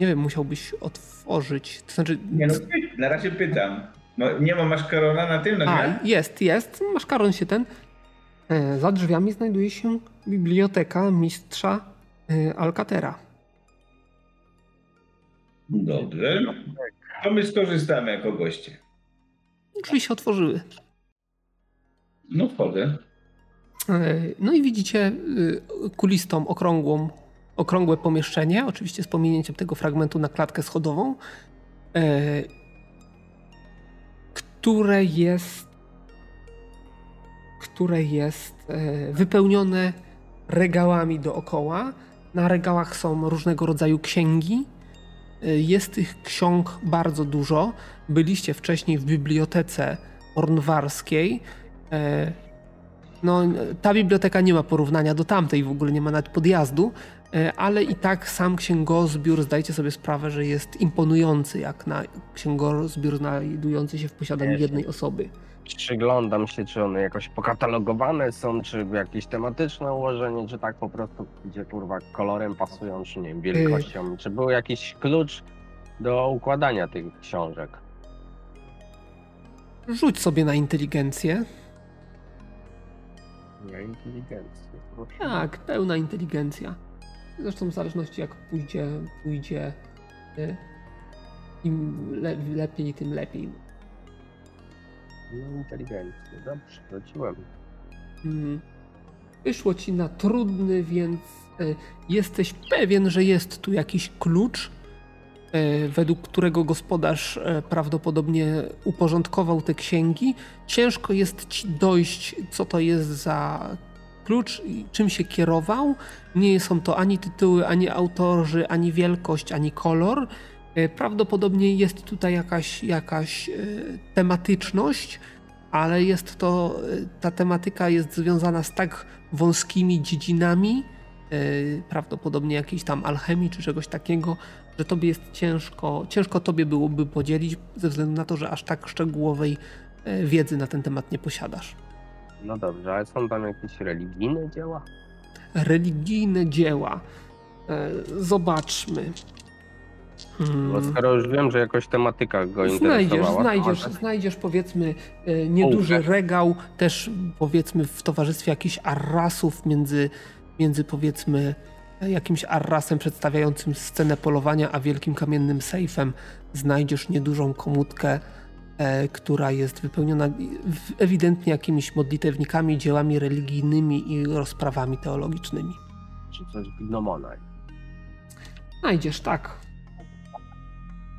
Nie wiem, musiałbyś otworzyć, to znaczy... Nie no, na razie pytam. No, nie ma maszkarona na tym, na A, drzwiach? jest, jest, maszkaron się ten. E, Za drzwiami znajduje się biblioteka mistrza e, Alcatera. Dobrze. To my skorzystamy jako goście. Drzwi się otworzyły. No wchodzę. E, No i widzicie y, kulistą, okrągłą, okrągłe pomieszczenie, oczywiście z pominięciem tego fragmentu na klatkę schodową, e, które jest które jest e, wypełnione regałami dookoła. Na regałach są różnego rodzaju księgi. E, Jest tych ksiąg bardzo dużo. Byliście wcześniej w bibliotece ornwarskiej. No, ta biblioteka nie ma porównania do tamtej, w ogóle nie ma nawet podjazdu, e, ale i tak sam księgozbiór, zdajcie sobie sprawę, że jest imponujący, jak na księgozbiór znajdujący się w posiadaniu jednej osoby. Przyglądam się, czy one jakoś pokatalogowane są, czy jakieś tematyczne ułożenie, czy tak po prostu, gdzie kurwa kolorem pasują, czy nie wiem, wielkością. Czy był jakiś klucz do układania tych książek? Rzuć sobie na inteligencję. Na inteligencję. proszę. Tak, pełna inteligencja. Zresztą w zależności jak pójdzie, pójdzie y, im le, lepiej, tym lepiej. No inteligencję. Dobrze, wróciłem. Mm. Wyszło ci na trudny, więc y, jesteś pewien, że jest tu jakiś klucz, według którego gospodarz y, prawdopodobnie uporządkował te księgi. Ciężko jest ci dojść, co to jest za klucz czym się kierował. Nie są to ani tytuły, ani autorzy, ani wielkość, ani kolor. Y, Prawdopodobnie jest tutaj jakaś, jakaś tematyczność, ale jest to, ta tematyka jest związana z tak wąskimi dziedzinami, prawdopodobnie jakiejś tam alchemii czy czegoś takiego, że tobie jest ciężko, ciężko tobie byłoby podzielić, ze względu na to, że aż tak szczegółowej y, wiedzy na ten temat nie posiadasz. No dobrze, ale są tam jakieś religijne dzieła? Religijne dzieła. E, Zobaczmy. Hmm. Bo skoro już wiem, że jakoś tematyka go Znajdziesz, interesowała. to znajdziesz, znajdziesz powiedzmy nieduży Ołówek. regał, też powiedzmy w towarzystwie jakichś arrasów między, między powiedzmy jakimś arrasem przedstawiającym scenę polowania, a wielkim kamiennym sejfem znajdziesz niedużą komutkę, e, która jest wypełniona ewidentnie jakimiś modlitewnikami, dziełami religijnymi i rozprawami teologicznymi. Czy coś gnomona. Znajdziesz, tak.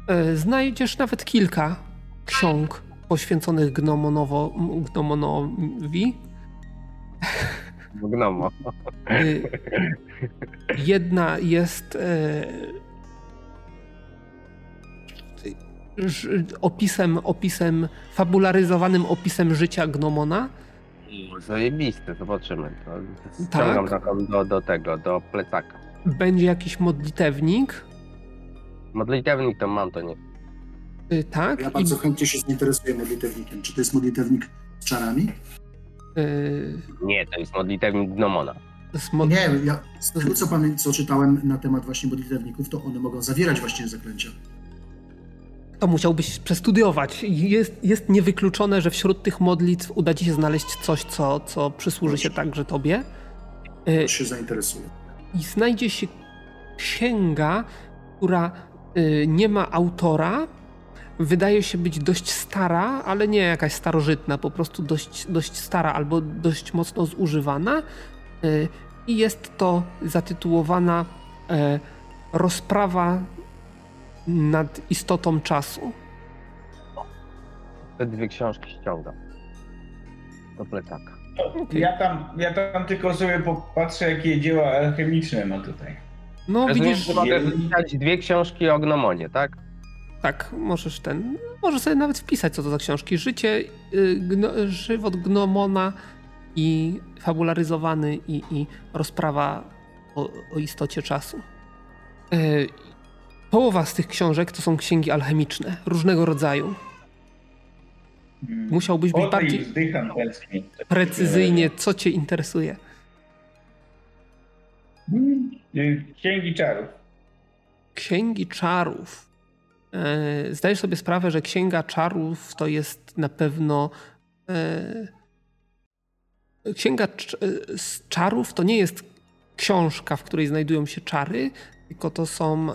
E, Znajdziesz nawet kilka ksiąg poświęconych gnomonowo, gnomonowi. Gnomo. E, Jedna jest e, opisem, opisem, fabularyzowanym opisem życia gnomona. Zajebiste, zobaczymy. To ściągam Tak. taką do, do tego, do plecaka. Będzie jakiś modlitewnik. Modlitewnik to mam, to nie. e, Tak. Ja i- bardzo chętnie się zainteresuję modlitewnikiem. Czy to jest modlitewnik z czarami? E, Nie, to jest modlitewnik gnomona. mod- Nie, ja z tego co, pamię- co czytałem na temat właśnie modlitewników, to one mogą zawierać właśnie zaklęcia. To musiałbyś przestudiować. Jest, jest niewykluczone, że wśród tych modlitw uda ci się znaleźć coś, co, co przysłuży się także tobie. Y, To się zainteresuje. I znajdzie się księga, która y, nie ma autora. Wydaje się być dość stara, ale nie jakaś starożytna, po prostu dość, dość stara albo dość mocno zużywana. Y, I jest to zatytułowana e, Rozprawa nad istotą czasu. Te dwie książki ściągam. Do plecaka. Okej. Ja tam, ja tam tylko sobie popatrzę, jakie dzieła alchemiczne ma tutaj. No Rozumiem, widzisz, że mogę dwie książki o gnomonie, tak? Tak, możesz ten, możesz sobie nawet wpisać, co to za książki. Życie, y, gno, żywot gnomona i fabularyzowany i, i rozprawa o, o istocie czasu. Y, Połowa z tych książek to są księgi alchemiczne, różnego rodzaju. Hmm. Musiałbyś być bardziej precyzyjnie, co cię interesuje. Hmm. Y, Księgi czarów. Księgi czarów. E, Zdajesz sobie sprawę, że księga czarów to jest na pewno. e, Księga e, czarów to nie jest książka, w której znajdują się czary, tylko to są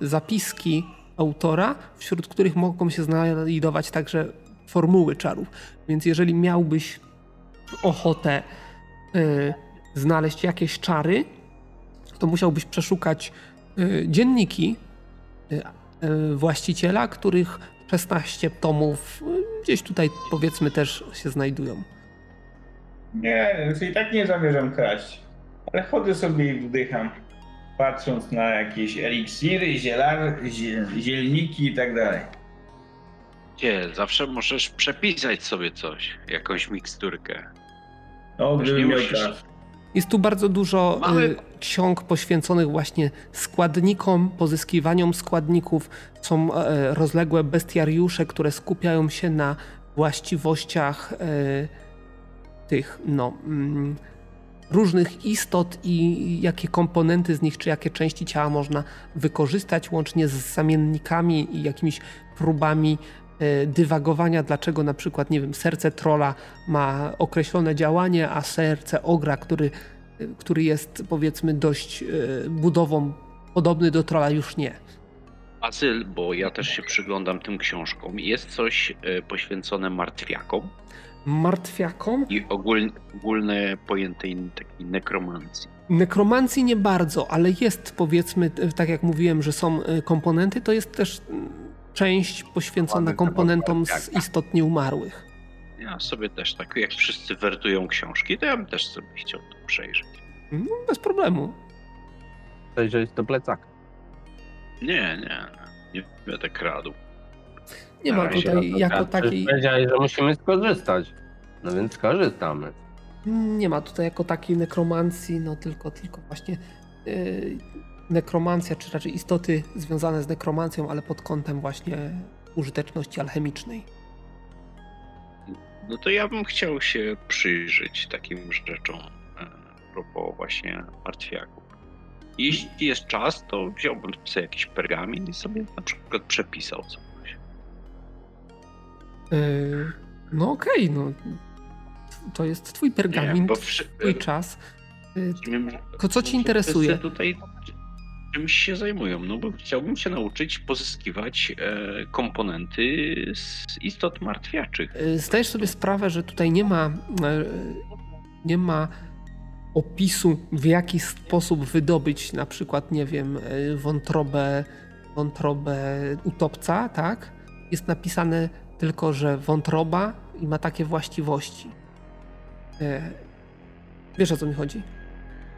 zapiski autora, wśród których mogą się znajdować także formuły czarów. Więc jeżeli miałbyś ochotę znaleźć jakieś czary, to musiałbyś przeszukać dzienniki właściciela, których 16 tomów y, gdzieś tutaj powiedzmy też się znajdują. Nie, i tak nie zamierzam kraść. Ale chodzę sobie i wdycham. Patrząc na jakieś eliksiry, zielar, zie- zielniki i tak dalej. Gdzie? Zawsze możesz przepisać sobie coś, jakąś miksturkę. No, gdybym nie miał musisz. czas. Jest tu bardzo dużo Mamy- y, ksiąg poświęconych właśnie składnikom, pozyskiwaniom składników. Są e, rozległe bestiariusze, które skupiają się na właściwościach e, tych no, mm, różnych istot i jakie komponenty z nich, czy jakie części ciała można wykorzystać, łącznie z zamiennikami i jakimiś próbami e, dywagowania, dlaczego na przykład, nie wiem, serce trola ma określone działanie, a serce ogra, który, który jest powiedzmy dość e, budową podobny do trola, już nie. Azyl, bo ja też się przyglądam tym książkom. Jest coś e, poświęcone martwiakom Martwiakom? i ogólne, ogólne pojętej takiej nekromancji. Nekromancji nie bardzo, ale jest powiedzmy, tak jak mówiłem, że są y, komponenty, to jest też część poświęcona komponentom z tak. istot nieumarłych. Ja sobie też tak, jak wszyscy wertują książki, to ja bym też sobie chciał to przejrzeć. No, bez problemu. Jest do plecaka. Nie, nie, nie będę kradł. Nie ma tutaj jako tak, przecież takiej, Powiedziałeś, że musimy skorzystać. No więc skorzystamy. nie ma tutaj jako takiej nekromancji, no tylko, tylko właśnie yy, nekromancja, czy raczej istoty związane z nekromancją, ale pod kątem właśnie użyteczności alchemicznej. No to ja bym chciał się przyjrzeć takim rzeczom propos właśnie martwiaków. Jeśli jest czas, to wziąłbym sobie jakiś pergamin i sobie na przykład przepisał coś. Yy, no okej, no to jest twój pergamin, bo wszy- twój czas. Yy, Tylko co ci interesuje? tutaj czymś się zajmują, no bo chciałbym się nauczyć pozyskiwać e, komponenty z istot martwiaczych. Y, Zdajesz sobie sprawę, że tutaj nie ma, e, nie ma opisu, w jaki sposób wydobyć na przykład, nie wiem, e, wątrobę, wątrobę utopca, tak? Jest napisane tylko, że wątroba i ma takie właściwości. E, Wiesz o co mi chodzi?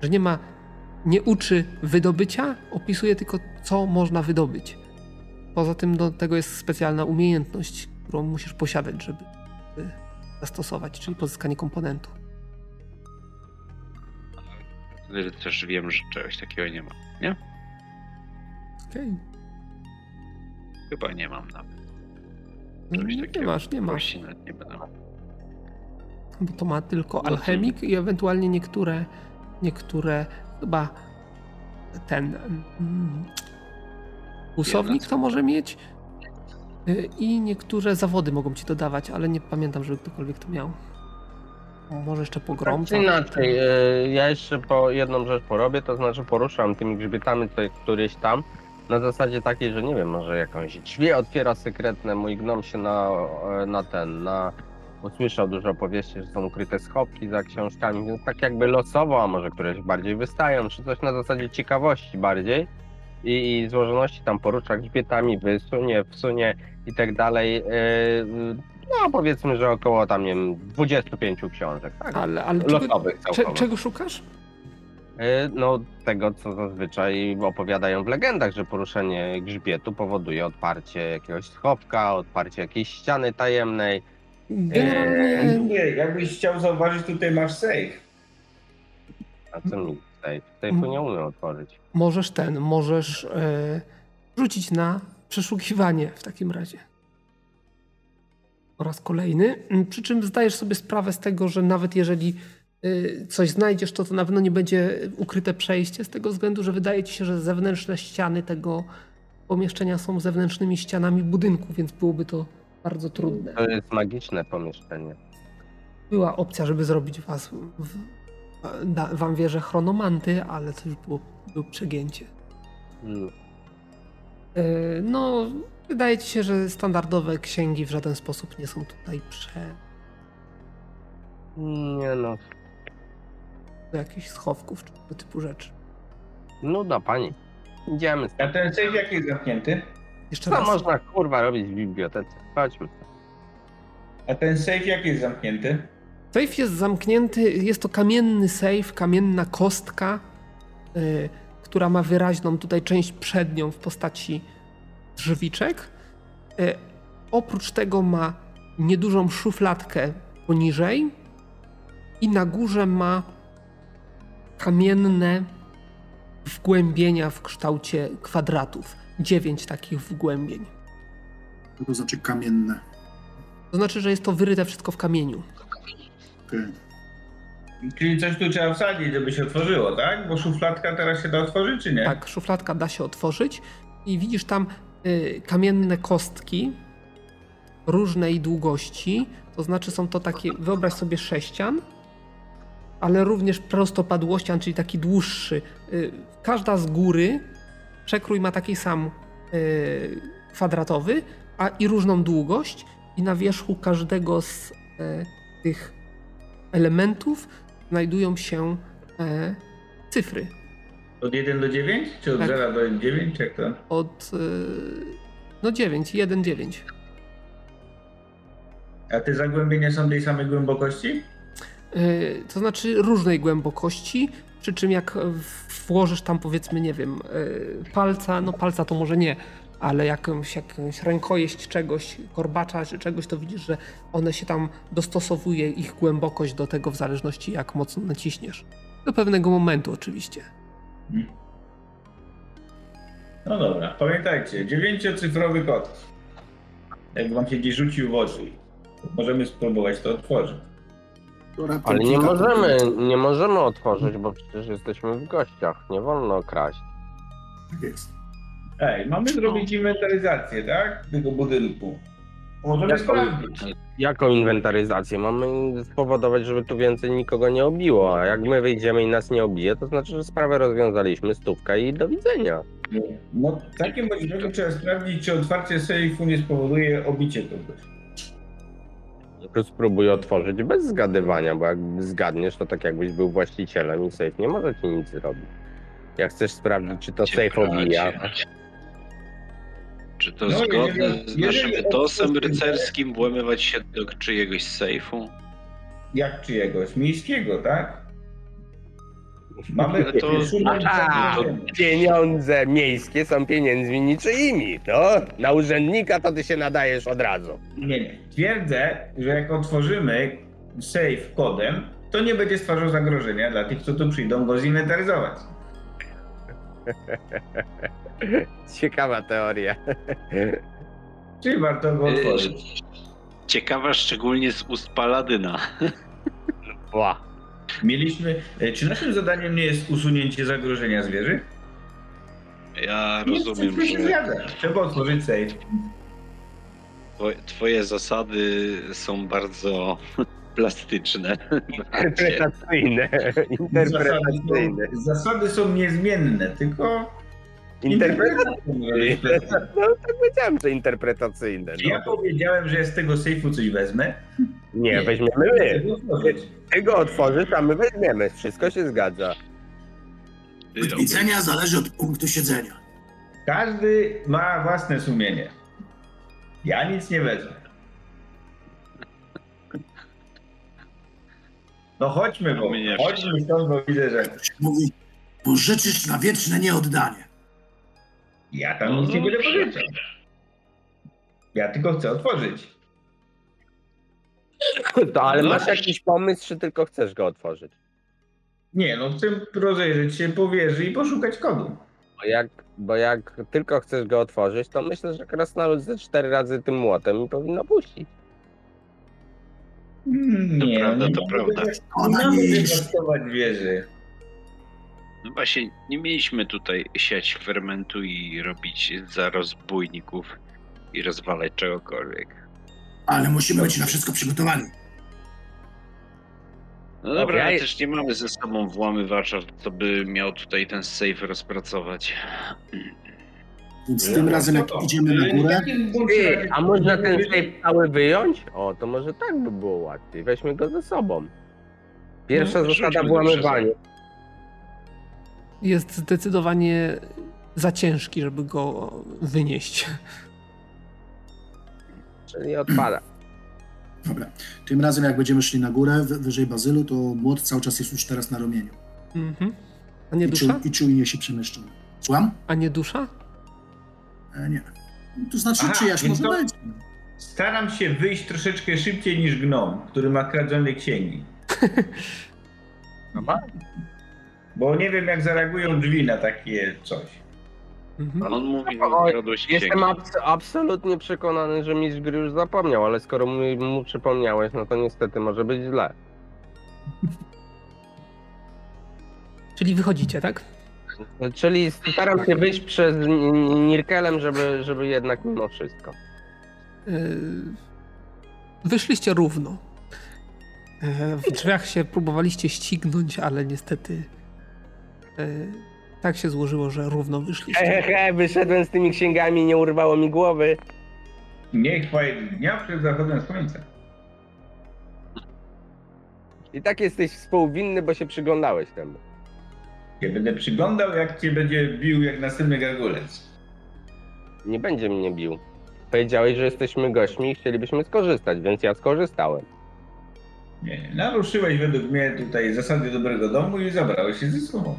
Że nie ma, nie uczy wydobycia, opisuje tylko, co można wydobyć. Poza tym do tego jest specjalna umiejętność, którą musisz posiadać, żeby żeby zastosować, czyli pozyskanie komponentu. Ale Też wiem, że czegoś takiego nie ma. Nie? Okej. Chyba nie mam nawet. Czegoś Nie takiego. masz, nie masz. Nawet nie będę. Bo to ma tylko No alchemik i ewentualnie niektóre, niektóre chyba ten mm, usownik to może mieć y, i niektóre zawody mogą ci dodawać, ale nie pamiętam, żeby ktokolwiek to miał. Może jeszcze Tak pogromca. czy inaczej, e, ja jeszcze po jedną rzecz porobię, to znaczy poruszam tymi grzbietami tutaj któryś tam. Na zasadzie takiej, że nie wiem, może jakąś drzwi otwiera sekretne, mój gnom się na, e, na ten, na usłyszał dużo opowieści, że są ukryte schowki za książkami, więc tak jakby losowo, a może któreś bardziej wystają, czy coś na zasadzie ciekawości bardziej i, i złożoności tam porusza grzbietami, wysunie, wsunie i tak dalej. e, No powiedzmy, że około tam, nie wiem, 25 książek, tak? Ale, ale czego, Losowych cze, całkowo. czego szukasz? E, No tego, co zazwyczaj opowiadają w legendach, że poruszenie grzbietu powoduje odparcie jakiegoś schowka, odparcie jakiejś ściany tajemnej. Generalnie Nie, jakbyś chciał zauważyć, tutaj masz safe. A co mi tutaj? Sejfu nie umiem otworzyć. możesz ten, możesz e, rzucić na przeszukiwanie w takim razie. Po raz kolejny. Mm, Przy czym zdajesz sobie sprawę z tego, że nawet jeżeli y, coś znajdziesz, to to na pewno nie będzie ukryte przejście, z tego względu, że wydaje ci się, że zewnętrzne ściany tego pomieszczenia są zewnętrznymi ścianami budynku, więc byłoby to bardzo trudne. To jest magiczne pomieszczenie. Była opcja, żeby zrobić was w, da, wam wieżę chronomanty, ale to już było, było przegięcie. Mm. E, No, wydaje ci się, że standardowe księgi w żaden sposób nie są tutaj prze Nie no, do jakichś schowków czy tego typu rzeczy. nuda pani. Idziemy. A ten safe jaki jest zamknięty? Jeszcze Co raz. można kurwa robić w bibliotece? Chodźmy. A ten safe jaki jest zamknięty? Safe jest zamknięty, jest to kamienny safe, kamienna kostka, y, która ma wyraźną tutaj część przednią w postaci drzwiczek. Y, oprócz tego ma niedużą szufladkę poniżej i na górze ma kamienne wgłębienia w kształcie kwadratów. Dziewięć takich wgłębień. Co to znaczy kamienne? To znaczy, że jest to wyryte wszystko w kamieniu. Okej. Czyli coś tu trzeba wsadzić, żeby się otworzyło, tak? Bo szufladka teraz się da otworzyć, czy nie? Tak, szufladka da się otworzyć i widzisz tam kamienne kostki, różnej długości, to znaczy są to takie, wyobraź sobie sześcian, ale również prostopadłościan, czyli taki dłuższy. Y, Każda z góry przekrój ma taki sam y, kwadratowy, a i różną długość i na wierzchu każdego z e, tych elementów znajdują się e, cyfry. Od 1 do 9? Czy od Tak. 0 do 9? Jak to? Od e, no 9, 1, 9. A te zagłębienia są tej samej głębokości? E, To znaczy różnej głębokości, przy czym jak włożysz tam powiedzmy, nie wiem, e, palca, no palca to może nie, ale jakąś, jakąś rękojeść czegoś, korbacza czy czegoś, to widzisz, że one się tam dostosowuje ich głębokość do tego w zależności jak mocno naciśniesz. Do pewnego momentu oczywiście. No dobra, pamiętajcie, dziewięciocyfrowy kod. Jak wam się gdzieś rzucił w oczy, możemy spróbować to otworzyć. Ale nie możemy, nie możemy otworzyć, bo przecież jesteśmy w gościach. Nie wolno kraść. Tak jest. Ej, mamy zrobić inwentaryzację, tak? Tego budynku. Możemy Jaką- sprawdzić. Jaką inwentaryzację? Mamy spowodować, żeby tu więcej nikogo nie obiło, a jak my wyjdziemy i nas nie obije, to znaczy, że sprawę rozwiązaliśmy, stówka i do widzenia. No, w takim razie trzeba sprawdzić, czy otwarcie sejfu nie spowoduje obicie kogoś. Spróbuj otworzyć bez zgadywania, bo jak zgadniesz, to tak jakbyś był właścicielem i safe nie może ci nic zrobić. Jak chcesz sprawdzić, czy to safe Ciekawe. obija, Czy to No, zgodne jeżeli- z naszym etosem rycerskim włamywać się do czyjegoś sejfu? Jak czyjegoś? Miejskiego, tak? Mamy Ale to- A, pieniądze miejskie są pieniędzmi niczyimi, to na urzędnika to ty się nadajesz od razu. Nie, nie. Twierdzę, że jak otworzymy safe kodem, to nie będzie stwarzał zagrożenia dla tych, co tu przyjdą go zinwentaryzować. Ciekawa teoria. Czy warto go otworzyć? Yy, Ciekawa szczególnie z ust Paladyna. Ła. Mieliśmy. e, Czy naszym zadaniem nie jest usunięcie zagrożenia zwierzy? Ja Nie, rozumiem, się że zgadza. Trzeba otworzyć safe. twoje, twoje zasady są bardzo plastyczne. Interpretacyjne. Zasady Interpretacyjne. są, zasady są niezmienne, tylko Interpretacyjne. interpretacja. No tak powiedziałem, że interpretacyjne. Czy ja No. powiedziałem, że ja z tego sejfu coś wezmę? Nie, Nie. weźmiemy my. Ty go otworzysz, a my weźmiemy. Wszystko się zgadza. Punkt widzenia zależy od punktu siedzenia. Każdy ma własne sumienie. Ja nic nie wezmę. No chodźmy, bo Mnie chodźmy stąd, bo widzę, że Mówi, pożyczysz na wieczne nieoddanie. Ja tam nic nie będę pożyczał. Ja tylko chcę otworzyć. To, ale masz jakiś pomysł, czy tylko chcesz go otworzyć? Nie, no chcę rozejrzeć się po wieży i poszukać kodu. Bo jak, bo jak tylko chcesz go otworzyć, to myślę, że krasnolud ze cztery razy tym młotem i powinno puścić. Nie, prawda, nie to prawda. Ona Nie jest. wieży. No właśnie, nie mieliśmy tutaj siać fermentu i robić za rozbójników i rozwalać czegokolwiek. Ale musimy być na wszystko przygotowani. No dobra, Ja ale też nie mamy ze sobą włamywacza, co by miał tutaj ten safe rozpracować. Więc tym razem, jak No to- idziemy na górę, Ty, a można ten safe cały wyjąć? O, to może tak by było łatwiej. Weźmy go ze sobą. Pierwsza No, zasada włamywania. Jest zdecydowanie za ciężki, żeby go wynieść. Czyli odpada. dobra, tym razem jak będziemy szli na górę, wy- wyżej bazylu, to młot cały czas jest już teraz na ramieniu. Mhm. A nie I, czu, dusza? I czujnie się przemieszczamy. Słucham? A nie dusza? E, nie. To znaczy, Aha, czyjaś może to- być. Staram się wyjść troszeczkę szybciej niż gnom, który ma kradzione księgi. Bo nie wiem, jak zareagują drzwi na takie coś. Mhm. On mówi, że kradłeś księgi. Jestem abs- absolutnie przekonany, że mistrz gry już zapomniał, ale skoro mu, mu przypomniałeś, no to niestety może być źle. Czyli wychodzicie, tak? Czyli staram się wyjść przez Nirkelem, żeby, żeby jednak mimo wszystko. Yy, wyszliście równo. E, w drzwiach się próbowaliście ścignąć, ale niestety tak się złożyło, że równo wyszliście. Hehehe, wyszedłem z tymi księgami, nie urwało mi głowy. Niech chwali dnia przed zachodem słońca. I tak jesteś współwinny, bo się przyglądałeś temu. Ja będę przyglądał, jak cię będzie bił jak następny gargulec. Nie będzie mnie bił. Powiedziałeś, że jesteśmy gośćmi i chcielibyśmy skorzystać, więc ja skorzystałem. Nie, naruszyłeś według mnie tutaj zasady dobrego domu i zabrałeś się ze sobą.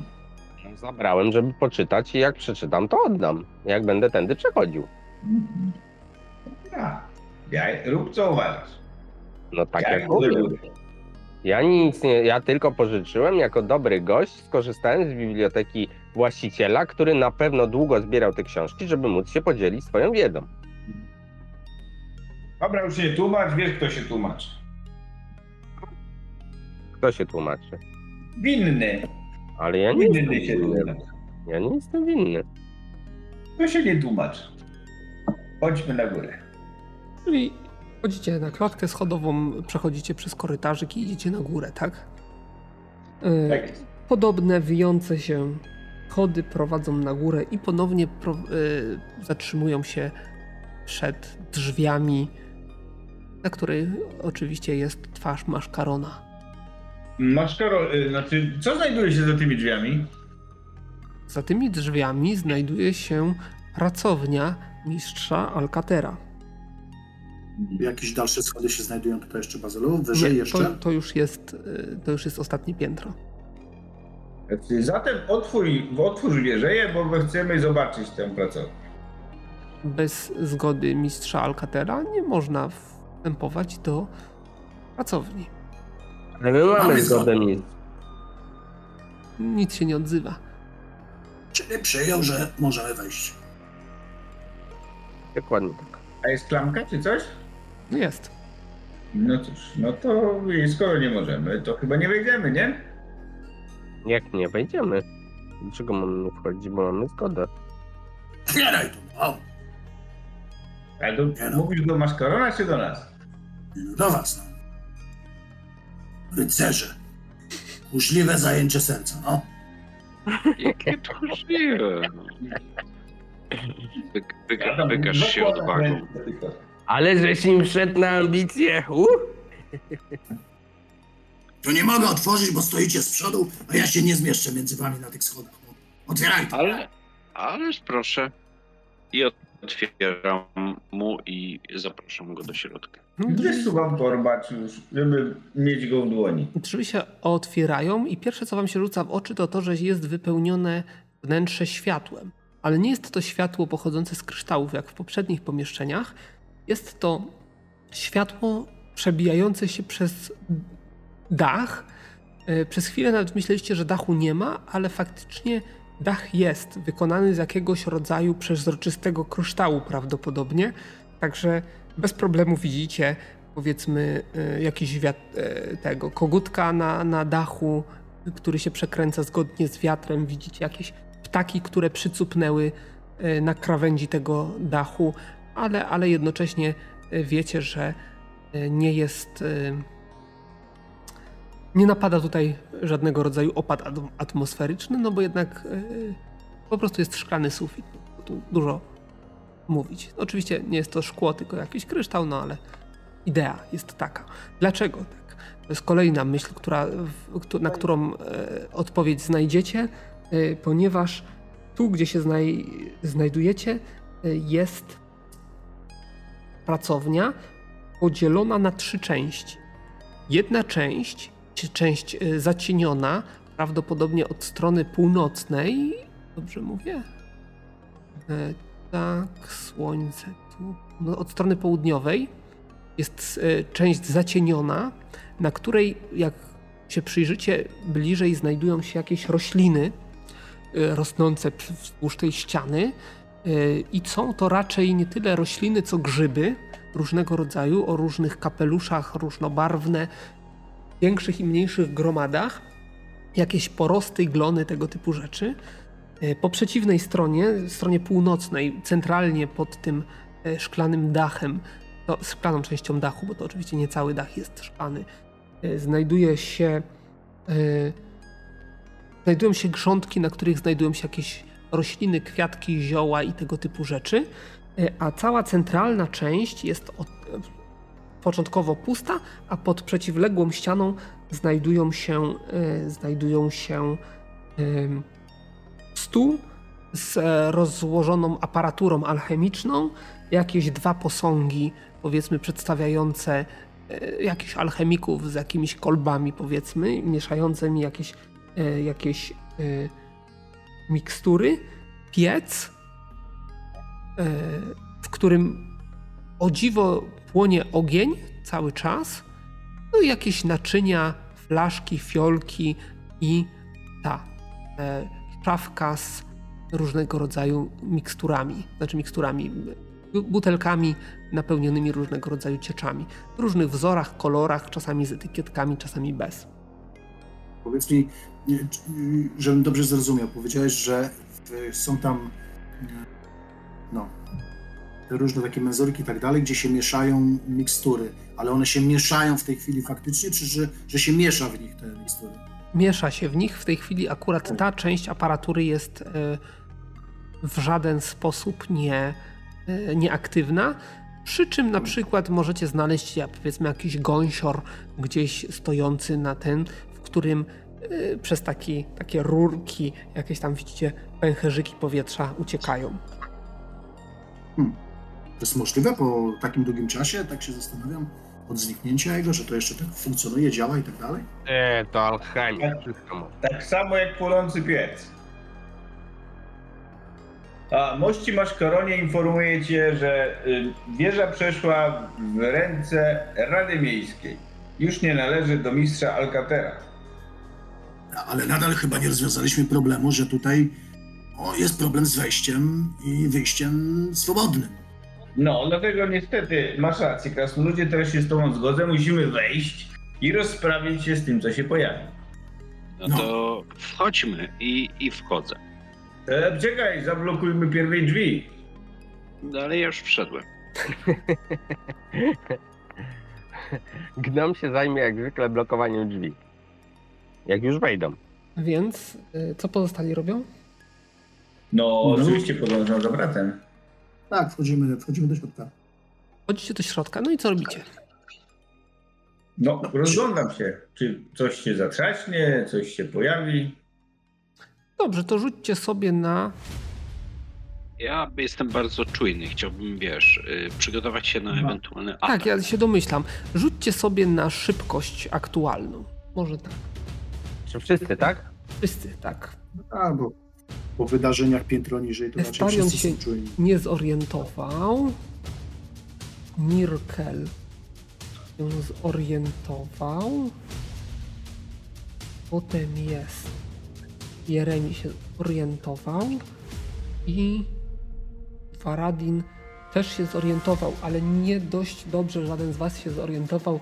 Zabrałem, żeby poczytać i jak przeczytam, to oddam. Jak będę tędy przechodził. Mhm. Ja. ja rób co uważasz. No tak Ja jak mówię. Ja nic nie, ja tylko pożyczyłem jako dobry gość, skorzystałem z biblioteki właściciela, który na pewno długo zbierał te książki, żeby móc się podzielić swoją wiedzą. Dobra, już się nie tłumacz, wiesz kto się tłumaczy. Kto się tłumaczy? Winny. Ale ja nie jestem Winny się winny. tłumaczy. Ja nie jestem winny. To się nie tłumacz. Chodźmy na górę. Czyli wchodzicie na klatkę schodową, przechodzicie przez korytarzyk i idziecie na górę, tak? E, Tak jest. Podobne, wyjące się chody prowadzą na górę i ponownie pro, y, zatrzymują się przed drzwiami, na której oczywiście jest twarz maszkarona. Maszkaro, y, znaczy, co znajduje się za tymi drzwiami? Za tymi drzwiami znajduje się pracownia mistrza Alcatera. Jakieś dalsze schody się znajdują tutaj jeszcze, Bazylu? Wyżej Nie, jeszcze? To, to, już jest, y, to już jest ostatnie piętro. Znaczy, Zatem otwórz, otwórz wieżeję, bo my chcemy zobaczyć tę pracownię. Bez zgody mistrza Alcatera nie można wstępować do pracowni. Ale my mamy zgodę nic. Nic się nie odzywa. Czyli przyjął, że możemy wejść. Dokładnie tak. A jest klamka czy coś? Jest. No cóż, no to skoro nie możemy, to chyba nie wejdziemy, nie? Jak nie wejdziemy? Dlaczego mamy nie wchodzić, bo mamy zgodę? Otwieraj to, o, Ale to Nie no. mówisz do Maskarona czy do nas? no do was, no. Rycerze. Uszliwe zajęcie serca, no. Jakie tchórzliwe. Wy, Ja tam wykaż się odwagą. tylko. Ale żeś im wszedł na ambicje. Uh! To nie mogę otworzyć, bo stoicie z przodu, a ja się nie zmieszczę między wami na tych schodach. Otwieraj to. Ale, ależ proszę. I otwieram mu i zapraszam go do środka. Wysuwam torbacz już, żeby mieć go w dłoni. Drzwi się otwierają i pierwsze co wam się rzuca w oczy to to, że jest wypełnione wnętrze światłem. Ale nie jest to światło pochodzące z kryształów jak w poprzednich pomieszczeniach. Jest to światło przebijające się przez dach. E, Przez chwilę nawet myśleliście, że dachu nie ma, ale faktycznie dach jest wykonany z jakiegoś rodzaju przezroczystego kryształu prawdopodobnie. Także bez problemu widzicie powiedzmy e, jakiś wiat, e, tego kogutka na, na dachu, który się przekręca zgodnie z wiatrem. Widzicie jakieś ptaki, które przycupnęły e, na krawędzi tego dachu, ale, ale jednocześnie wiecie, że nie jest. Nie napada tutaj żadnego rodzaju opad ad- atmosferyczny, no bo jednak po prostu jest szklany sufit. Tu dużo mówić. Oczywiście nie jest to szkło, tylko jakiś kryształ, no ale idea jest taka. Dlaczego tak? To jest kolejna myśl, która, na którą e, odpowiedź znajdziecie, e, ponieważ tu, gdzie się znaj, znajdujecie, e, jest pracownia podzielona na trzy części. Jedna część, część zacieniona, prawdopodobnie od strony północnej, dobrze mówię? Tak, słońce tu. No, od strony południowej jest e, część zacieniona, na której, jak się przyjrzycie bliżej, znajdują się jakieś rośliny e, rosnące wzdłuż tej ściany. E, I są to raczej nie tyle rośliny, co grzyby różnego rodzaju, o różnych kapeluszach, różnobarwne, większych i mniejszych gromadach, jakieś porosty, glony, tego typu rzeczy. E, Po przeciwnej stronie, stronie północnej, centralnie pod tym e, szklanym dachem, no, szklaną częścią dachu, bo to oczywiście nie cały dach jest szklany, e, znajduje się znajdują się grządki, na których znajdują się jakieś rośliny, kwiatki, zioła i tego typu rzeczy, a cała centralna część jest od, początkowo pusta, a pod przeciwległą ścianą znajdują się, znajdują się stół z rozłożoną aparaturą alchemiczną, jakieś dwa posągi, powiedzmy, przedstawiające e, jakichś alchemików z jakimiś kolbami, powiedzmy, mieszającymi jakieś, e, jakieś e, mikstury, piec, w którym o dziwo płonie ogień cały czas, no i jakieś naczynia, flaszki, fiolki i ta szafka z różnego rodzaju miksturami, znaczy miksturami, butelkami napełnionymi różnego rodzaju cieczami. W różnych wzorach, kolorach, czasami z etykietkami, czasami bez. Powiedz mi, żebym dobrze zrozumiał, powiedziałeś, że są tam no, te różne takie menzurki i tak dalej, gdzie się mieszają mikstury, ale one się mieszają w tej chwili faktycznie, czy że, że się miesza w nich te mikstury? Miesza się w nich. W tej chwili akurat ta część aparatury jest e, w żaden sposób nie, e, nieaktywna. Przy czym na przykład możecie znaleźć powiedzmy jakiś gąsior gdzieś stojący na ten, w którym e, przez taki, takie rurki, jakieś tam widzicie pęcherzyki powietrza uciekają. Hmm. To jest możliwe po takim długim czasie? Tak się zastanawiam od zniknięcia jego, że to jeszcze tak funkcjonuje, działa i tak dalej? Nie, to alchemia, tak, tak samo jak płonący piec. A mości Maszkoronie informuje cię, że y, wieża przeszła w ręce Rady Miejskiej. Już nie należy do mistrza Alcatera. Ale nadal chyba nie rozwiązaliśmy problemu, że tutaj o, jest problem z wejściem i wyjściem swobodnym. No, dlatego niestety masz rację, krasnoludzie, teraz się z tobą zgodzę, musimy wejść i rozprawić się z tym, co się pojawi. No, no. to wchodźmy i, i wchodzę. E, czekaj, zablokujmy pierwej drzwi. No ale ja już wszedłem. Gnom się zajmie jak zwykle blokowaniem drzwi. Jak już wejdą. Więc y, co pozostali robią? No, no. oczywiście podążam za bratem. Tak, wchodzimy, wchodzimy do środka. Wchodzicie do środka, no i co robicie? No, rozglądam się. Czy coś się zatrzaśnie, coś się pojawi. Dobrze, to rzućcie sobie na. Ja jestem bardzo czujny. Chciałbym, wiesz, yy, przygotować się na ewentualny atak. Tak, ja się domyślam. Rzućcie sobie na szybkość aktualną. Może tak. Czy wszyscy, tak? Wszyscy, tak. Albo po wydarzeniach piętro niżej to Estarion się nie zorientował. Mirkel się zorientował. Potem jest Jeremi się zorientował i Faradin też się zorientował, ale nie dość dobrze żaden z was się zorientował,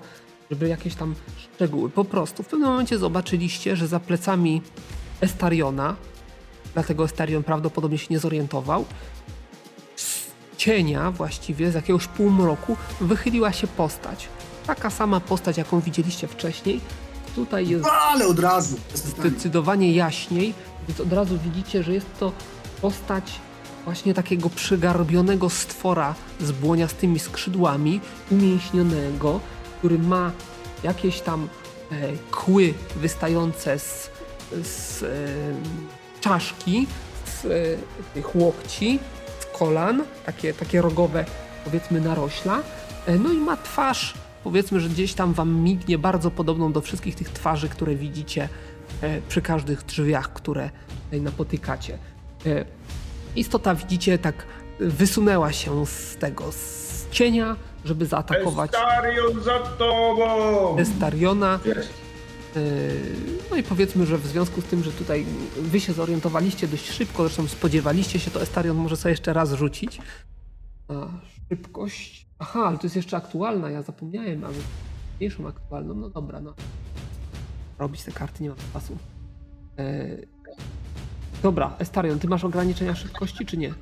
żeby jakieś tam szczegóły. Po prostu w pewnym momencie zobaczyliście, że za plecami Estariona dlatego Estarion prawdopodobnie się nie zorientował. Z cienia właściwie, z jakiegoś półmroku, wychyliła się postać. Taka sama postać, jaką widzieliście wcześniej. Tutaj jest. Ale od razu! Zdecydowanie jaśniej, więc od razu widzicie, że jest to postać właśnie takiego przygarbionego stwora z błoniastymi skrzydłami, umięśnionego, który ma jakieś tam e, kły wystające z, z e, czaszki, z e, tych łokci, z kolan, takie, takie rogowe, powiedzmy, narośla. E, no i ma twarz, powiedzmy, że gdzieś tam wam mignie, bardzo podobną do wszystkich tych twarzy, które widzicie e, przy każdych drzwiach, które tutaj napotykacie. Istota, widzicie, tak wysunęła się z tego, z cienia, żeby zaatakować. Estarion za tobą! Estariona. No i powiedzmy, że w związku z tym, że tutaj wy się zorientowaliście dość szybko, zresztą spodziewaliście się, to Estarion może sobie jeszcze raz rzucić. A, szybkość. Aha, ale to jest jeszcze aktualna, ja zapomniałem, mamy mniejszą aktualną. No dobra, no. Robić te karty, nie mam czasu. Yy... Dobra, Estarion, ty masz ograniczenia szybkości, czy nie?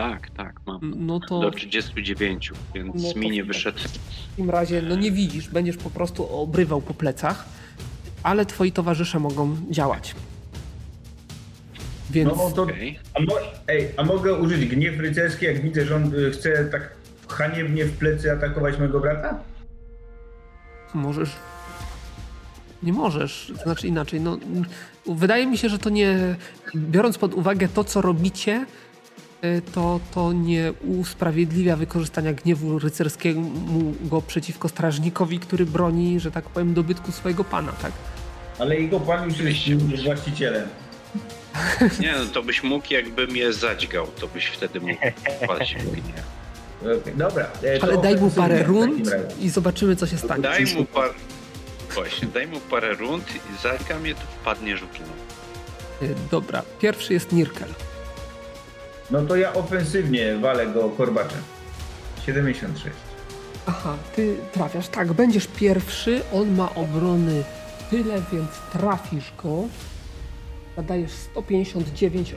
Tak, tak, mam. No to Do 39, więc No mi nie wyszedł. w takim razie no nie widzisz, będziesz po prostu obrywał po plecach, ale twoi towarzysze mogą działać. Więc No to, a, mo, ej, a mogę użyć gniew rycerski, jak widzę, że on y, chce tak haniebnie w plecy atakować mojego brata? możesz. Nie możesz, to znaczy inaczej. No, wydaje mi się, że to nie. Biorąc pod uwagę to, co robicie, to, to nie usprawiedliwia wykorzystania gniewu rycerskiego go przeciwko strażnikowi, który broni, że tak powiem, dobytku swojego pana, tak? Ale jego pan już jest właścicielem. Nie, no to byś mógł, jakby mnie zadźgał, to byś wtedy mógł. Okej, Dobra. e, Ale daj mu parę rund i zobaczymy, co się stanie. Daj mu par... Właśnie, daj mu parę rund i zadźga mnie, to wpadniesz w dno. Y, Dobra, pierwszy jest Nirkel. No to ja ofensywnie walę go korbaczem. 76. Aha, ty trafiasz. Tak, będziesz pierwszy. On ma obrony tyle, więc trafisz go. Zadajesz 159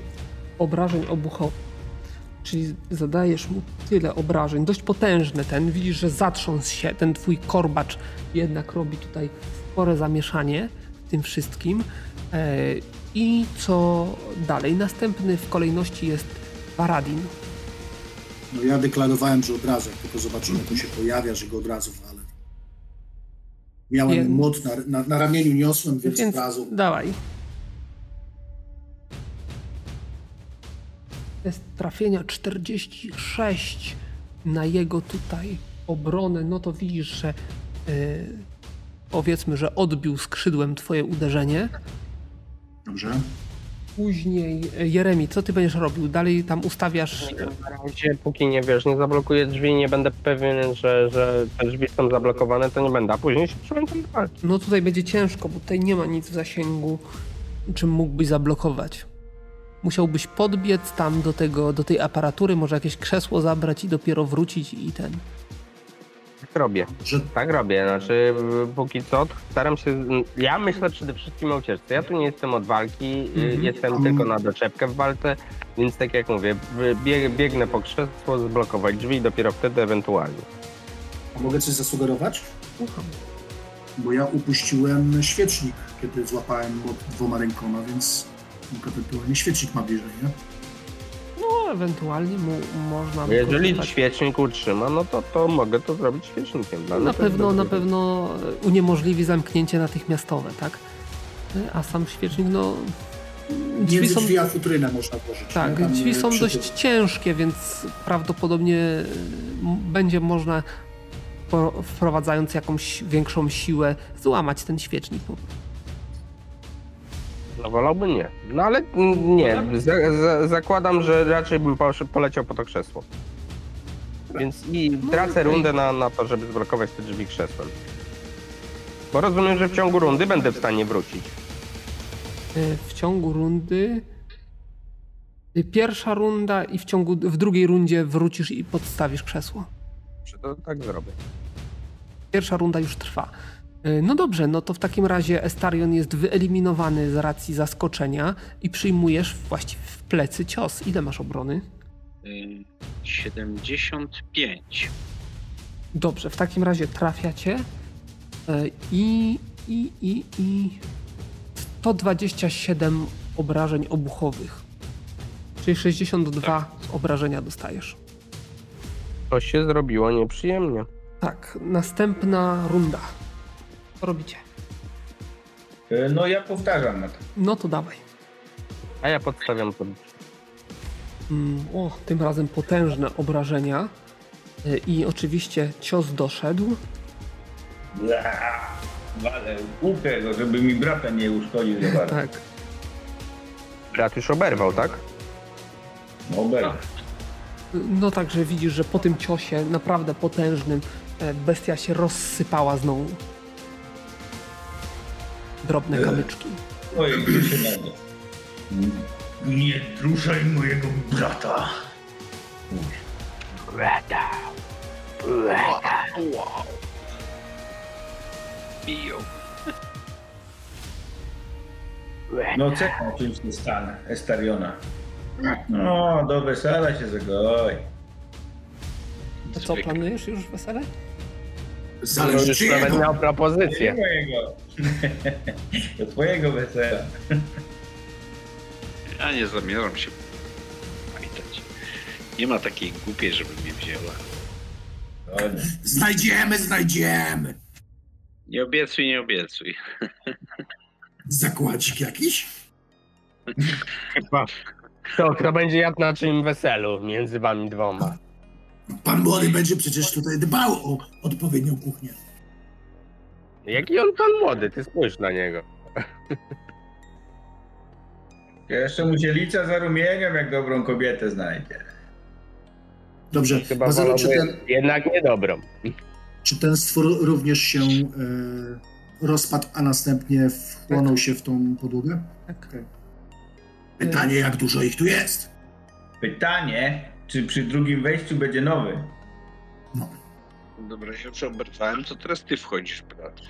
obrażeń obuchowych. Czyli zadajesz mu tyle obrażeń. Dość potężny ten. Widzisz, że zatrząsł się. Ten twój korbacz jednak robi tutaj spore zamieszanie w tym wszystkim. E, I co dalej? Następny w kolejności jest Baradin. No ja deklarowałem, że od razu, jak tylko zobaczymy, to się pojawia, że go od razu walę. Miałem Więc- młot na, na, na ramieniu, niosłem, więc, Więc od razu. dawaj. Jest trafienia 46 na jego tutaj obronę. No to widzisz, że yy, powiedzmy, że odbił skrzydłem twoje uderzenie. Dobrze. Później e, Jeremi, co ty będziesz robił? Dalej tam ustawiasz. Na razie, póki nie wiesz, nie zablokuję drzwi i nie będę pewien, że, że te drzwi są zablokowane, to nie będę. A później się przyłączam do walki. No tutaj będzie ciężko, bo tutaj nie ma nic w zasięgu, czym mógłbyś zablokować. Musiałbyś podbiec tam do, tego, do tej aparatury, może jakieś krzesło zabrać i dopiero wrócić i ten. Tak robię. Że Tak robię, znaczy póki co staram się, ja myślę przede wszystkim o ucieczce. Ja tu nie jestem od walki, Mhm. jestem tylko na doczepkę w walce, więc tak jak mówię, bieg, biegnę po krzesło, zblokować drzwi i dopiero wtedy ewentualnie. a mogę coś zasugerować? Słucham. Bo ja upuściłem świecznik, kiedy złapałem młot dwoma rękoma, więc ewentualnie świecznik ma bliżej, nie? No, ewentualnie mu, można. Jeżeli wykorzystać. świecznik utrzyma, no to, to mogę to zrobić świecznikiem. Dla mnie Na pewno, na pewno uniemożliwi zamknięcie natychmiastowe, tak? A sam świecznik, no. Drzwi Między są, drzwi a futrynę można włożyć. nie? tak, Tam, drzwi e, są dość tym. ciężkie, więc prawdopodobnie będzie można, wprowadzając jakąś większą siłę, złamać ten świecznik. No wolałbym nie. No ale nie, za, za, zakładam, że raczej bym poleciał po to krzesło. Więc i tracę rundę na, na to, żeby zblokować te drzwi krzesłem. Bo rozumiem, że w ciągu rundy będę w stanie wrócić. Y, W ciągu rundy. y, Pierwsza runda i w ciągu w drugiej rundzie wrócisz i podstawisz krzesło. Czy to tak zrobię? Pierwsza runda już trwa. Y, No dobrze, no to w takim razie Estarion jest wyeliminowany z racji zaskoczenia i przyjmujesz właściwie w plecy cios. Ile masz obrony? Y, 75. Dobrze, w takim razie trafiacie i, i, i, i 127 obrażeń obuchowych. Czyli 62 obrażenia dostajesz. To się zrobiło nieprzyjemnie. Tak, następna runda. Co robicie? E, No ja powtarzam na to. No to dawaj. A ja podstawiam to. Mm, O, tym razem potężne obrażenia. Y, I oczywiście cios doszedł. Ale łukę go, żeby mi brata nie uszkodził za bardzo. Tak. Brat już oberwał, tak? No, obejrzę. No także widzisz, że po tym ciosie naprawdę potężnym e, bestia się rozsypała znowu. Drobne kamyczki. Oj, gdzie się nagle. Nie ruszaj mojego brata. Wow. Biją. No czekam czymś się stanę, Estariona. No, do wesela się zagoi. To co, planujesz już wesele? Zależy Już czy nawet miał Nie propozycję. mojego. Do twojego wesela. Ja nie zamierzam się pamiętać. Nie ma takiej głupiej, żeby mnie wzięła. Znajdziemy, znajdziemy. Nie obiecuj, nie obiecuj. Zakładzik jakiś? Chyba. To kto będzie jadł na czym weselu między wami dwoma? Pan młody będzie przecież tutaj dbał o odpowiednią kuchnię. Jaki on pan młody? Ty spójrz na niego. Jeszcze mu się lica zarumienią, jak dobrą kobietę znajdzie. Dobrze, Chyba Bazylu, czy ten, jednak niedobrą. czy ten stwór również się e, rozpadł, a następnie wchłonął się w tą podłogę? Tak. Pytanie, jak dużo ich tu jest? Pytanie, czy przy drugim wejściu będzie nowy? No. Dobra, ja już oberwałem, to teraz ty wchodzisz, brat.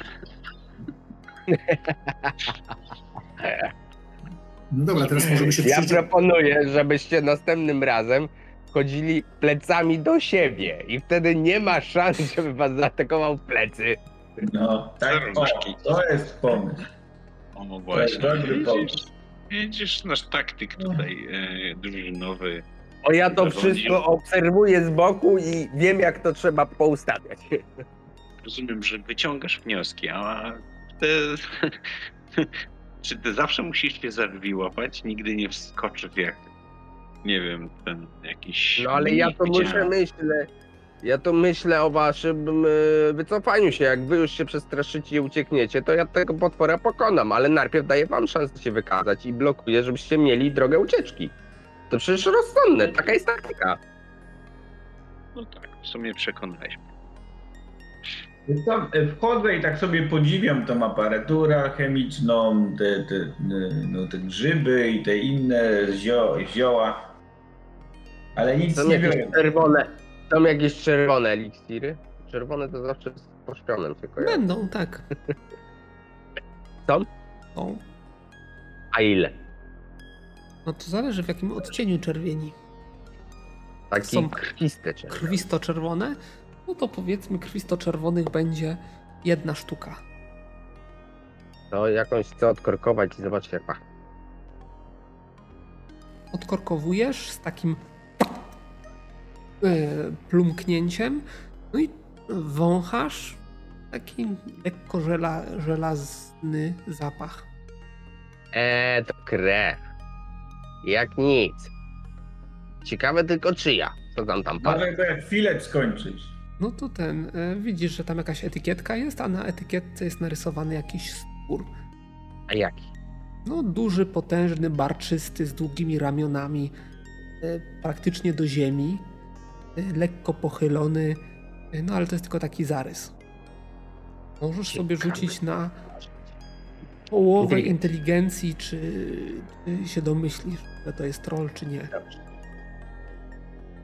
No dobra, teraz możemy się Ja przyjrzeć. proponuję, żebyście następnym razem chodzili plecami do siebie i wtedy nie ma szans, żeby was zaatakował w plecy. No, tak, o, to jest pomysł. O, To jest właśnie. dobry pomysł. widzisz nasz taktyk tutaj e, drużynowy. O ja to wszystko obserwuję z boku i wiem jak to trzeba poustawiać. Rozumiem, że wyciągasz wnioski, a ty... Czy ty zawsze musisz się za drzwi łapać? Nigdy nie wskoczy w jak... Nie wiem, ten jakiś... No ale ja to gdzie- muszę myślę. Ja to myślę o waszym e, wycofaniu się. Jak wy już się przestraszycie i uciekniecie, to ja tego potwora pokonam, ale najpierw daję wam szansę się wykazać i blokuję, żebyście mieli drogę ucieczki. To przecież rozsądne, taka jest taktyka. No tak, w sumie przekonałeś mnie. Co, Wchodzę i tak sobie podziwiam tą aparaturę chemiczną, te, te, no, te grzyby i te inne zio, zioła. Ale nic Są nie wiem. czerwone, są jakieś czerwone eliksiry? Czerwone to zawsze z poszpionem się kojarzy. Będą, tak. Są? Są. A ile? No to zależy w jakim odcieniu czerwieni. Takie Są krwiste czerwone. Krwisto-czerwone, no to powiedzmy krwisto-czerwonych będzie jedna sztuka. To jakąś chcę odkorkować i zobaczyć jak pachnie. Odkorkowujesz z takim yy, plumknięciem, no i wąchasz taki lekko żela, żelazny zapach. Eee, to krew. Jak nic. Ciekawe tylko czyja. Co tam tam patrzy? Może za chwilę skończyć. No to ten, y, widzisz, że tam jakaś etykietka jest, a na etykietce jest narysowany jakiś stwór. A jaki? No, duży, potężny, barczysty, z długimi ramionami, y, praktycznie do ziemi, y, lekko pochylony, y, no ale to jest tylko taki zarys. Możesz sobie Ciekawe. rzucić na połowę inteligencji, czy, czy się domyślisz, że to jest troll, czy nie. Dobrze.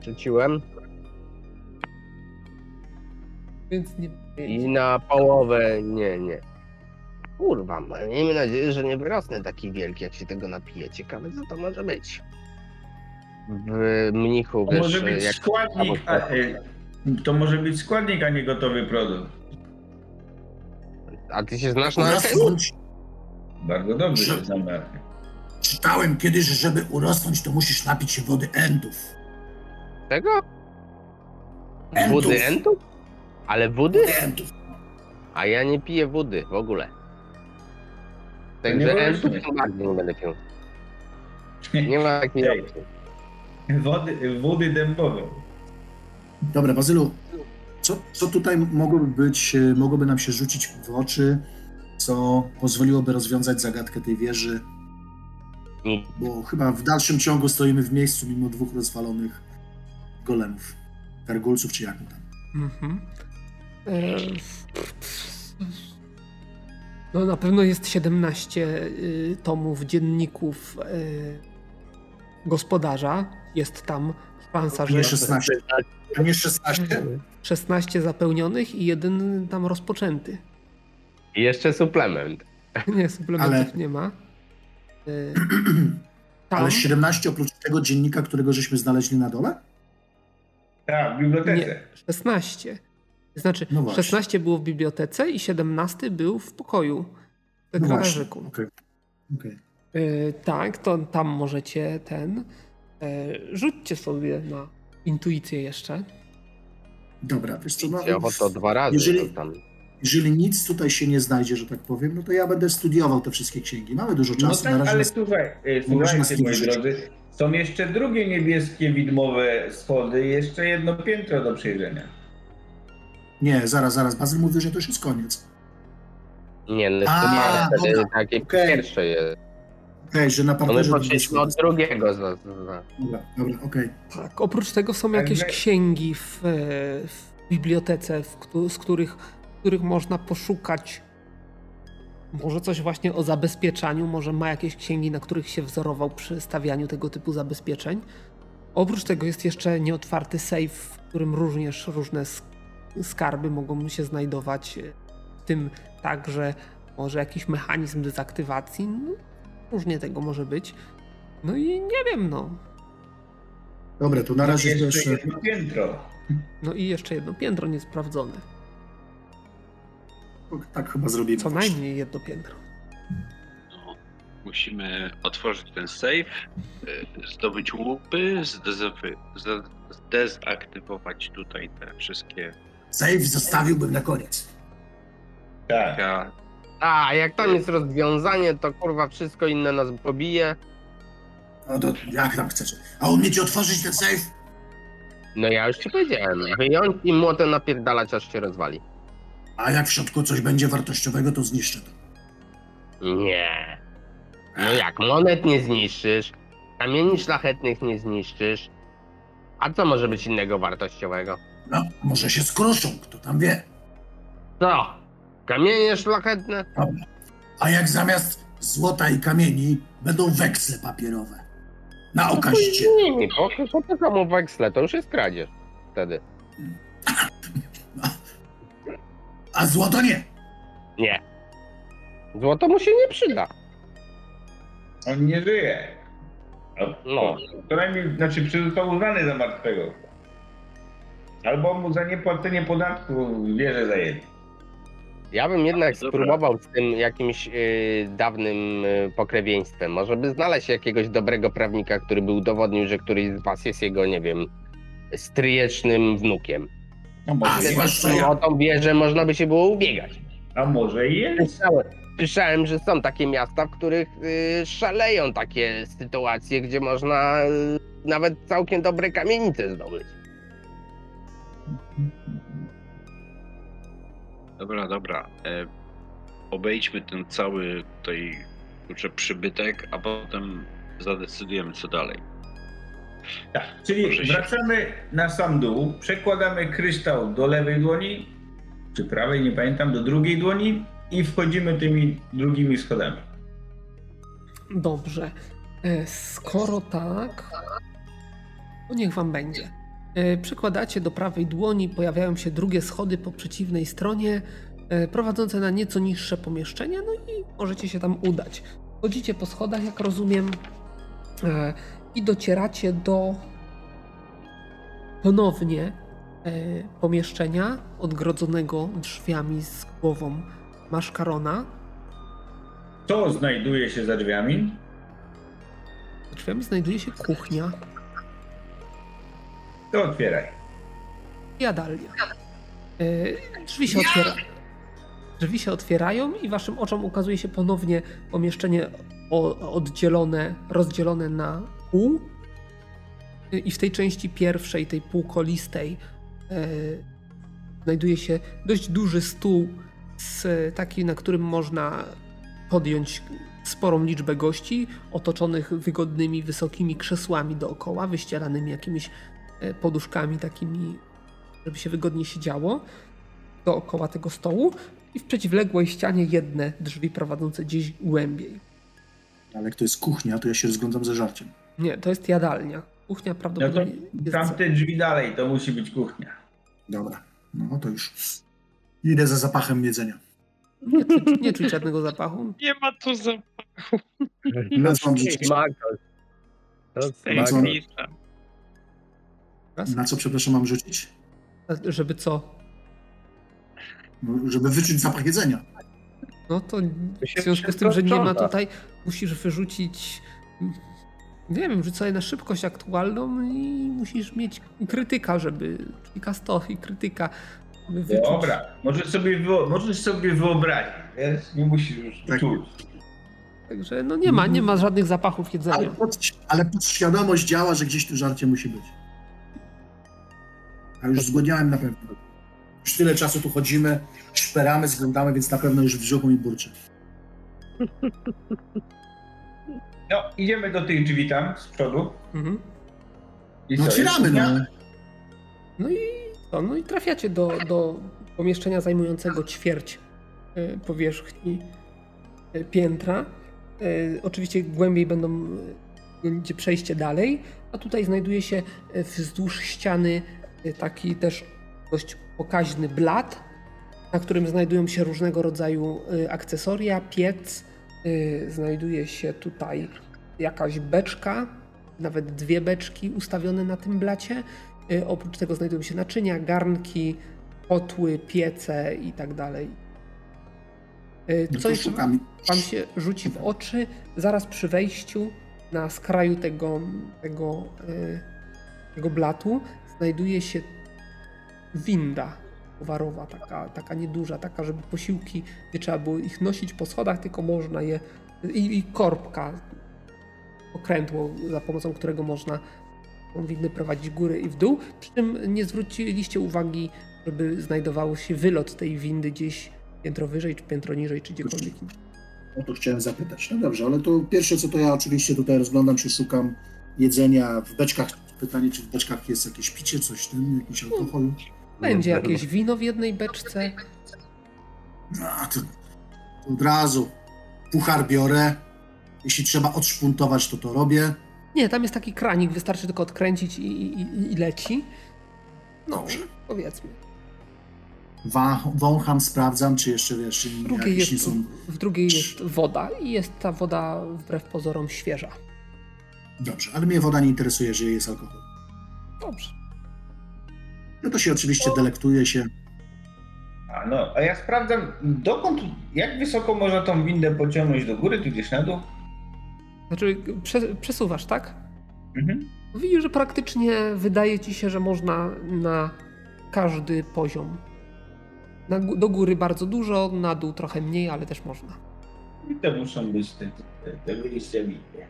Rzuciłem Więc nie. i na połowę nie, nie. Kurwa, ma- miejmy nadzieję, że nie wyrosnę taki wielki, jak się tego napiję. Ciekawe, co to może być. W mnichu, To wiesz, może być jak... składnik, a, to może być składnik, a nie gotowy produkt. A ty się znasz na alchemii? Bardzo dobrze Że- się znam na tym. Czytałem kiedyś, że żeby urosnąć, to musisz napić się wody entów. Tego? Entów. Wody entów? Ale wody? Wody entów. A ja nie piję wody w ogóle. Także możesz entów to bardziej nie będę pił. Nie ma takiej opcji. Wody, wody dębowe. Dobra, Bazylu, co, co tutaj mogłoby być, mogłoby nam się rzucić w oczy, co pozwoliłoby rozwiązać zagadkę tej wieży? Bo chyba w dalszym ciągu stoimy w miejscu mimo dwóch rozwalonych golemów. Gargulców czy jak tam. Mhm. E, No na pewno jest 17 y, tomów dzienników y, gospodarza. Jest tam szansa, że Nie 16. A nie 16? 16 zapełnionych i jeden tam rozpoczęty. I jeszcze suplement. Nie, suplementów Ale- nie ma. Y, Ale 17 oprócz tego dziennika, którego żeśmy znaleźli na dole? Tak, w bibliotece. Nie, 16. Znaczy, No właśnie. 16 było w bibliotece i 17 był w pokoju w No. Okej. Yy, tak, to tam możecie ten. Yy, rzućcie sobie na intuicję jeszcze. Dobra, wiesz co, no, Widziało to dwa razy. jeżeli- to tam. Jeżeli nic tutaj się nie znajdzie, że tak powiem, no to ja będę studiował te wszystkie księgi. Mamy dużo No czasu, na tak, razie ale nas... słuchaj, e, słuchajcie moi drodzy, są jeszcze drugie niebieskie widmowe schody i jeszcze jedno piętro do przejrzenia. Nie, zaraz, zaraz, Bazyl mówi, że to już jest koniec. Nie, no A, to nie, wtedy dobra, takie okej. pierwsze jest. Okej, że na No my parterze... poszliśmy od drugiego. Za, za. Dobra, dobra, okej. Tak, oprócz tego są jakieś księgi w, e, w bibliotece, w, z których, których można poszukać. Może coś właśnie o zabezpieczaniu, może ma jakieś księgi, na których się wzorował przy stawianiu tego typu zabezpieczeń. Oprócz tego jest jeszcze nieotwarty safe, w którym również różne sk- skarby mogą się znajdować, e, w tym także może jakiś mechanizm dezaktywacji. No, różnie tego może być. No i nie wiem, no. Dobra, to na razie jeszcze jeszcze... jedno piętro. No i jeszcze jedno piętro niesprawdzone. Tak chyba zrobimy. Co najmniej jedno piętro. No, musimy otworzyć ten safe, y, zdobyć łupy, zdezaktywować tutaj te wszystkie Save zostawiłbym na koniec. Tak. ka- A, jak tam jest rozwiązanie, to kurwa wszystko inne nas pobije. No to jak tam chcesz? A umiecie otworzyć ten safe? No ja już ci powiedziałem, wyjąć i młotem napierdalać, aż się rozwali. A jak w środku coś będzie wartościowego, to zniszczę to. Nie. No jak, monet nie zniszczysz, kamieni szlachetnych nie zniszczysz, a co może być innego wartościowego? No, może się skruszą, kto tam wie. Co? Kamienie szlachetne? A jak zamiast złota i kamieni będą weksle papierowe? Na No okazie. z nimi, po, po to komu weksle, to już jest kradzież wtedy. A złoto nie. Nie. Złoto mu się nie przyda. On nie żyje. No. Co najmniej, znaczy został uznany za martwego. Albo mu za niepłacenie podatku wieżę zajęli. Ja bym jednak Dobra. spróbował z tym jakimś y, dawnym y, pokrewieństwem. Może by znaleźć jakiegoś dobrego prawnika, który by udowodnił, że któryś z was jest jego, nie wiem, stryjecznym wnukiem. A zwłaszcza ja. O tą wieżę można by się było ubiegać. a może i jest. Słyszałem, słyszałem, że są takie miasta, w których y, szaleją takie sytuacje, gdzie można y, nawet całkiem dobre kamienice zdobyć. Dobra, dobra. E, obejdźmy ten cały tutaj kurczę, przybytek, a potem zadecydujemy co dalej. Tak, czyli Proszę się. wracamy na sam dół, przekładamy kryształ do lewej dłoni, czy prawej, nie pamiętam, do drugiej dłoni i wchodzimy tymi drugimi schodami. Dobrze. E, Skoro tak, to niech wam będzie. E, Przykładacie do prawej dłoni, pojawiają się drugie schody po przeciwnej stronie, e, prowadzące na nieco niższe pomieszczenie, no i możecie się tam udać. Chodzicie po schodach, jak rozumiem, i docieracie do ponownie e, pomieszczenia odgrodzonego drzwiami z głową maszkarona. Co znajduje się za drzwiami? Za drzwiami znajduje się kuchnia, To otwieraj. jadalnia. E, Drzwi się otwiera. Drzwi się otwierają i waszym oczom ukazuje się ponownie pomieszczenie oddzielone, rozdzielone na pół. E, I w tej części pierwszej, tej półkolistej, e, znajduje się dość duży stół, z, taki, na którym można podjąć sporą liczbę gości, otoczonych wygodnymi, wysokimi krzesłami dookoła, wyścielanymi jakimiś e, poduszkami takimi, żeby się wygodnie siedziało dookoła tego stołu i w przeciwległej ścianie jedne drzwi prowadzące gdzieś głębiej. Ale jak to jest kuchnia, to ja się rozglądam ze żarciem. Nie, to jest jadalnia. Kuchnia No prawdopodobnie jest... tamte drzwi dalej, to musi być kuchnia. Dobra, no to już idę za zapachem jedzenia. Nie, czuć, nie czuć żadnego zapachu. Nie ma tu za... Nazwam rzeczy. Smakos. To jest Ej, No co? magia. mistrza. Raz? Na co, przepraszam, mam rzucić? Żeby co? No, żeby wyczuć zapach jedzenia. No to w związku z tym, że nie ma tutaj, musisz wyrzucić. Nie wiem, sobie na szybkość aktualną i musisz mieć krytyka, żeby. Czyli K100 i krytyka, wyczuć. Dobra, możesz sobie, możesz sobie wyobrazić? Nie musisz już Tak. czuć. Także no nie ma, nie ma żadnych zapachów Ale, jedzenia. pod, ale podświadomość działa, że gdzieś tu żarcie musi być. A już zgłodniałem na pewno. Już tyle czasu tu chodzimy, szperamy, zglądamy, więc na pewno już w brzuchu mi burczy. No, idziemy do tych drzwi tam z przodu. Mhm. I No co, otwieramy, no. No i co? No i trafiacie do, do pomieszczenia zajmującego ćwierć y, powierzchni y, piętra. Y, Oczywiście głębiej będą będzie przejście dalej, a tutaj znajduje się wzdłuż ściany taki też dość pokaźny blat, na którym znajdują się różnego rodzaju akcesoria, piec, znajduje się tutaj jakaś beczka, nawet dwie beczki ustawione na tym blacie. Y, Oprócz tego znajdują się naczynia, garnki, kotły, piece i tak dalej. Y, No Co to jeszcze szukamy. wam się rzuci w oczy zaraz przy wejściu na skraju tego, tego, y, tego blatu znajduje się winda towarowa, taka, taka nieduża, taka, żeby posiłki nie trzeba było ich nosić po schodach, tylko można je i, i korbka, okrętło, za pomocą którego można windę prowadzić w górę i w dół. Przy czym nie zwróciliście uwagi, żeby znajdowało się wylot tej windy gdzieś piętro wyżej, czy piętro niżej, czy gdziekolwiek. O to chciałem zapytać. No dobrze, ale to pierwsze co to ja oczywiście tutaj rozglądam, czy szukam jedzenia w beczkach. Pytanie, czy w beczkach jest jakieś picie, coś tym, jakiś alkohol. Będzie jakieś wino w jednej beczce. No, to, to od razu puchar biorę. Jeśli trzeba odszpuntować, to to robię. Nie, tam jest taki kranik, wystarczy tylko odkręcić i, i, i leci. No, Dobrze. powiedzmy. Wa- wącham, sprawdzam, czy jeszcze wiesz, W drugiej, jakieś nie jest, są. w drugiej jest woda i jest ta woda wbrew pozorom świeża. Dobrze, ale mnie woda nie interesuje, jeżeli jest alkohol. Dobrze. No to się oczywiście delektuje się. A, no, a ja sprawdzam, dokąd, jak wysoko można tą windę pociągnąć do góry, tu gdzieś na dół? Znaczy, prze, przesuwasz, tak? Mhm. Widzisz, że praktycznie wydaje ci się, że można na każdy poziom. Na, do góry bardzo dużo, na dół trochę mniej, ale też można. I to muszą być te, te, te wyjścia windy.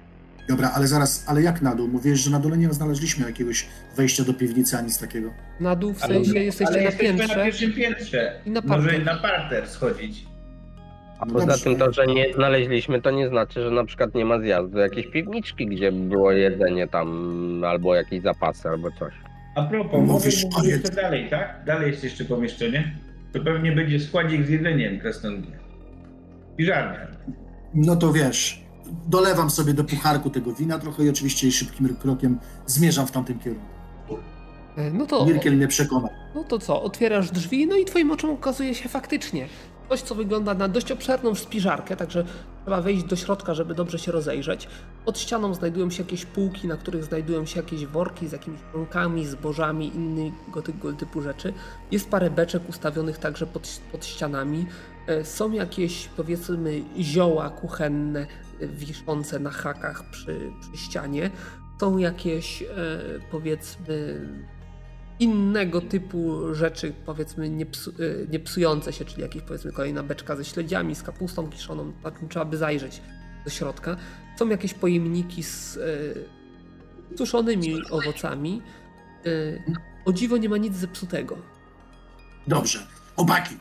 Dobra, ale zaraz, ale jak na dół? Mówisz, że na dole nie znaleźliśmy jakiegoś wejścia do piwnicy ani z takiego. Na dół w Ale- sensie jesteście ale na jesteśmy piętrze. na pierwszym piętrze. i na Może parter. na parter schodzić. A poza Dobrze. tym to, że nie znaleźliśmy, to nie znaczy, że na przykład nie ma zjazdu jakiejś piwniczki, gdzie by było jedzenie tam, albo jakieś zapasy, albo coś. A propos, Mówisz mówisz o jeszcze dalej, tak? Dalej jest jeszcze pomieszczenie. To pewnie będzie składzik z jedzeniem krasnoludnie. Piżarnia. No to wiesz, dolewam sobie do pucharku tego wina trochę i oczywiście szybkim krokiem zmierzam w tamtym kierunku. E, No to, Mirkiel mnie przekona. no to co, otwierasz drzwi, no i twoim oczom okazuje się faktycznie coś, co wygląda na dość obszerną spiżarkę, także trzeba wejść do środka, żeby dobrze się rozejrzeć. Pod ścianą znajdują się jakieś półki, na których znajdują się jakieś worki z jakimiś rąkami, zbożami, innego tego typu rzeczy. Jest parę beczek ustawionych także pod, pod ścianami. E, Są jakieś, powiedzmy, zioła kuchenne wiszące na hakach przy, przy ścianie. Są jakieś, e, powiedzmy, innego typu rzeczy, powiedzmy, y, nie psujące się, czyli jakieś, powiedzmy, kolejna beczka ze śledziami, z kapustą kiszoną, na trzeba by zajrzeć do środka. Są jakieś pojemniki z y, suszonymi owocami. Y, o dziwo nie ma nic zepsutego. Dobrze. Chłopaki,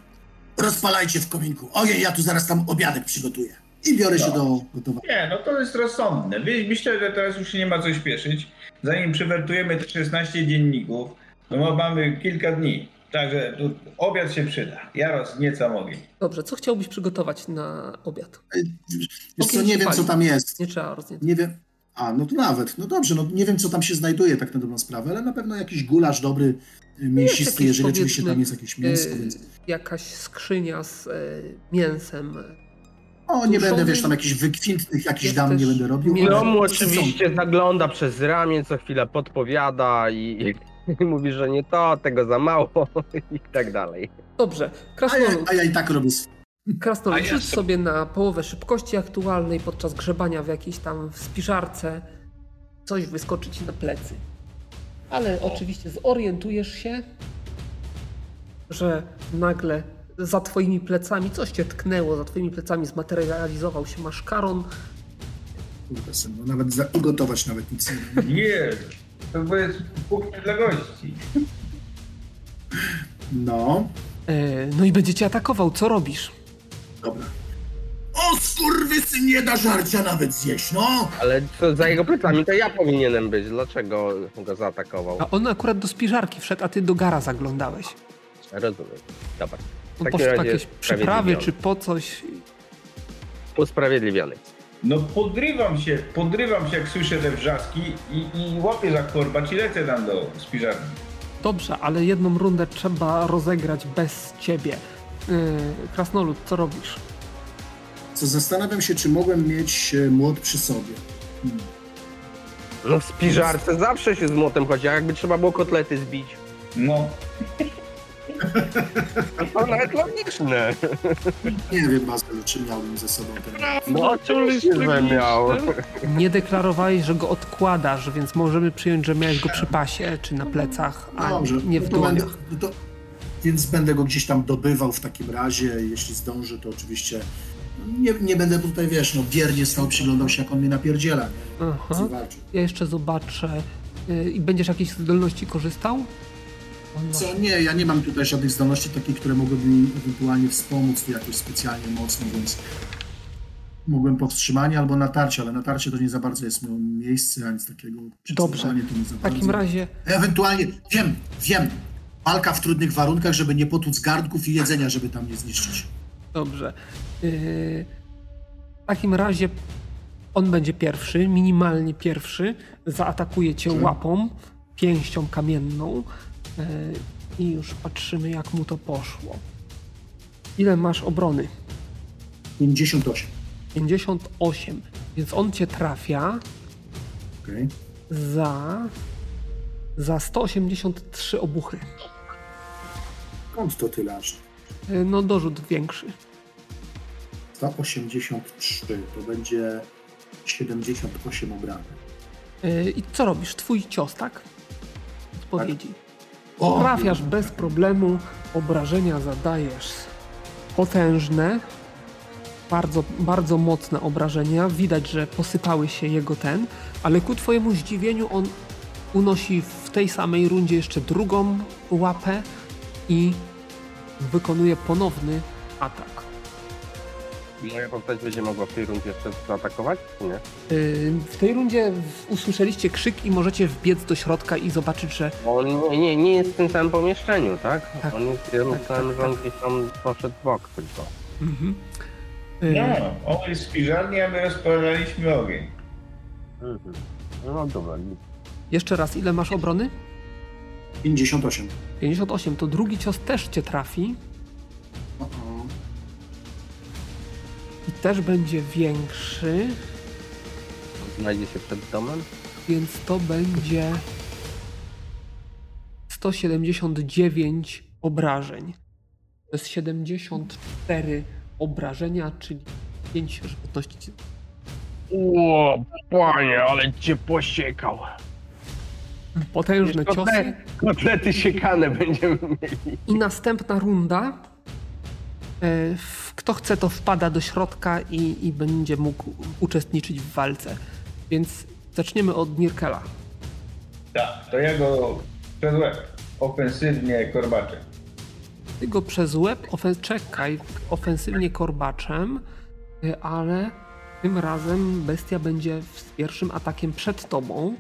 rozpalajcie w kominku. Ojej, ja tu zaraz tam obiadek przygotuję. I biorę się do gotowania. Nie, no to jest rozsądne. My- Myślę, że teraz już się nie ma co śpieszyć. Zanim przywertujemy te 16 dzienników, no mamy kilka dni. Także tu obiad się przyda. Jaros nieco mogę. Dobrze, co chciałbyś przygotować na obiad? Wiesz co, nie wiem, pali. co tam jest. Nie trzeba roznieść. Nie wiem. A, no to nawet. No dobrze, no nie wiem, co tam się znajduje tak na dobrą sprawę, ale na pewno jakiś gulasz dobry, y, mięsisty, jeżeli oczywiście tam jest jakieś mięso, y, więc... Jakaś skrzynia z y, mięsem O, nie będę, wiesz, tam jakichś wykwintnych jakichś dam nie będę robił. mięso. ale No mu sycący. oczywiście zagląda przez ramię, co chwilę podpowiada i, i mówi, że nie to, tego za mało i tak dalej. Dobrze, A ja, krasnolud, a ja i tak robię krasnolud ja sobie na połowę szybkości aktualnej podczas grzebania w jakiejś tam spiżarce. Coś wyskoczy ci na plecy. Ale oczywiście zorientujesz się, że nagle za twoimi plecami coś cię tknęło, za twoimi plecami zmaterializował się maszkaron. Kurde, syn, no nawet za, ugotować nawet nic nie. Nie, to jest kuchnia dla gości. No, E, No i będzie cię atakował. Co robisz? dobra. O, skurwysy, nie da żarcia nawet zjeść, no! Ale co za jego plecami to ja powinienem być. Dlaczego go zaatakował? A on akurat do spiżarki wszedł, a ty do gara zaglądałeś. Rozumiem. Dobra. Po razie jakieś przyprawy czy po coś. Usprawiedliwiony. No podrywam się, podrywam się jak słyszę te wrzaski i, i łapię za korbacz i lecę tam do spiżarni. Dobrze, ale jedną rundę trzeba rozegrać bez ciebie. Yy, Krasnolud, co robisz? Co zastanawiam się, czy mogłem mieć e, młot przy sobie. Hmm. No w spiżarce zawsze się z młotem chodzi, a jakby trzeba było kotlety zbić. No, To nawet logiczne. Nie wiem, Mazelu, czy miałbym ze sobą ten... No oczywiście, że miał. Nie deklarowałeś, że go odkładasz, więc możemy przyjąć, że miałeś go przy pasie czy na plecach, a Dobrze, nie w no to będę, dłoniach. no to, więc będę go gdzieś tam dobywał w takim razie, jeśli zdążę, to oczywiście nie, nie będę tutaj, wiesz, no biernie stał, przyglądał się, jak on mnie napierdziela? Aha. Ja jeszcze zobaczę. Yy, I będziesz jakiejś zdolności korzystał? Co nie, ja nie mam tutaj żadnych zdolności takich, które mogłyby mi ewentualnie wspomóc tu jakoś specjalnie mocno, więc mógłbym powstrzymanie albo natarcie, ale natarcie to nie za bardzo jest mi- miejsce, a nic takiego. Dobrze. To nie za W takim bardzo. razie Ewentualnie, wiem, wiem, walka w trudnych warunkach, żeby nie potłuc gardków i jedzenia, żeby tam nie zniszczyć. Dobrze. Yy, w takim razie on będzie pierwszy, minimalnie pierwszy. Zaatakuje cię łapą, pięścią kamienną. Yy, I już patrzymy, jak mu to poszło. Ile masz obrony? 58. 58. Więc on cię trafia Okej. za, za 183 obuchy. Skąd to tyle aż? Yy, no, dorzut większy. 183 to będzie 78 obrażeń. Yy, I co robisz? Twój cios, tak? Odpowiedzi. O, Trafiasz bez problemu, obrażenia zadajesz potężne, bardzo, bardzo mocne obrażenia. Widać, że posypały się jego ten, ale ku twojemu zdziwieniu on unosi w tej samej rundzie jeszcze drugą łapę i wykonuje ponowny atak. Moja postać będzie mogła w tej rundzie jeszcze zaatakować, czy nie? Yy, W tej rundzie usłyszeliście krzyk i możecie wbiec do środka i zobaczyć, że on nie, nie, nie jest w tym samym pomieszczeniu, tak? Tak. On jest, ja Tak, myślałem, tak, że on tak. gdzieś tam poszedł w bok tylko. Mhm. Yy, no, on jest w spiżarni, a my rozpalaliśmy ogień. Mhm. No dobra, Jeszcze raz, ile masz obrony? 58. 58, to drugi cios też cię trafi i też będzie większy, znajdzie się przed domem. więc to będzie 179 obrażeń. To jest 74 obrażenia, czyli 5 żywotności. O, panie, ale cię posiekał. Potężne ciosy. Kotle, kotlety siekane będziemy mieli. I następna runda. E, w- Kto chce, to wpada do środka i, i będzie mógł uczestniczyć w walce. Więc zaczniemy od Nirkela. Tak, to ja go przez łeb ofensywnie korbaczem. Ty go przez łeb, ofen- czekaj, ofensywnie korbaczem, ale tym razem bestia będzie z pierwszym atakiem przed tobą.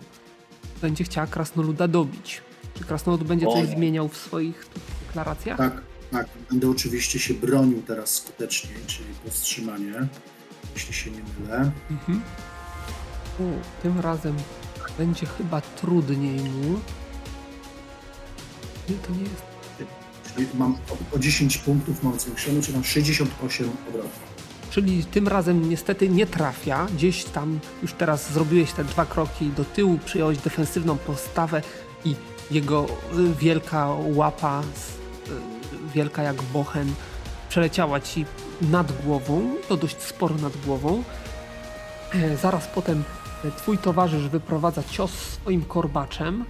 Będzie chciała krasnoluda dobić. Czy krasnolud będzie O coś nie. zmieniał w swoich deklaracjach? Tak, tak. Będę oczywiście się bronił teraz skuteczniej, czyli powstrzymanie, jeśli się nie mylę. Mhm. U, tym razem będzie chyba trudniej mu. Nie, to nie jest. Czyli mam o, o 10 punktów mam zwiększone, czyli mam 68 obrotów. czyli tym razem niestety nie trafia. Gdzieś tam już teraz zrobiłeś te dwa kroki do tyłu, przyjąłeś defensywną postawę i jego y, wielka łapa, z, wielka jak bochen, przeleciała ci nad głową, to dość sporo nad głową. E, Zaraz potem twój towarzysz wyprowadza cios swoim korbaczem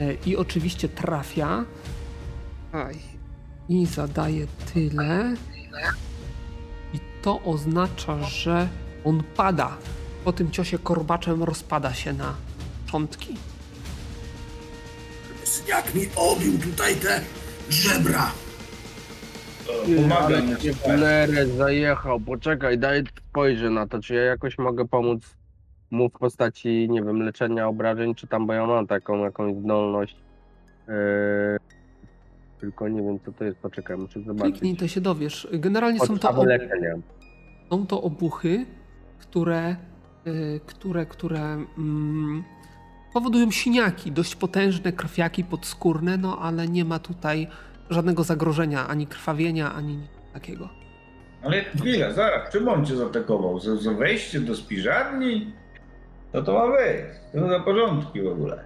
e, i oczywiście trafia. Aj. I zadaje tyle. I to oznacza, że on pada. Po tym ciosie korbaczem rozpada się na szczątki. Jak mi obił tutaj te żebra. Pomagam mu. Lerę zajechał, poczekaj, daj spojrzę na to, czy ja jakoś mogę pomóc mu w postaci, nie wiem, leczenia obrażeń, czy tam, bo ja mam taką jakąś zdolność. Yy, tylko nie wiem, co to jest, poczekaj, muszę zobaczyć. Kliknij, to się dowiesz. Generalnie są to, ob- leczenia. są to obuchy, które, y, które, które mm, powodują siniaki, dość potężne krwiaki podskórne, no ale nie ma tutaj żadnego zagrożenia, ani krwawienia, ani nic takiego. Ale chwila, zaraz, czym on cię zaatakował? Za, za wejście do spiżarni? To to ma być. To za porządki w ogóle.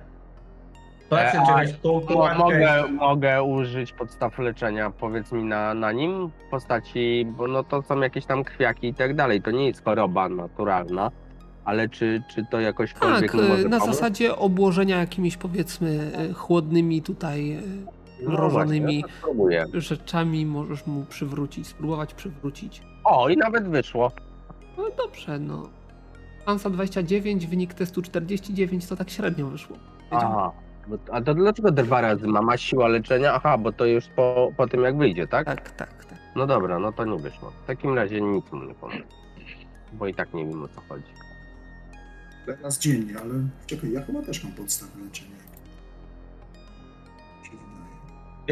Patrzę, E, tą Mo- Mogę, mogę użyć podstaw leczenia, powiedz mi, na, na nim w postaci, bo no to są jakieś tam krwiaki i tak dalej, to nie jest choroba naturalna, ale czy, czy to jakośkolwiek Tak, y, na pomóc? zasadzie obłożenia jakimiś powiedzmy y, chłodnymi tutaj y, No mrożonymi właśnie, spróbuję. rzeczami możesz mu przywrócić, spróbować przywrócić. O, i nawet wyszło. No dobrze, no. Ansa 29, wynik testu 49, to tak średnio wyszło. Wiedziałem. Aha. A to dlaczego dwa razy ma? Ma siła leczenia? Aha, bo to już po, po tym jak wyjdzie, tak? Tak, tak, tak. No dobra, no to nie wyszło. W takim razie nic mu nie pomogę. Bo i tak nie wiem o co chodzi. Raz dziennie, ale czekaj, ja chyba też mam podstawę leczenia.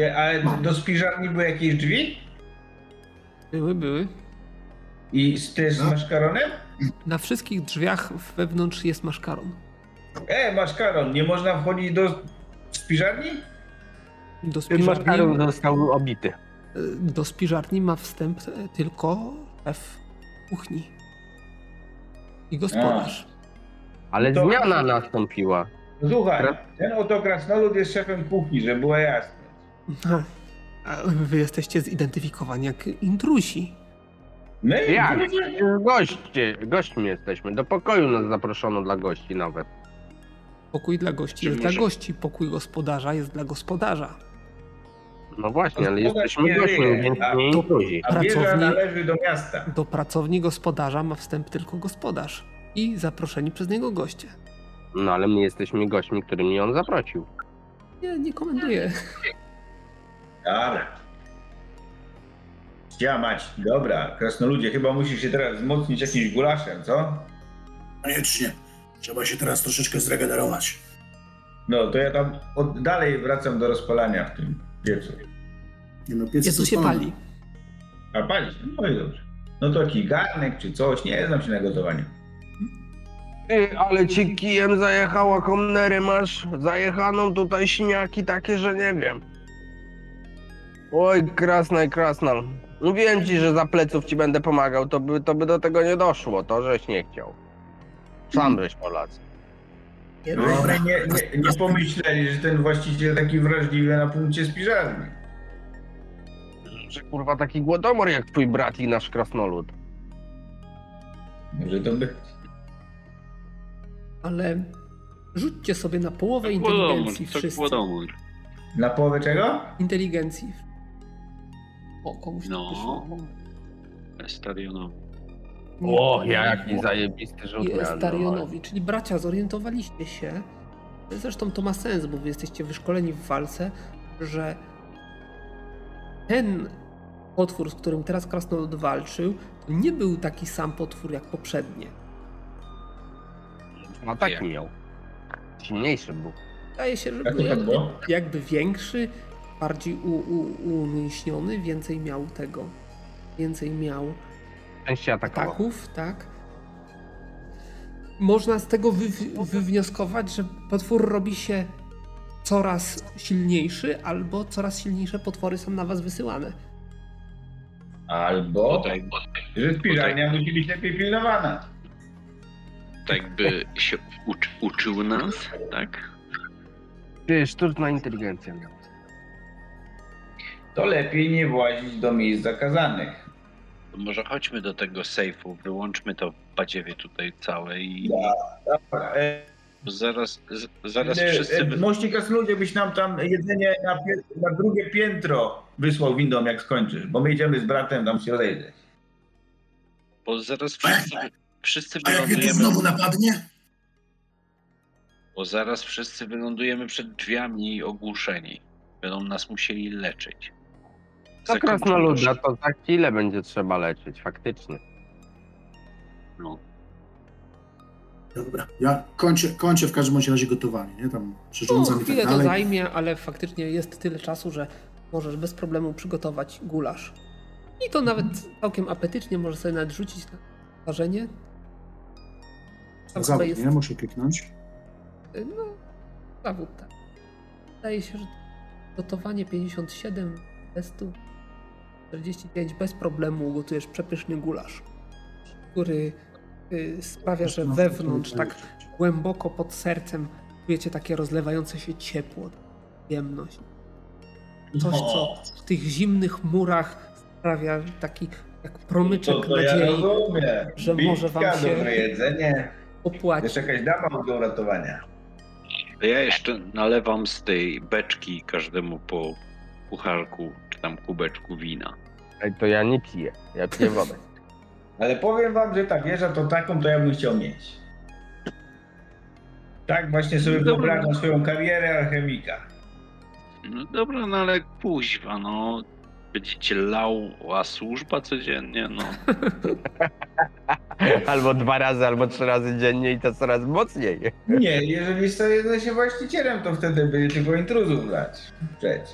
Ale do spiżarni były jakieś drzwi? Były, były. I z, też z No. maszkaronem? Na wszystkich drzwiach wewnątrz jest maszkaron. E, maszkaron, nie można wchodzić do spiżarni? Do spiżarni, został obity. do spiżarni ma wstęp e, tylko szef kuchni. I gospodarz. Ale To- zmiana nastąpiła. Słuchaj, ten oto krasnolud jest szefem kuchni, żeby było jasne. Ha. A wy jesteście zidentyfikowani jak intrusi. My? Jak? Goście, gośćmi jesteśmy. Do pokoju nas zaproszono dla gości nawet. Pokój dla gości Czy jest dla gości, pokój gospodarza jest dla gospodarza. No właśnie, ale jesteśmy gośćmi, więc nie to- intruzi. A wieża Pracowni- należy do miasta. Do pracowni gospodarza ma wstęp tylko gospodarz i zaproszeni przez niego goście. No ale my jesteśmy gośćmi, którymi on zaprosił. Nie, nie komentuję. Dobra. Działać. Dobra, krasnoludzie, chyba musisz się teraz wzmocnić jakimś gulaszem, co? Koniecznie. Trzeba się teraz troszeczkę zregenerować. No, to ja tam od, dalej wracam do rozpalania w tym piecu. Nie no, piec Jezu się pali. A pali się? No i dobrze. No to jakiś garnek czy coś, nie znam się na gotowaniu. Ty, ale ci kijem zajechała komnery, masz zajechaną tutaj śmiaki takie, że nie wiem. Oj, krasnal, krasnal. Mówiłem ci, że za pleców ci będę pomagał, to by, to by do tego nie doszło, to żeś nie chciał. Sam byś Polacy. No, nie, nie, nie pomyśleli, że ten właściciel taki wrażliwy na punkcie spiżarni. Że kurwa taki głodomor jak twój brat i nasz krasnolud. Może to by... Ale rzućcie sobie na połowę inteligencji wszyscy. Na połowę czego? Inteligencji. O, komuś to No. wyszło. Estarionowi. O, jaki zajebisty rzut I no. Estarionowi, czyli bracia, zorientowaliście się, zresztą to ma sens, bo wy jesteście wyszkoleni w walce, że ten potwór, z którym teraz Krasnolud walczył, to nie był taki sam potwór jak poprzednie. No taki miał. Silniejszy był. Wydaje się, że Jak był tak jakby, jakby większy, bardziej u, u, umieśniony, więcej miał tego, więcej miał ataków, tak? Można z tego wy, wywnioskować, że potwór robi się coraz silniejszy, albo coraz silniejsze potwory są na was wysyłane. Albo, Tutaj, że spiralnia musi być lepiej pilnowana. tak by się uczy, uczył nas, tak? Ty, sztuczna inteligencja. To lepiej nie włazić do miejsc zakazanych. To może chodźmy do tego sejfu, wyłączmy to badziewie tutaj całe i Dobra, e, zaraz, z, zaraz e, wszyscy... e, Wy... Mości Kasludzie byś nam tam jedzenie na, pie- na drugie piętro wysłał windą, jak skończysz, bo my idziemy z bratem tam się rozejrzeć. Bo zaraz wszyscy, wszyscy A jak mnie tu wylądujemy... znowu napadnie? Bo zaraz wszyscy wylądujemy przed drzwiami ogłuszeni. Będą nas musieli leczyć. To krasnoluda, to to za chwilę będzie trzeba leczyć, faktycznie. No. Dobra, ja kończę, kończę w każdym razie gotowanie, nie? Tam No, przyrządzam i chwilę tak to dalej. zajmie, ale faktycznie jest tyle czasu, że możesz bez problemu przygotować gulasz. I to nawet całkiem apetycznie, możesz sobie nawet rzucić na. Tam chyba Zawód, jest, nie? Muszę kliknąć. no, zawód, tak. Wydaje się, że gotowanie 57 testu 45 bez problemu ugotujesz przepyszny gulasz, który y, sprawia, że No, wewnątrz tak głęboko pod sercem czujecie takie rozlewające się ciepło, przyjemność. Coś, co w tych zimnych murach sprawia taki jak promyczek to, to ja nadziei rozumiem. że może wam się- dobre jedzenie. opłaci. Jeszcze jakaś dama do uratowania. To Ja jeszcze nalewam z tej beczki każdemu po pucharku, tam kubeczku wina. Ej, to ja nie piję, ja piję wodę. Ale powiem wam, że ta wieża to taką, to ja bym chciał mieć. Tak właśnie sobie Dobra. wyobrażam swoją karierę alchemika. No dobra, no ale kuźwa, no. Będziecie lała służba codziennie, no. Albo dwa razy, albo trzy razy dziennie i to coraz mocniej. Nie, jeżeli staję się właścicielem, to wtedy by tylko intruzów dać. Przecież.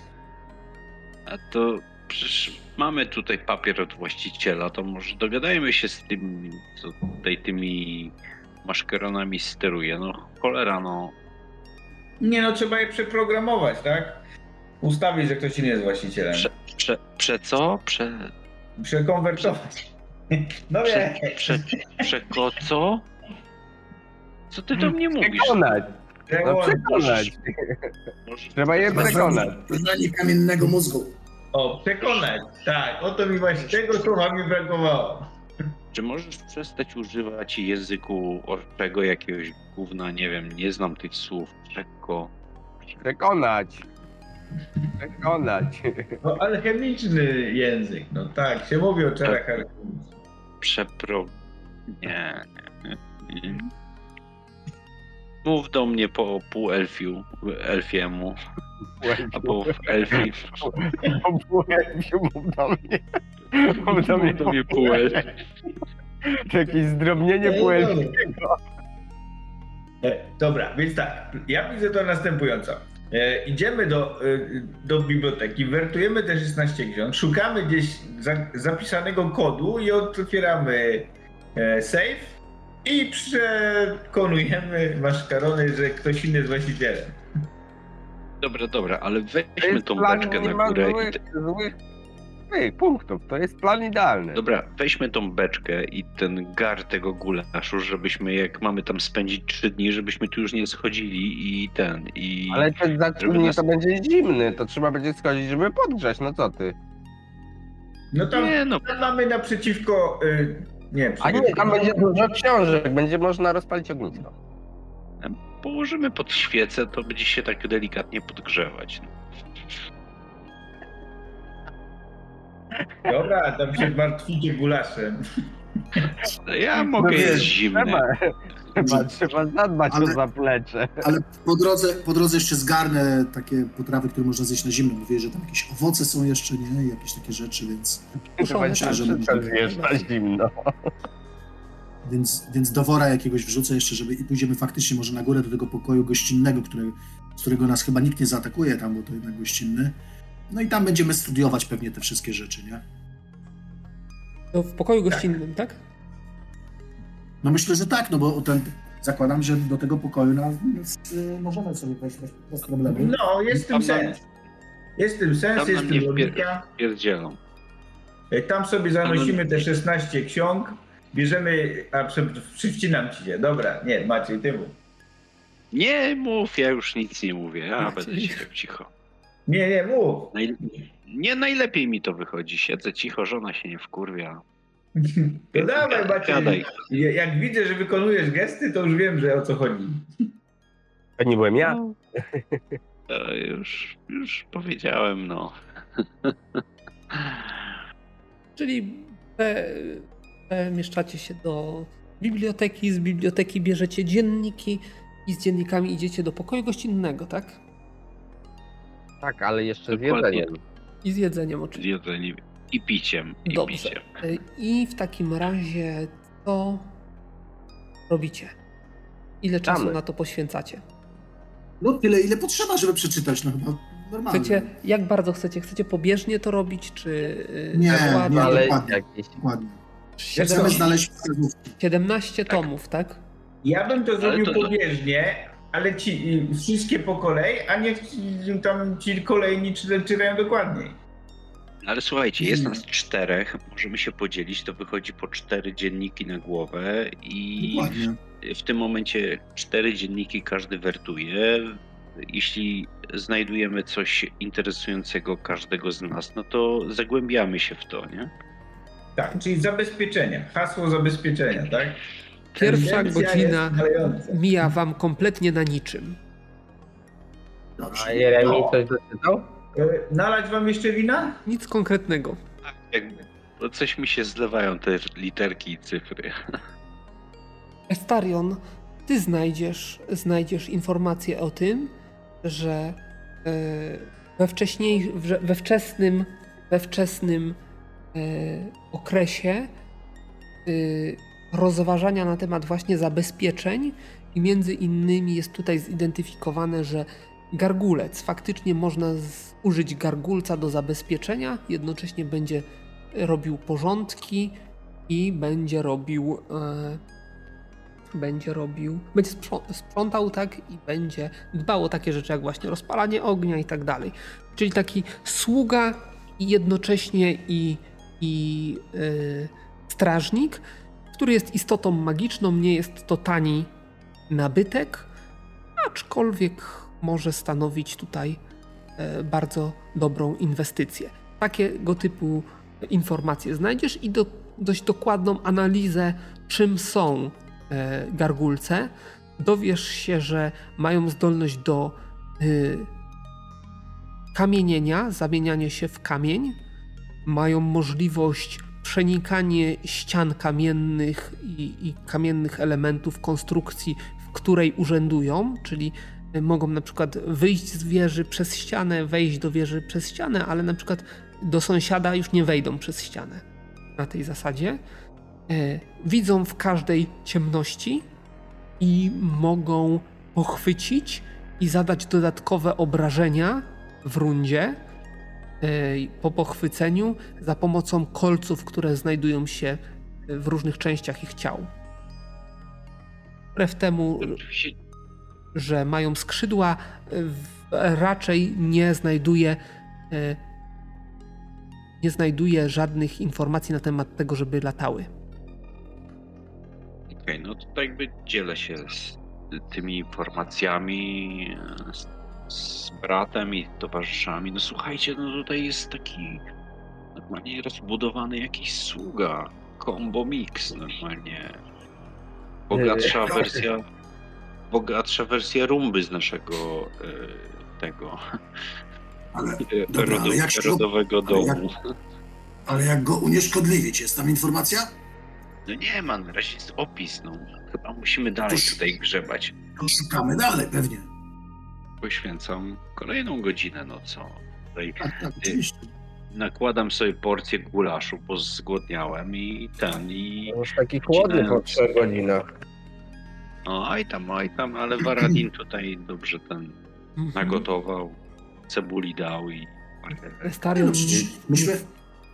A to przecież mamy tutaj papier od właściciela, to może dogadajmy się z tym, co tutaj tymi maszkeronami steruje. No cholera, no. Nie no, trzeba je przeprogramować, tak? Ustawić, że ktoś inny jest właścicielem. Prze, prze, prze co? Prze, Przekonwertować. No prze, nie. prze, przeko co? Co ty do mnie mówisz? Przekonać, no przekonać. Trzeba je przekonać. Poznanie kamiennego mózgu. O, przekonać. Tak, o to mi właśnie tego słowa mi brakowało. Czy możesz przestać używać języku orczego jakiegoś gówna, nie wiem, nie znam tych słów, przeko. Przekonać. Przekonać. No, alchemiczny język, no tak, się mówi o czarach alchemicznych. Przepro... Nie, nie, nie. Mów do mnie po pół elfiu, elfiemu, albo w elfi. Po półelfiu mów do mnie. Mów do mnie Mów do mnie pół elfi. To jakieś zdrobnienie półelfiego. E, Dobra, więc tak, ja widzę to następująco. E, idziemy do, e, do biblioteki, wertujemy te 16 ksiąg, szukamy gdzieś za, zapisanego kodu i otwieramy e, safe i przekonujemy maszkarony, że ktoś inny jest właścicielem. Dobra, dobra, ale weźmy tą beczkę na górę i złych, te... złych ej, punktów. To jest plan idealny. Dobra, weźmy tą beczkę i ten gar tego gulaszu, żebyśmy jak mamy tam spędzić trzy dni, żebyśmy tu już nie schodzili i ten, i... Ale ten za trzy żeby dni nas- to będzie zimny, to trzeba będzie schodzić, żeby podgrzać, no co ty? No tam, Nie no, tam mamy naprzeciwko... Y, nie, A nie, tam będzie dużo książek, będzie można rozpalić ognisko. położymy pod świecę, to będzie się tak delikatnie podgrzewać. No. Dobra, tam się martwicie gulaszem. Ja mogę No jest zimny. Trzeba, trzeba, trzeba zadbać Ale- o zaplecze. Ale po drodze, po drodze jeszcze zgarnę takie potrawy, które można zjeść na zimno. Mówię, że tam jakieś owoce są jeszcze, nie? Jakieś takie rzeczy, więc, Muszone, Trzeba tak. wszystko zjeść na zimno. więc, więc do wora jakiegoś wrzucę jeszcze, żeby i pójdziemy faktycznie może na górę do tego pokoju gościnnego, który, z którego nas chyba nikt nie zaatakuje tam, bo to jednak gościnny. No i tam będziemy studiować pewnie te wszystkie rzeczy, nie? To w pokoju gościnnym, tak? No myślę, że tak, no bo ten, zakładam, że do tego pokoju nas, y, możemy sobie wejść bez, bez problemu. No, jest w tym Tam nam- sens. Jest w tym sens, tam jest tym logika. Pierdzielą. E, Tam sobie zanosimy te 16 ksiąg, bierzemy, a prze, przycinam ci się. Dobra, nie, Maciej, ty mów. Nie mów, ja już nic nie mówię. Ja Maciej. będę siedział cicho. Nie, nie, mów. Naj... Nie najlepiej mi to wychodzi. Siedzę cicho, żona się nie wkurwia. To dawaj, Maciej. Jak widzę, że wykonujesz gesty, to już wiem, że o co chodzi. To nie byłem ja. No. To już, już powiedziałem, no. Czyli e, przemieszczacie się do biblioteki, z biblioteki bierzecie dzienniki i z dziennikami idziecie do pokoju gościnnego, tak? Tak, ale jeszcze z Dokładnie. jedzeniem. I z jedzeniem Z oczywiście. jedzeniem i piciem. I Dobrze. piciem. I w takim razie co robicie? Ile czasu na to poświęcacie? No tyle, ile potrzeba, żeby przeczytać, no chyba normalnie. Chcecie, jak bardzo chcecie? Chcecie pobieżnie to robić, czy y, Nie, nakładnie? nie, Ale dokładnie. jakieś... Dokładnie. Jak chcemy 17, znaleźć wskazówki. 17 Tak. tomów, tak? Ja bym to zrobił to- pobieżnie, ale ci y, wszystkie po kolei, a niech ci, tam ci kolejni czy- czytają dokładniej. Ale słuchajcie, jest Nie. nas czterech, możemy się podzielić, to wychodzi po cztery dzienniki na głowę i Dokładnie. w tym momencie cztery dzienniki każdy wertuje. Jeśli znajdujemy coś interesującego każdego z nas, no to zagłębiamy się w to, nie? Tak, czyli zabezpieczenia, hasło zabezpieczenia, tak? Pierwsza Tendencja godzina mija wam kompletnie na niczym. Dobrze. A Jeremi No. coś doczytał? E, Nalać wam jeszcze wina? Nic konkretnego. Jakby, bo coś mi się zlewają te literki i cyfry. Estarion, ty znajdziesz, znajdziesz informację o tym, że e, we, wcześniej, we wczesnym, we wczesnym e, okresie rozważania na temat właśnie zabezpieczeń i między innymi jest tutaj zidentyfikowane, że gargulec, faktycznie można użyć gargulca do zabezpieczenia, jednocześnie będzie robił porządki i będzie robił e, będzie robił, będzie sprząt- sprzątał tak i będzie dbał o takie rzeczy jak właśnie rozpalanie ognia i tak dalej. Czyli taki sługa i jednocześnie i, i yy, strażnik, który jest istotą magiczną, nie jest to tani nabytek, aczkolwiek może stanowić tutaj e, bardzo dobrą inwestycję. Takiego typu informacje znajdziesz i do, dość dokładną analizę, czym są e, gargulce. Dowiesz się, że mają zdolność do y, kamienienia, zamienianie się w kamień. Mają możliwość przenikanie ścian kamiennych i, i kamiennych elementów konstrukcji, w której urzędują, czyli y, mogą na przykład wyjść z wieży przez ścianę, wejść do wieży przez ścianę, ale na przykład do sąsiada już nie wejdą przez ścianę. Na tej zasadzie e, widzą w każdej ciemności i mogą pochwycić i zadać dodatkowe obrażenia w rundzie e, po pochwyceniu za pomocą kolców, które znajdują się w różnych częściach ich ciał. Wbrew temu, że mają skrzydła, raczej nie znajduje e, nie znajduje żadnych informacji na temat tego, żeby latały. Okej, no to tak jakby dzielę się z tymi informacjami e, z, z bratem i towarzyszami. No słuchajcie, no tutaj jest taki normalnie rozbudowany jakiś sługa, combo mix normalnie. Bogatsza wersja, bogatsza wersja rumby z naszego e, tego Ale, Dobra, rodu, jak rodowego ale jak- domu. ale jak go unieszkodliwić, jest tam informacja? No nie ma, na razie jest opis, no. Chyba musimy dalej Toż- tutaj grzebać. To szukamy dalej, pewnie. Poświęcam kolejną godzinę, no co? Tutaj Tak, tak, oczywiście. nakładam sobie porcję gulaszu, bo zgłodniałem i ten, i Już taki chłodny po trzech godzinach. no aj tam, aj tam, ale Varadin tutaj dobrze ten nagotował, cebuli dał i Nie, Starion no, myśmy,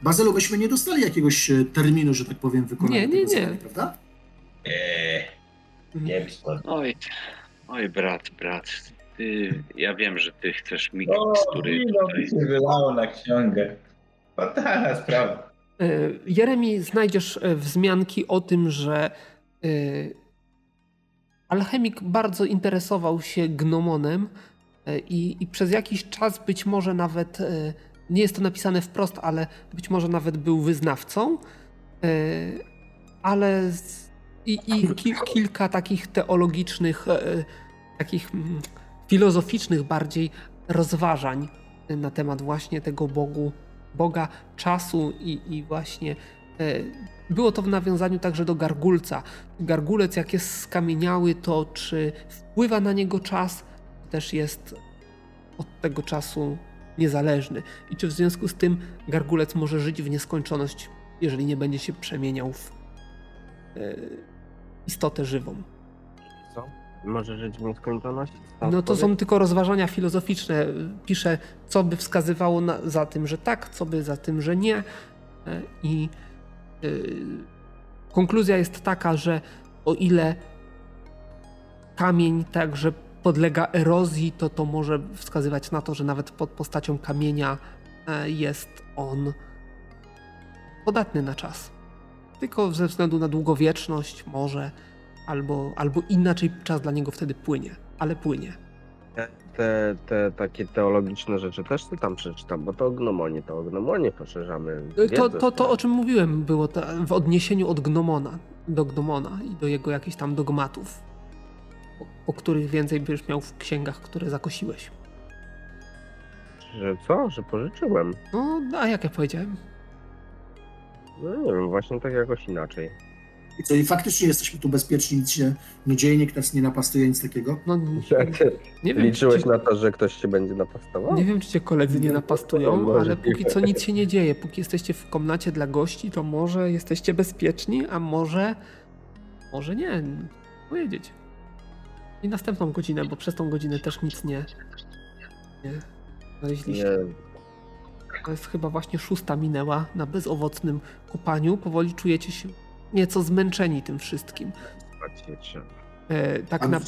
Bazylu, myśmy nie dostali jakiegoś e, terminu, że tak powiem, wykonania Nie, nie, nie. zadania, prawda? Eee, nie wiem. Oj, oj brat, brat, ty, ja wiem, że ty chcesz O, mikstury wino tutaj. mi się wylało na ksiągę. Fatalna sprawa. Jeremi, znajdziesz wzmianki o tym, że alchemik bardzo interesował się gnomonem i, i przez jakiś czas być może nawet, nie jest to napisane wprost, ale być może nawet był wyznawcą, ale i, i ki, kilka takich teologicznych, takich mm, filozoficznych bardziej rozważań na temat właśnie tego Bogu, Boga czasu i, i właśnie e, było to w nawiązaniu także do gargulca. Gargulec jak jest skamieniały, to czy wpływa na niego czas, też jest od tego czasu niezależny. I czy w związku z tym gargulec może żyć w nieskończoność, jeżeli nie będzie się przemieniał w e, istotę żywą. Może żyć w nieskończoność? No to są tylko rozważania filozoficzne. Pisze, co by wskazywało na, za tym, że tak, co by za tym, że nie. E, I yy, konkluzja jest taka, że o ile kamień także podlega erozji, to to może wskazywać na to, że nawet pod postacią kamienia e, jest on podatny na czas. Tylko ze względu na długowieczność może, albo, albo inaczej czas dla niego wtedy płynie ale płynie. Te, te takie teologiczne rzeczy też ty tam przeczytam, bo to o gnomonie, to gnomonie poszerzamy. To, to, to, o czym mówiłem, było w odniesieniu od gnomona do gnomona i do jego jakichś tam dogmatów, o, o których więcej byś miał w księgach, które zakosiłeś. Że co? Że pożyczyłem? No, a jak ja powiedziałem? No nie wiem, właśnie tak jakoś inaczej. I co, i faktycznie jesteśmy tu bezpieczni, nic się nie dzieje, nikt nas nie napastuje, nic takiego? No, nie wiem, Liczyłeś na to, że ktoś się będzie napastował? Nie wiem, czy cię koledzy nie napastują, ale póki co nic się nie dzieje. Póki jesteście w komnacie dla gości, to może jesteście bezpieczni, a może... Może nie. Powiedzieć. I następną godzinę, bo przez tą godzinę też nic nie... Nie. Znaleźliście. Nie. To jest chyba właśnie szósta minęła na bezowocnym kupaniu. Powoli czujecie się nieco zmęczeni tym wszystkim. E, tak na...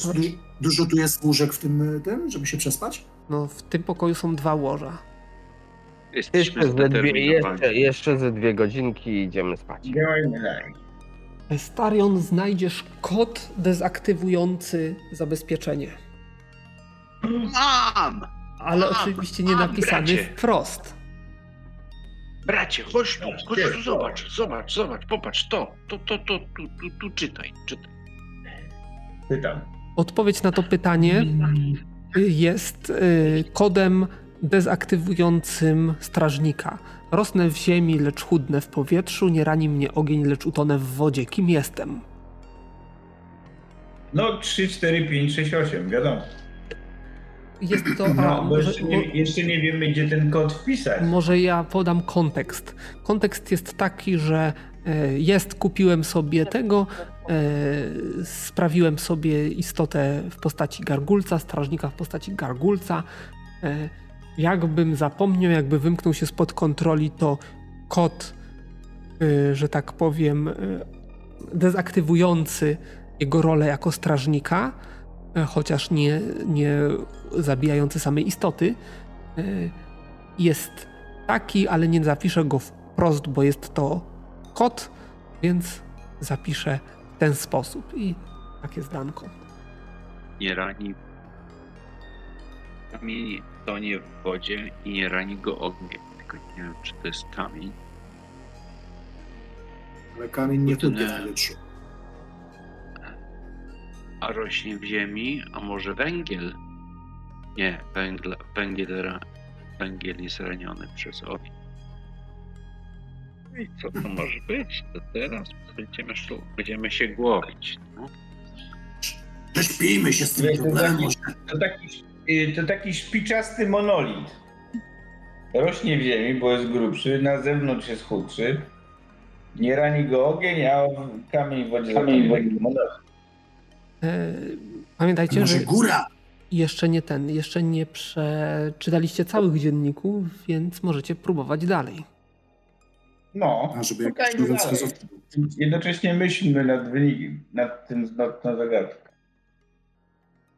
Dużo tu jest łóżek w tym, tym, żeby się przespać? No, w tym pokoju są dwa łoża. Jeszcze ze, dwie, jeszcze, jeszcze ze dwie godzinki idziemy spać. Starion znajdziesz kod dezaktywujący zabezpieczenie. Mam! Ale mam, oczywiście nie napisany bracie. wprost. Bracie, chodź tu, chodź tu, zobacz, zobacz, zobacz, popatrz, to, to, to, to, tu, tu, tu, czytaj, czytaj. Pytam. Odpowiedź na to pytanie jest y, kodem dezaktywującym strażnika. Rosnę w ziemi, lecz chudnę w powietrzu, nie rani mnie ogień, lecz utonę w wodzie. Kim jestem? No 3, 4, 5, 6, 8, wiadomo. Jest to. No, bo może, jeszcze, nie, jeszcze nie wiemy, gdzie ten kod wpisać. Może ja podam kontekst. Kontekst jest taki, że e, jest, kupiłem sobie tego, e, sprawiłem sobie istotę w postaci gargulca, strażnika w postaci gargulca. E, jakbym zapomniał, jakby wymknął się spod kontroli, to kod, że tak powiem, dezaktywujący jego rolę jako strażnika chociaż nie, nie zabijający samej istoty, e, jest taki, ale nie zapiszę go wprost, bo jest to kod, więc zapiszę w ten sposób i takie zdanko. Nie rani kamień tonie w wodzie i nie rani go ogniem. Tylko nie wiem, czy to jest kamień. Ale kamień nie tutaj a rośnie w ziemi, a może węgiel? Nie, węgiel, węgiel, węgiel jest raniony przez ogień. No I co to może być? To teraz będziemy, będziemy się głowić. No. Prześpijmy się z tym problemem. To taki, y, to taki szpiczasty monolit. Rośnie w ziemi, bo jest grubszy, na zewnątrz jest chudszy. Nie rani go ogień, a kamień w wodzie. Kamień w wodzie. E, pamiętajcie, Może że góra. Jeszcze nie ten, jeszcze nie przeczytaliście całych dzienników, więc możecie próbować dalej. No, A żeby nowy Jednocześnie myślmy nad wynikiem, nad tym, nad tą zagadką.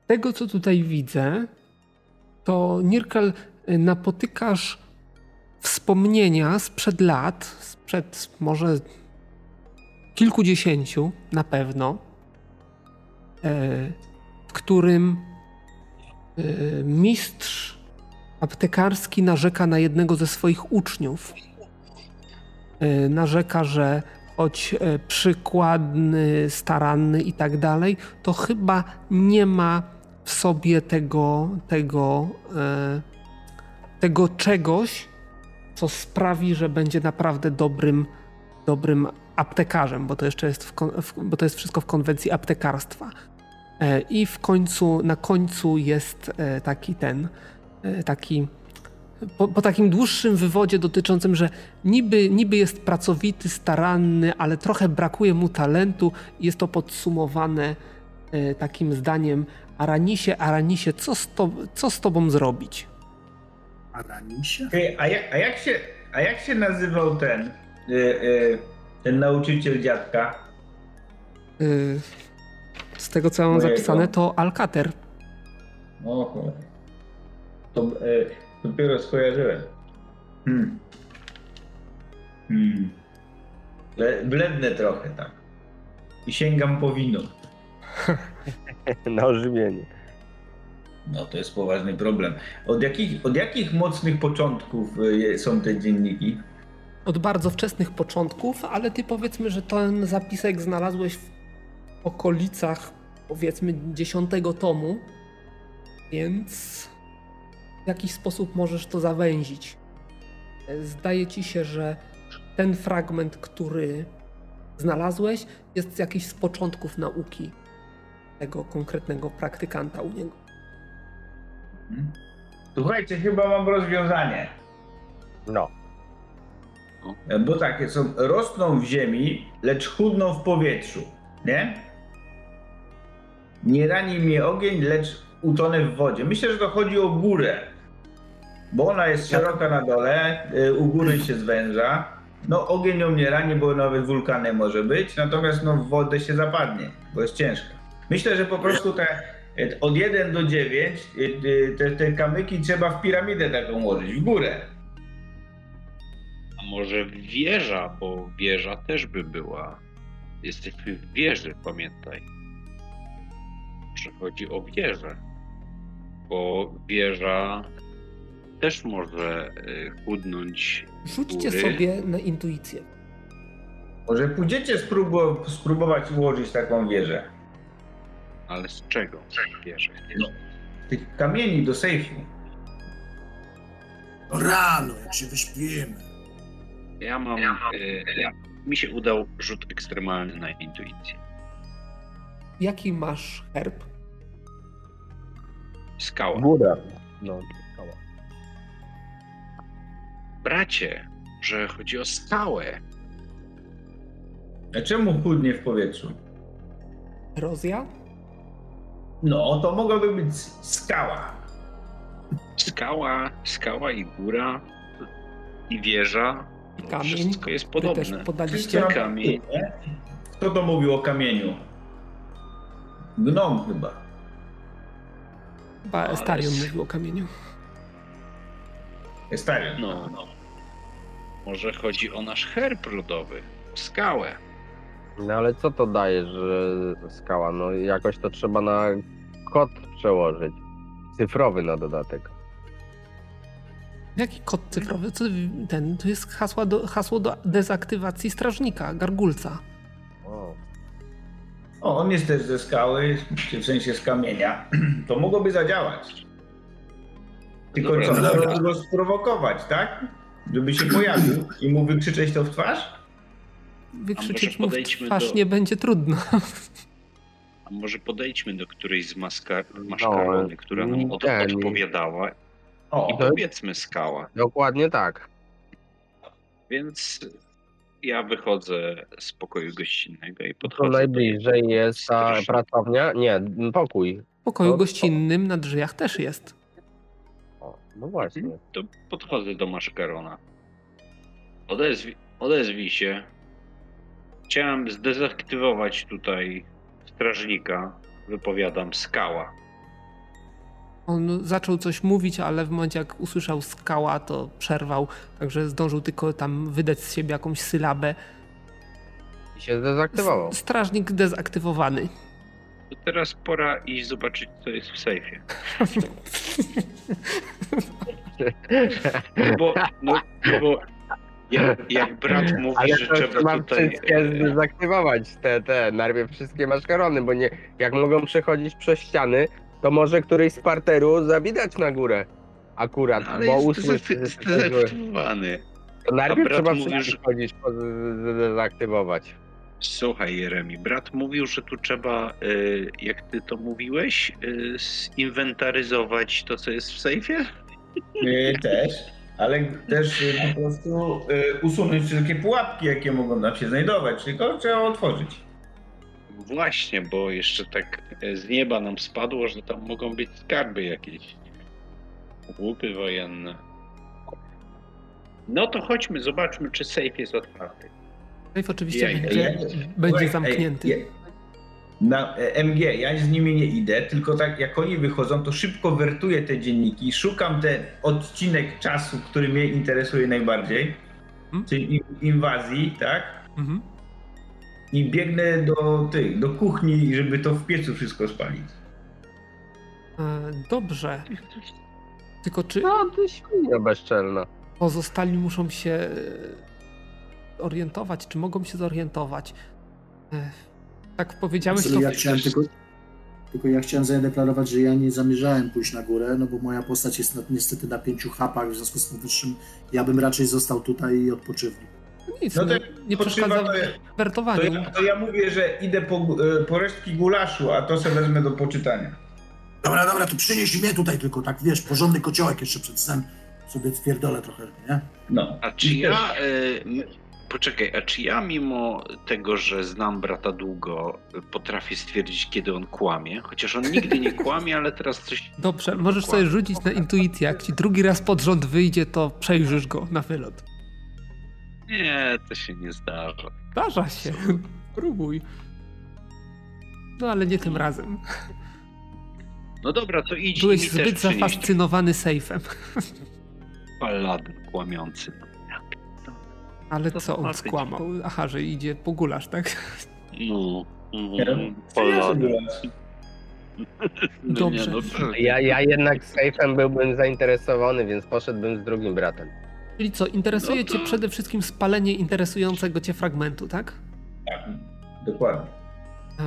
Tego, co tutaj widzę, to Nirkel e, napotykasz wspomnienia sprzed lat, sprzed może kilkudziesięciu na pewno, e, w którym mistrz aptekarski narzeka na jednego ze swoich uczniów. E, narzeka, że choć przykładny, staranny i tak dalej, to chyba nie ma w sobie tego, tego, tego czegoś, co sprawi, że będzie naprawdę dobrym, dobrym aptekarzem, bo to jeszcze jest, w, bo to jest wszystko w konwencji aptekarstwa. E, I w końcu, na końcu jest e, taki ten, e, taki, po, po, takim dłuższym wywodzie dotyczącym, że niby, niby jest pracowity, staranny, ale trochę brakuje mu talentu. Jest to podsumowane takim zdaniem: Aranisie, Aranisie, co z, to, co z tobą zrobić? Aranisie? a, jak, a, jak się, a jak się nazywał ten, y, y, ten nauczyciel dziadka? Z tego co mam Mojego. zapisane, to Alcater. Oho. To y, dopiero skojarzyłem. Hmm. Hmm. Blednę trochę tak. I sięgam po wino. Na ożywienie. No to jest poważny problem. Od jakich, od jakich mocnych początków y, są te dzienniki? Od bardzo wczesnych początków, ale ty powiedzmy, że ten zapisek znalazłeś w okolicach powiedzmy dziesiątego tomu, więc w jakiś sposób możesz to zawęzić. Zdaje ci się, że ten fragment, który znalazłeś, jest jakiś z początków nauki tego konkretnego praktykanta u niego. Mhm. Słuchajcie, chyba mam rozwiązanie. No. Bo takie są, rosną w ziemi, lecz chudną w powietrzu, nie? Nie rani mnie ogień, lecz utonę w wodzie. Myślę, że to chodzi o górę, bo ona jest szeroka na dole, y, u góry się zwęża. No ogień ją nie rani, bo nawet wulkanem może być, natomiast no w wodę się zapadnie, bo jest ciężka. Myślę, że po prostu te od 1 do 9 y, y, te, te kamyki trzeba w piramidę taką ułożyć, w górę. A może wieża, bo wieża też by była. Jesteśmy w wieży, pamiętaj. Że chodzi o wieżę. Bo wieża też może y, chudnąć. Rzućcie sobie na intuicję. Może pójdziecie spróbu- spróbować ułożyć taką wieżę. Ale z czego bierze? No, tych kamieni do sejfu. Rano, jak się wyśpimy. Ja mam. Ja mam... Y, ja, mi się udał rzut ekstremalny na intuicję. Jaki masz herb? Skała. Góra. No, skała. Bracie, że chodzi o skałę. A czemu chudnie w powietrzu? Erozja? No, to mogłaby być skała. Skała, skała i góra i wieża. I kamień. Wszystko jest podobne. Wy też podaliście kamień. Kto to mówił o kamieniu? Gnom chyba. Chyba Estarion Ale... mówił o kamieniu. Estarion. No, no. Może chodzi o nasz herb rodowy. Skałę. No ale co to daje, że skała? No jakoś to trzeba na kod przełożyć. Cyfrowy na dodatek. Jaki kod cyfrowy? Co ten? To jest hasło do, hasło do dezaktywacji strażnika, gargulca. O. on jest też ze skały, w sensie z kamienia. To mogłoby zadziałać. Tylko co, trzeba go sprowokować, tak? Żeby się pojawił i mu wykrzyczeć to w twarz? wykrzyczeć mu w twarz do... nie będzie trudno. A może podejdźmy do którejś z maskar... maszkarony, no, która nam od, odpowiadała o, i powiedzmy skała. Dokładnie tak. Więc ja wychodzę z pokoju gościnnego i podchodzę. To najbliżej do... jest ta pracownia? Nie, pokój. W pokoju to, gościnnym na drzwiach też jest. O, no właśnie. To podchodzę do maszkarona. Odezwij, odezwij się. Chciałem zdezaktywować tutaj strażnika. Wypowiadam skała. On zaczął coś mówić, ale w momencie jak usłyszał skała, to przerwał, także zdążył tylko tam wydać z siebie jakąś sylabę. I się zdezaktywował. S- Strażnik dezaktywowany. To teraz pora iść zobaczyć, co jest w sejfie. No bo, no, bo jak, jak brat mówi, Ale że trzeba trzeba tutaj... wszystkie zdezaktywować, te, te, najpierw wszystkie maszkarony, bo nie, jak mogą przechodzić przez ściany, to może któryś z parteru zawidać na górę. Akurat, Ale bo jest usłyszy, to złe. zdezaktywowany. To najpierw trzeba że- chodzić, zdezaktywować. Słuchaj, Jeremi, brat mówił, że tu trzeba, y, jak ty to mówiłeś, y, zinwentaryzować to, co jest w sejfie? Y, Też, ale też po prostu usunąć wszystkie pułapki, jakie mogą tam się znajdować, tylko trzeba otworzyć. Właśnie, bo jeszcze tak e, z nieba nam spadło, że tam mogą być skarby jakieś. Łupy wojenne. No to chodźmy, zobaczmy, czy safe jest otwarty. Safe oczywiście Ja- będzie, ja- będzie Słuchaj, zamknięty. ja- Na e, MG, ja z nimi nie idę, tylko tak jak oni wychodzą, to szybko wertuję te dzienniki, szukam ten odcinek czasu, który mnie interesuje najbardziej, Hmm? czyli in- inwazji, tak? Mhm. I biegnę do tych, do kuchni, żeby to w piecu wszystko spalić. E, Dobrze. Tylko czy No, to świnia bezczelna. pozostali muszą się e, orientować, czy mogą się zorientować? E, Tak powiedziałeś, to ja chciałem tylko, tylko ja chciałem zadeklarować, że ja nie zamierzałem pójść na górę, no bo moja postać jest na, niestety na pięciu hapach, w związku z powyższym ja bym raczej został tutaj i odpoczywał. Nic, No no, to nie Potrzeba, przeszkadza to, ja, w to, wertowaniu. ja, to ja mówię, że idę po, e, po resztki gulaszu, a to sobie wezmę do poczytania. Dobra, dobra, to przynieś mnie tutaj tylko, tak wiesz, porządny kociołek jeszcze przed snem sobie twierdolę trochę, nie? No. A czy ja. y, poczekaj, a czy ja mimo tego, że znam brata długo, potrafię stwierdzić, kiedy on kłamie? Chociaż on nigdy nie kłamie, ale teraz coś. Dobrze, możesz sobie rzucić na intuicję. Jak ci drugi raz pod rząd wyjdzie, to przejrzysz go na wylot. Nie, to się nie zdarza. Zdarza się. Próbuj. No ale nie tym razem. No dobra, to idź Byłeś mi zbyt zafascynowany sejfem. paladyn kłamiący. Ale To co on skłamał? Aha, że idzie po gulasz, tak? No. Mm, przyniosę paladyn. No Dobrze. No. Ja, ja jednak sejfem byłbym zainteresowany, więc poszedłbym z drugim bratem. Czyli co, interesuje No to- cię przede wszystkim spalenie interesującego cię fragmentu, tak? Tak, dokładnie. A...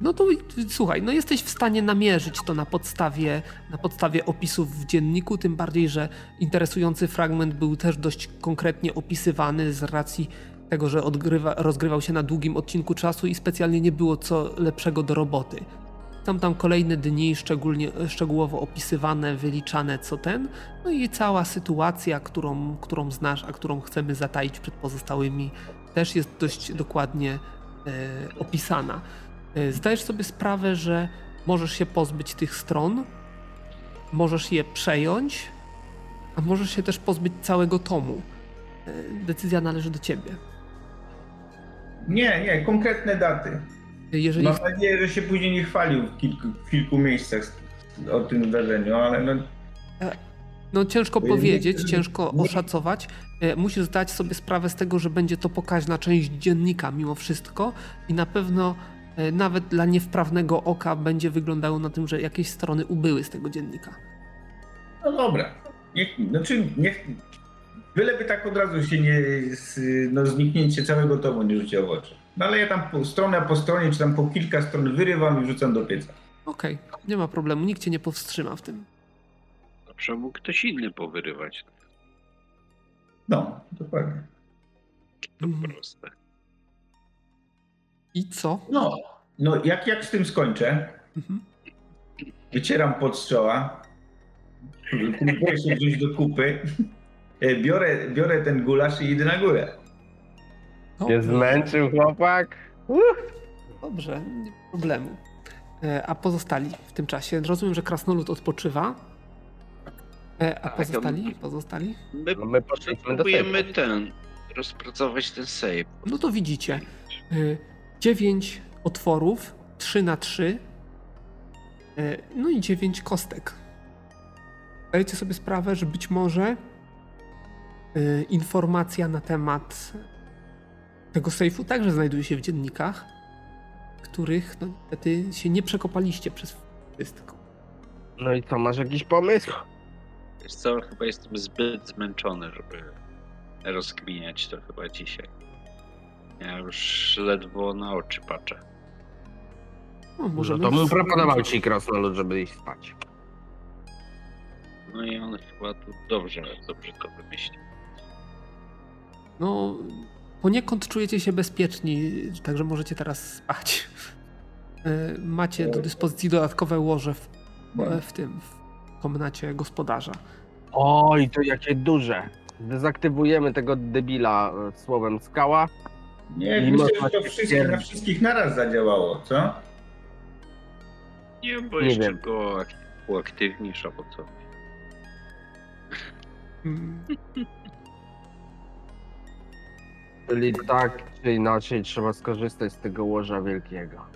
No to słuchaj, no jesteś w stanie namierzyć to na podstawie, na podstawie opisów w dzienniku, tym bardziej, że interesujący fragment był też dość konkretnie opisywany z racji tego, że odgrywa, rozgrywał się na długim odcinku czasu i specjalnie nie było co lepszego do roboty. Tam tam kolejne dni szczególnie, szczegółowo opisywane, wyliczane co ten, no i cała sytuacja, którą, którą znasz, a którą chcemy zataić przed pozostałymi, też jest dość dokładnie e, opisana. E, zdajesz sobie sprawę, że możesz się pozbyć tych stron, możesz je przejąć, a możesz się też pozbyć całego tomu. E, decyzja należy do ciebie. Nie, nie, konkretne daty. Jeżeli Mam nadzieję, że się później nie chwalił w kilku, w kilku miejscach o tym zdarzeniu, ale no, No ciężko powiedzieć, ciężko oszacować. E, Musisz zdać sobie sprawę z tego, że będzie to pokaźna część dziennika mimo wszystko i na pewno e, nawet dla niewprawnego oka będzie wyglądało na tym, że jakieś strony ubyły z tego dziennika. no dobra. Niech, znaczy, niech, byleby tak od razu się nie, no zniknięcie całego tomu nie rzuciło w oczy. No ale ja tam po, stronę po stronie, czy tam po kilka stron wyrywam i wrzucam do pieca. Okej, nie ma problemu, nikt cię nie powstrzyma w tym. Zawsze mógł ktoś inny powyrywać. No, dokładnie. To Mhm. proste. I co? No, no jak, jak z tym skończę, Mhm. wycieram pod z czoła, próbuję się wziąć do kupy, e, biorę, biorę ten gulasz i idę na górę. Się Dobrze, zmęczył chłopak? dobrze, nie ma problemu. E, A pozostali w tym czasie? Rozumiem, że krasnolud odpoczywa. E, A Tak, pozostali? Pozostali? My No my sejfu. ten, rozpracować ten save. No to widzicie. y, Dziewięć otworów, 3 na 3 E, No i 9 kostek. Zdajecie sobie sprawę, że być może e, informacja na temat tego sejfu także znajduje się w dziennikach, których no niestety się nie przekopaliście przez wszystko. No i co, masz jakiś pomysł? Wiesz co, chyba jestem zbyt zmęczony, żeby rozkminiać to chyba dzisiaj. Ja już ledwo na oczy patrzę. No, No możemy to bym proponował ci krasnolud, żeby iść spać. No i on chyba tu dobrze, dobrze to wymyślił. No, poniekąd czujecie się bezpieczni, także możecie teraz spać. E, Macie do dyspozycji dodatkowe łoże w, w tym, w komnacie gospodarza. Oj, to jakie duże. Dezaktywujemy tego debila e, słowem skała. Nie, I myślę, że to wszystkich, na wszystkich naraz zadziałało, co? Nie, bo Nie jeszcze wiem. go ak- uaktywnisz albo co. Czyli tak czy inaczej trzeba skorzystać z tego łoża wielkiego.